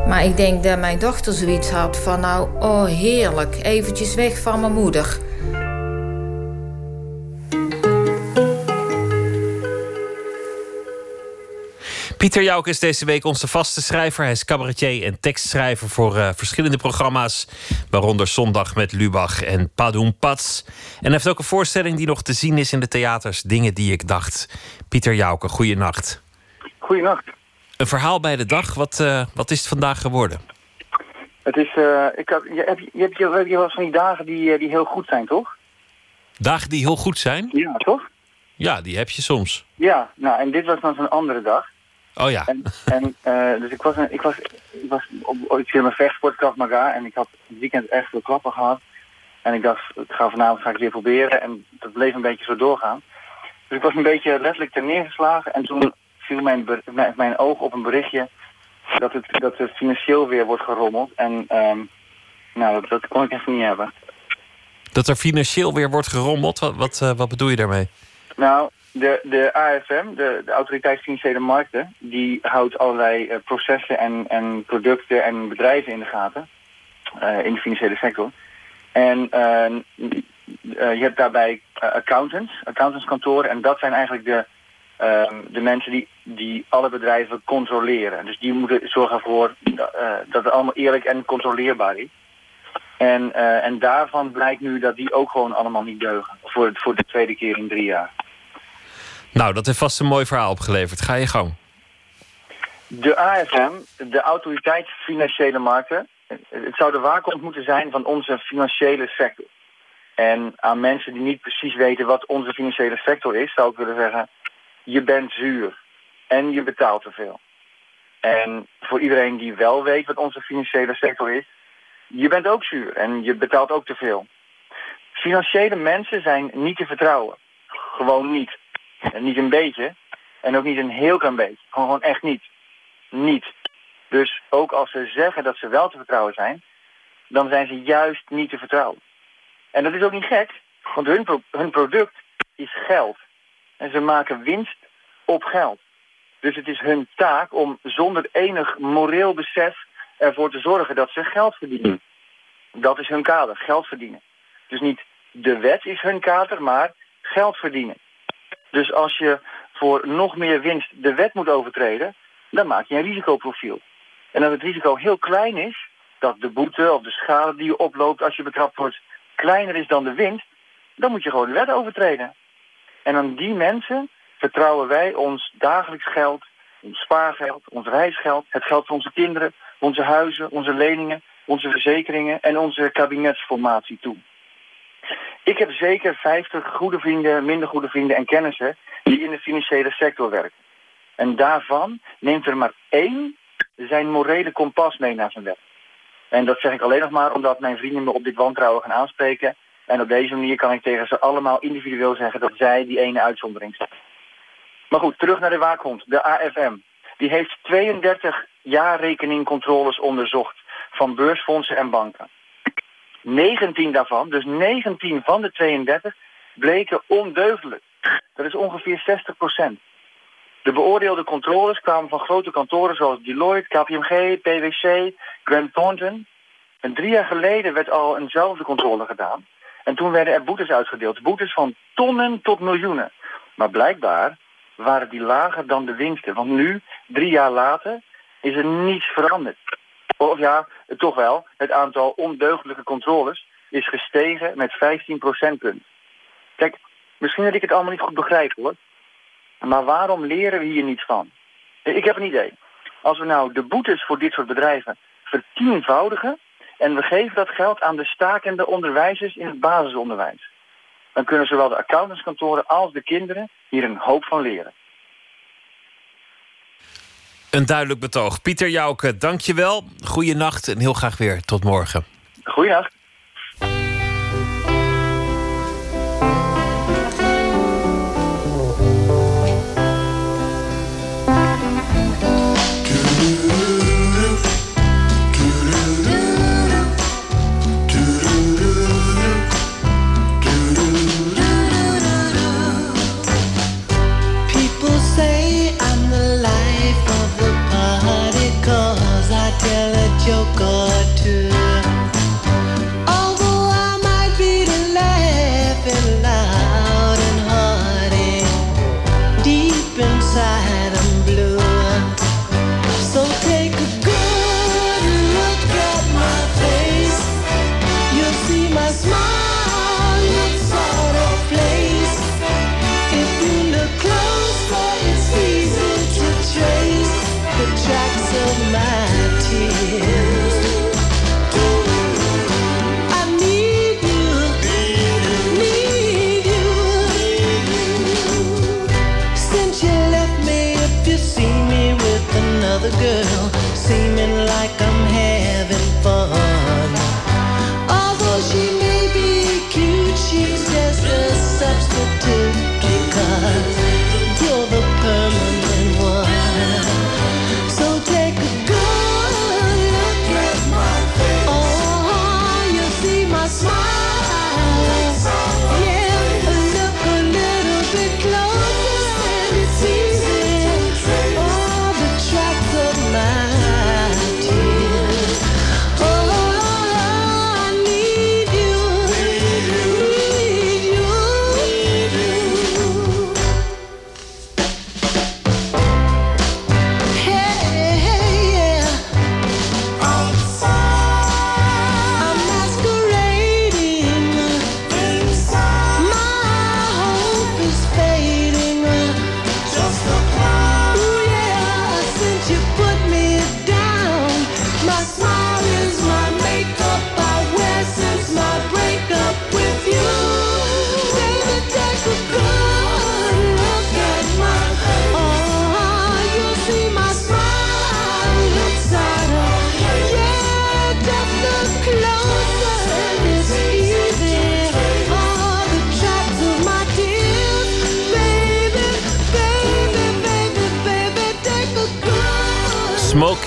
Maar ik denk dat mijn dochter zoiets had van, nou, oh heerlijk, eventjes weg van mijn moeder. Pieter Jouk is deze week onze vaste schrijver. Hij is cabaretier en tekstschrijver voor eh, verschillende programma's. Waaronder Zondag met Lubach en Padoen Pats. En hij heeft ook een voorstelling die nog te zien is in de theaters. Dingen die ik dacht. Pieter Jouke, goeienacht. Goeienacht. Een verhaal bij de dag. Wat, eh, wat is het vandaag geworden? Het is, eh, ik had, je, heb, je, hebt je, eens van die dagen die, die heel goed zijn, toch? Dagen die heel goed zijn? Ja, toch? Ja, die heb je soms. Ja, nou, en dit was dan zo'n andere dag. Oh ja. En, en eh, dus ik was, een- ik was, ik was op, zit in mijn vechtsport Krav en ik had het weekend echt veel klappen gehad. En ik dacht, ik ga vanavond ga ik weer proberen en dat bleef een beetje zo doorgaan. Dus ik was een beetje letterlijk ter neergeslagen en toen viel mijn, mijn, mijn oog op een berichtje dat het, dat het financieel weer wordt gerommeld. En ehm, nou, dat, dat kon ik even niet hebben. Dat er financieel weer wordt gerommeld. Wat, wat, eh, wat bedoel je daarmee? Nou, de, de AFM, de, Autoriteit Financiële Markten, die houdt allerlei eh, processen en, en producten en bedrijven in de gaten. eh, in de financiële sector. En eh, je hebt daarbij accountants, accountantskantoren. En dat zijn eigenlijk de, ehm, de mensen die, die alle bedrijven controleren. Dus die moeten zorgen ervoor dat, het allemaal eerlijk en controleerbaar is. En, en daarvan blijkt nu dat die ook gewoon allemaal niet deugen. Voor, voor de tweede keer in drie jaar. Nou, dat heeft vast een mooi verhaal opgeleverd. Ga je gang. De AFM, de Autoriteit Financiële Markten, het zou de waakhond moeten zijn van onze financiële sector. En aan mensen die niet precies weten wat onze financiële sector is, zou ik willen zeggen, je bent zuur en je betaalt te veel. En voor iedereen die wel weet wat onze financiële sector is, je bent ook zuur en je betaalt ook te veel. Financiële mensen zijn niet te vertrouwen. Gewoon niet. Niet een beetje. En ook niet een heel klein beetje. Gewoon, gewoon echt niet. Niet. Dus ook als ze zeggen dat ze wel te vertrouwen zijn, dan zijn ze juist niet te vertrouwen. En dat is ook niet gek, want hun, hun product is geld. En ze maken winst op geld. Dus het is hun taak om zonder enig moreel besef ervoor te zorgen dat ze geld verdienen. Dat is hun kader, geld verdienen. Dus niet de wet is hun kader, maar geld verdienen. Dus als je voor nog meer winst de wet moet overtreden, dan maak je een risicoprofiel. En als het risico heel klein is, dat de boete of de schade die je oploopt als je betrapt wordt kleiner is dan de winst, dan moet je gewoon de wet overtreden. En aan die mensen vertrouwen wij ons dagelijks geld, ons spaargeld, ons reisgeld, het geld van onze kinderen, onze huizen, onze leningen, onze verzekeringen en onze kabinetsformatie toe. Ik heb zeker 50 goede vrienden, minder goede vrienden en kennissen die in de financiële sector werken. En daarvan neemt er maar één zijn morele kompas mee naar zijn werk. En dat zeg ik alleen nog maar omdat mijn vrienden me op dit wantrouwen gaan aanspreken. En op deze manier kan ik tegen ze allemaal individueel zeggen dat zij die ene uitzondering zijn. Maar goed, terug naar de waakhond, de AFM. Die heeft 32 jaarrekeningcontroles onderzocht van beursfondsen en banken. 19 daarvan, dus 19 van de 32, bleken ondeugdelijk. Dat is ongeveer 60 procent. De beoordeelde controles kwamen van grote kantoren zoals Deloitte, KPMG, PwC, Grant Thornton. En drie jaar geleden werd al eenzelfde controle gedaan. En toen werden er boetes uitgedeeld. Boetes van tonnen tot miljoenen. Maar blijkbaar waren die lager dan de winsten. Want nu, drie jaar later, is er niets veranderd. Of ja, toch wel, het aantal ondeugdelijke controles is gestegen met 15 procentpunt. Kijk, misschien dat ik het allemaal niet goed begrijp hoor. Maar waarom leren we hier niets van? Ik heb een idee. Als we nou de boetes voor dit soort bedrijven vertienvoudigen... en we geven dat geld aan de stakende onderwijzers in het basisonderwijs... dan kunnen zowel de accountantskantoren als de kinderen hier een hoop van leren. Een duidelijk betoog. Pieter Jouke, dank je wel. Goeienacht en heel graag weer tot morgen. Goeienacht.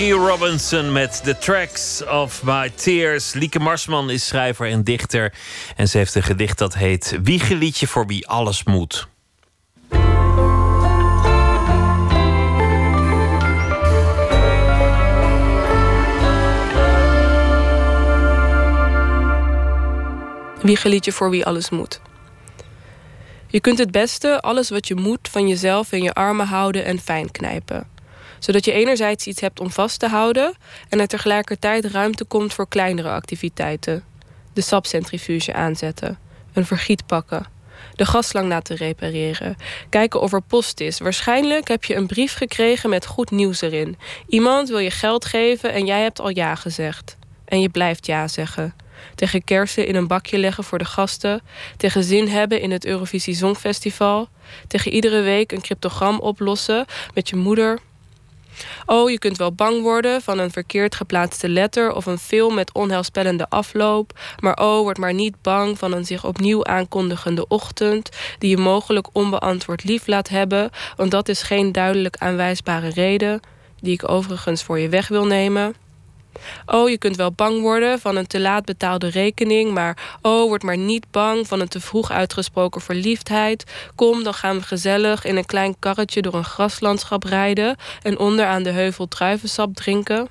Smokey Robinson met The Tracks of My Tears. Lieke Marsman is schrijver en dichter. En ze heeft een gedicht dat heet Wiegeliedje voor wie alles moet. Wiegeliedje voor wie alles moet. Je kunt het beste alles wat je moet van jezelf in je armen houden en fijn knijpen. Zodat je enerzijds iets hebt om vast te houden en er tegelijkertijd ruimte komt voor kleinere activiteiten. De sapcentrifuge aanzetten, een vergiet pakken, de gaslang laten repareren, kijken of er post is. Waarschijnlijk heb je een brief gekregen met goed nieuws erin. Iemand wil je geld geven en jij hebt al ja gezegd. En je blijft ja zeggen. Tegen kersen in een bakje leggen voor de gasten. Tegen zin hebben in het Eurovisie Songfestival. Tegen iedere week een cryptogram oplossen met je moeder. Oh, je kunt wel bang worden van een verkeerd geplaatste letter of een film met onheilspellende afloop. Maar oh, word maar niet bang van een zich opnieuw aankondigende ochtend die je mogelijk onbeantwoord lief laat hebben, want dat is geen duidelijk aanwijsbare reden, die ik overigens voor je weg wil nemen. Oh, je kunt wel bang worden van een te laat betaalde rekening, maar oh, word maar niet bang van een te vroeg uitgesproken verliefdheid. Kom, dan gaan we gezellig in een klein karretje door een graslandschap rijden en onder aan de heuvel druivensap drinken.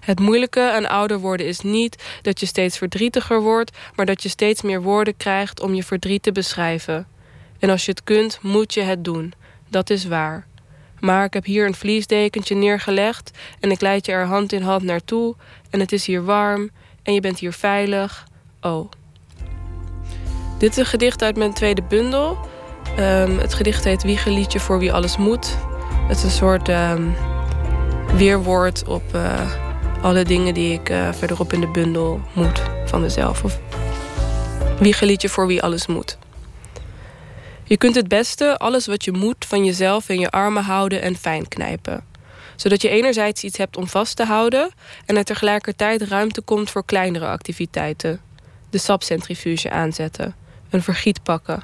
Het moeilijke aan ouder worden is niet dat je steeds verdrietiger wordt, maar dat je steeds meer woorden krijgt om je verdriet te beschrijven. En als je het kunt, moet je het doen. Dat is waar. Maar ik heb hier een vliesdekentje neergelegd en ik leid je er hand in hand naartoe en het is hier warm en je bent hier veilig. Oh. Dit is een gedicht uit mijn tweede bundel. Ehm, het gedicht heet Wiegeliedje voor wie alles moet. Het is een soort ehm, weerwoord op eh, alle dingen die ik eh, verderop in de bundel moet van mezelf. Of Wiegeliedje voor wie alles moet. Je kunt het beste alles wat je moet van jezelf in je armen houden en fijn knijpen. Zodat je enerzijds iets hebt om vast te houden en er tegelijkertijd ruimte komt voor kleinere activiteiten. De sapcentrifuge aanzetten, een vergiet pakken,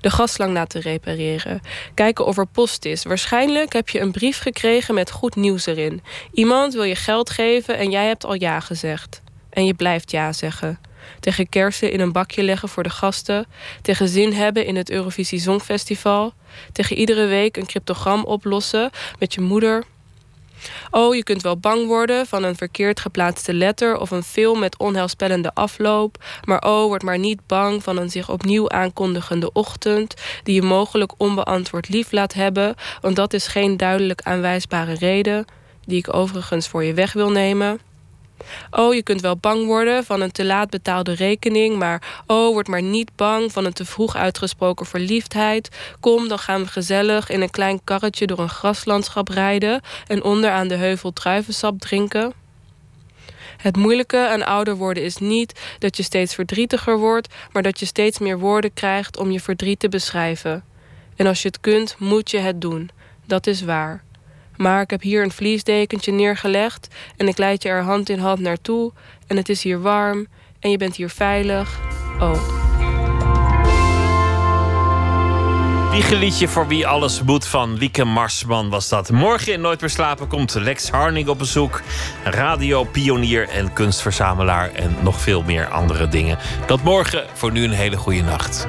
de gaslang laten repareren, kijken of er post is. Waarschijnlijk heb je een brief gekregen met goed nieuws erin. Iemand wil je geld geven en jij hebt al ja gezegd. En je blijft ja zeggen. Tegen kersen in een bakje leggen voor de gasten. Tegen zin hebben in het Eurovisie Songfestival. Tegen iedere week een cryptogram oplossen met je moeder. Oh, je kunt wel bang worden van een verkeerd geplaatste letter of een film met onheilspellende afloop. Maar oh, word maar niet bang van een zich opnieuw aankondigende ochtend die je mogelijk onbeantwoord lief laat hebben, want dat is geen duidelijk aanwijsbare reden, die ik overigens voor je weg wil nemen. Oh, je kunt wel bang worden van een te laat betaalde rekening, maar oh, word maar niet bang van een te vroeg uitgesproken verliefdheid. Kom, dan gaan we gezellig in een klein karretje door een graslandschap rijden en onder aan de heuvel druivensap drinken. Het moeilijke aan ouder worden is niet dat je steeds verdrietiger wordt, maar dat je steeds meer woorden krijgt om je verdriet te beschrijven. En als je het kunt, moet je het doen. Dat is waar. Maar ik heb hier een vliesdekentje neergelegd en ik leid je er hand in hand naartoe en het is hier warm en je bent hier veilig. Oh. Wiegeliedje voor wie alles moet van Lieke Marsman was dat. Morgen in Nooit meer slapen komt Lex Harning op bezoek. Radiopionier en kunstverzamelaar en nog veel meer andere dingen. Dat morgen, voor nu een hele goede nacht.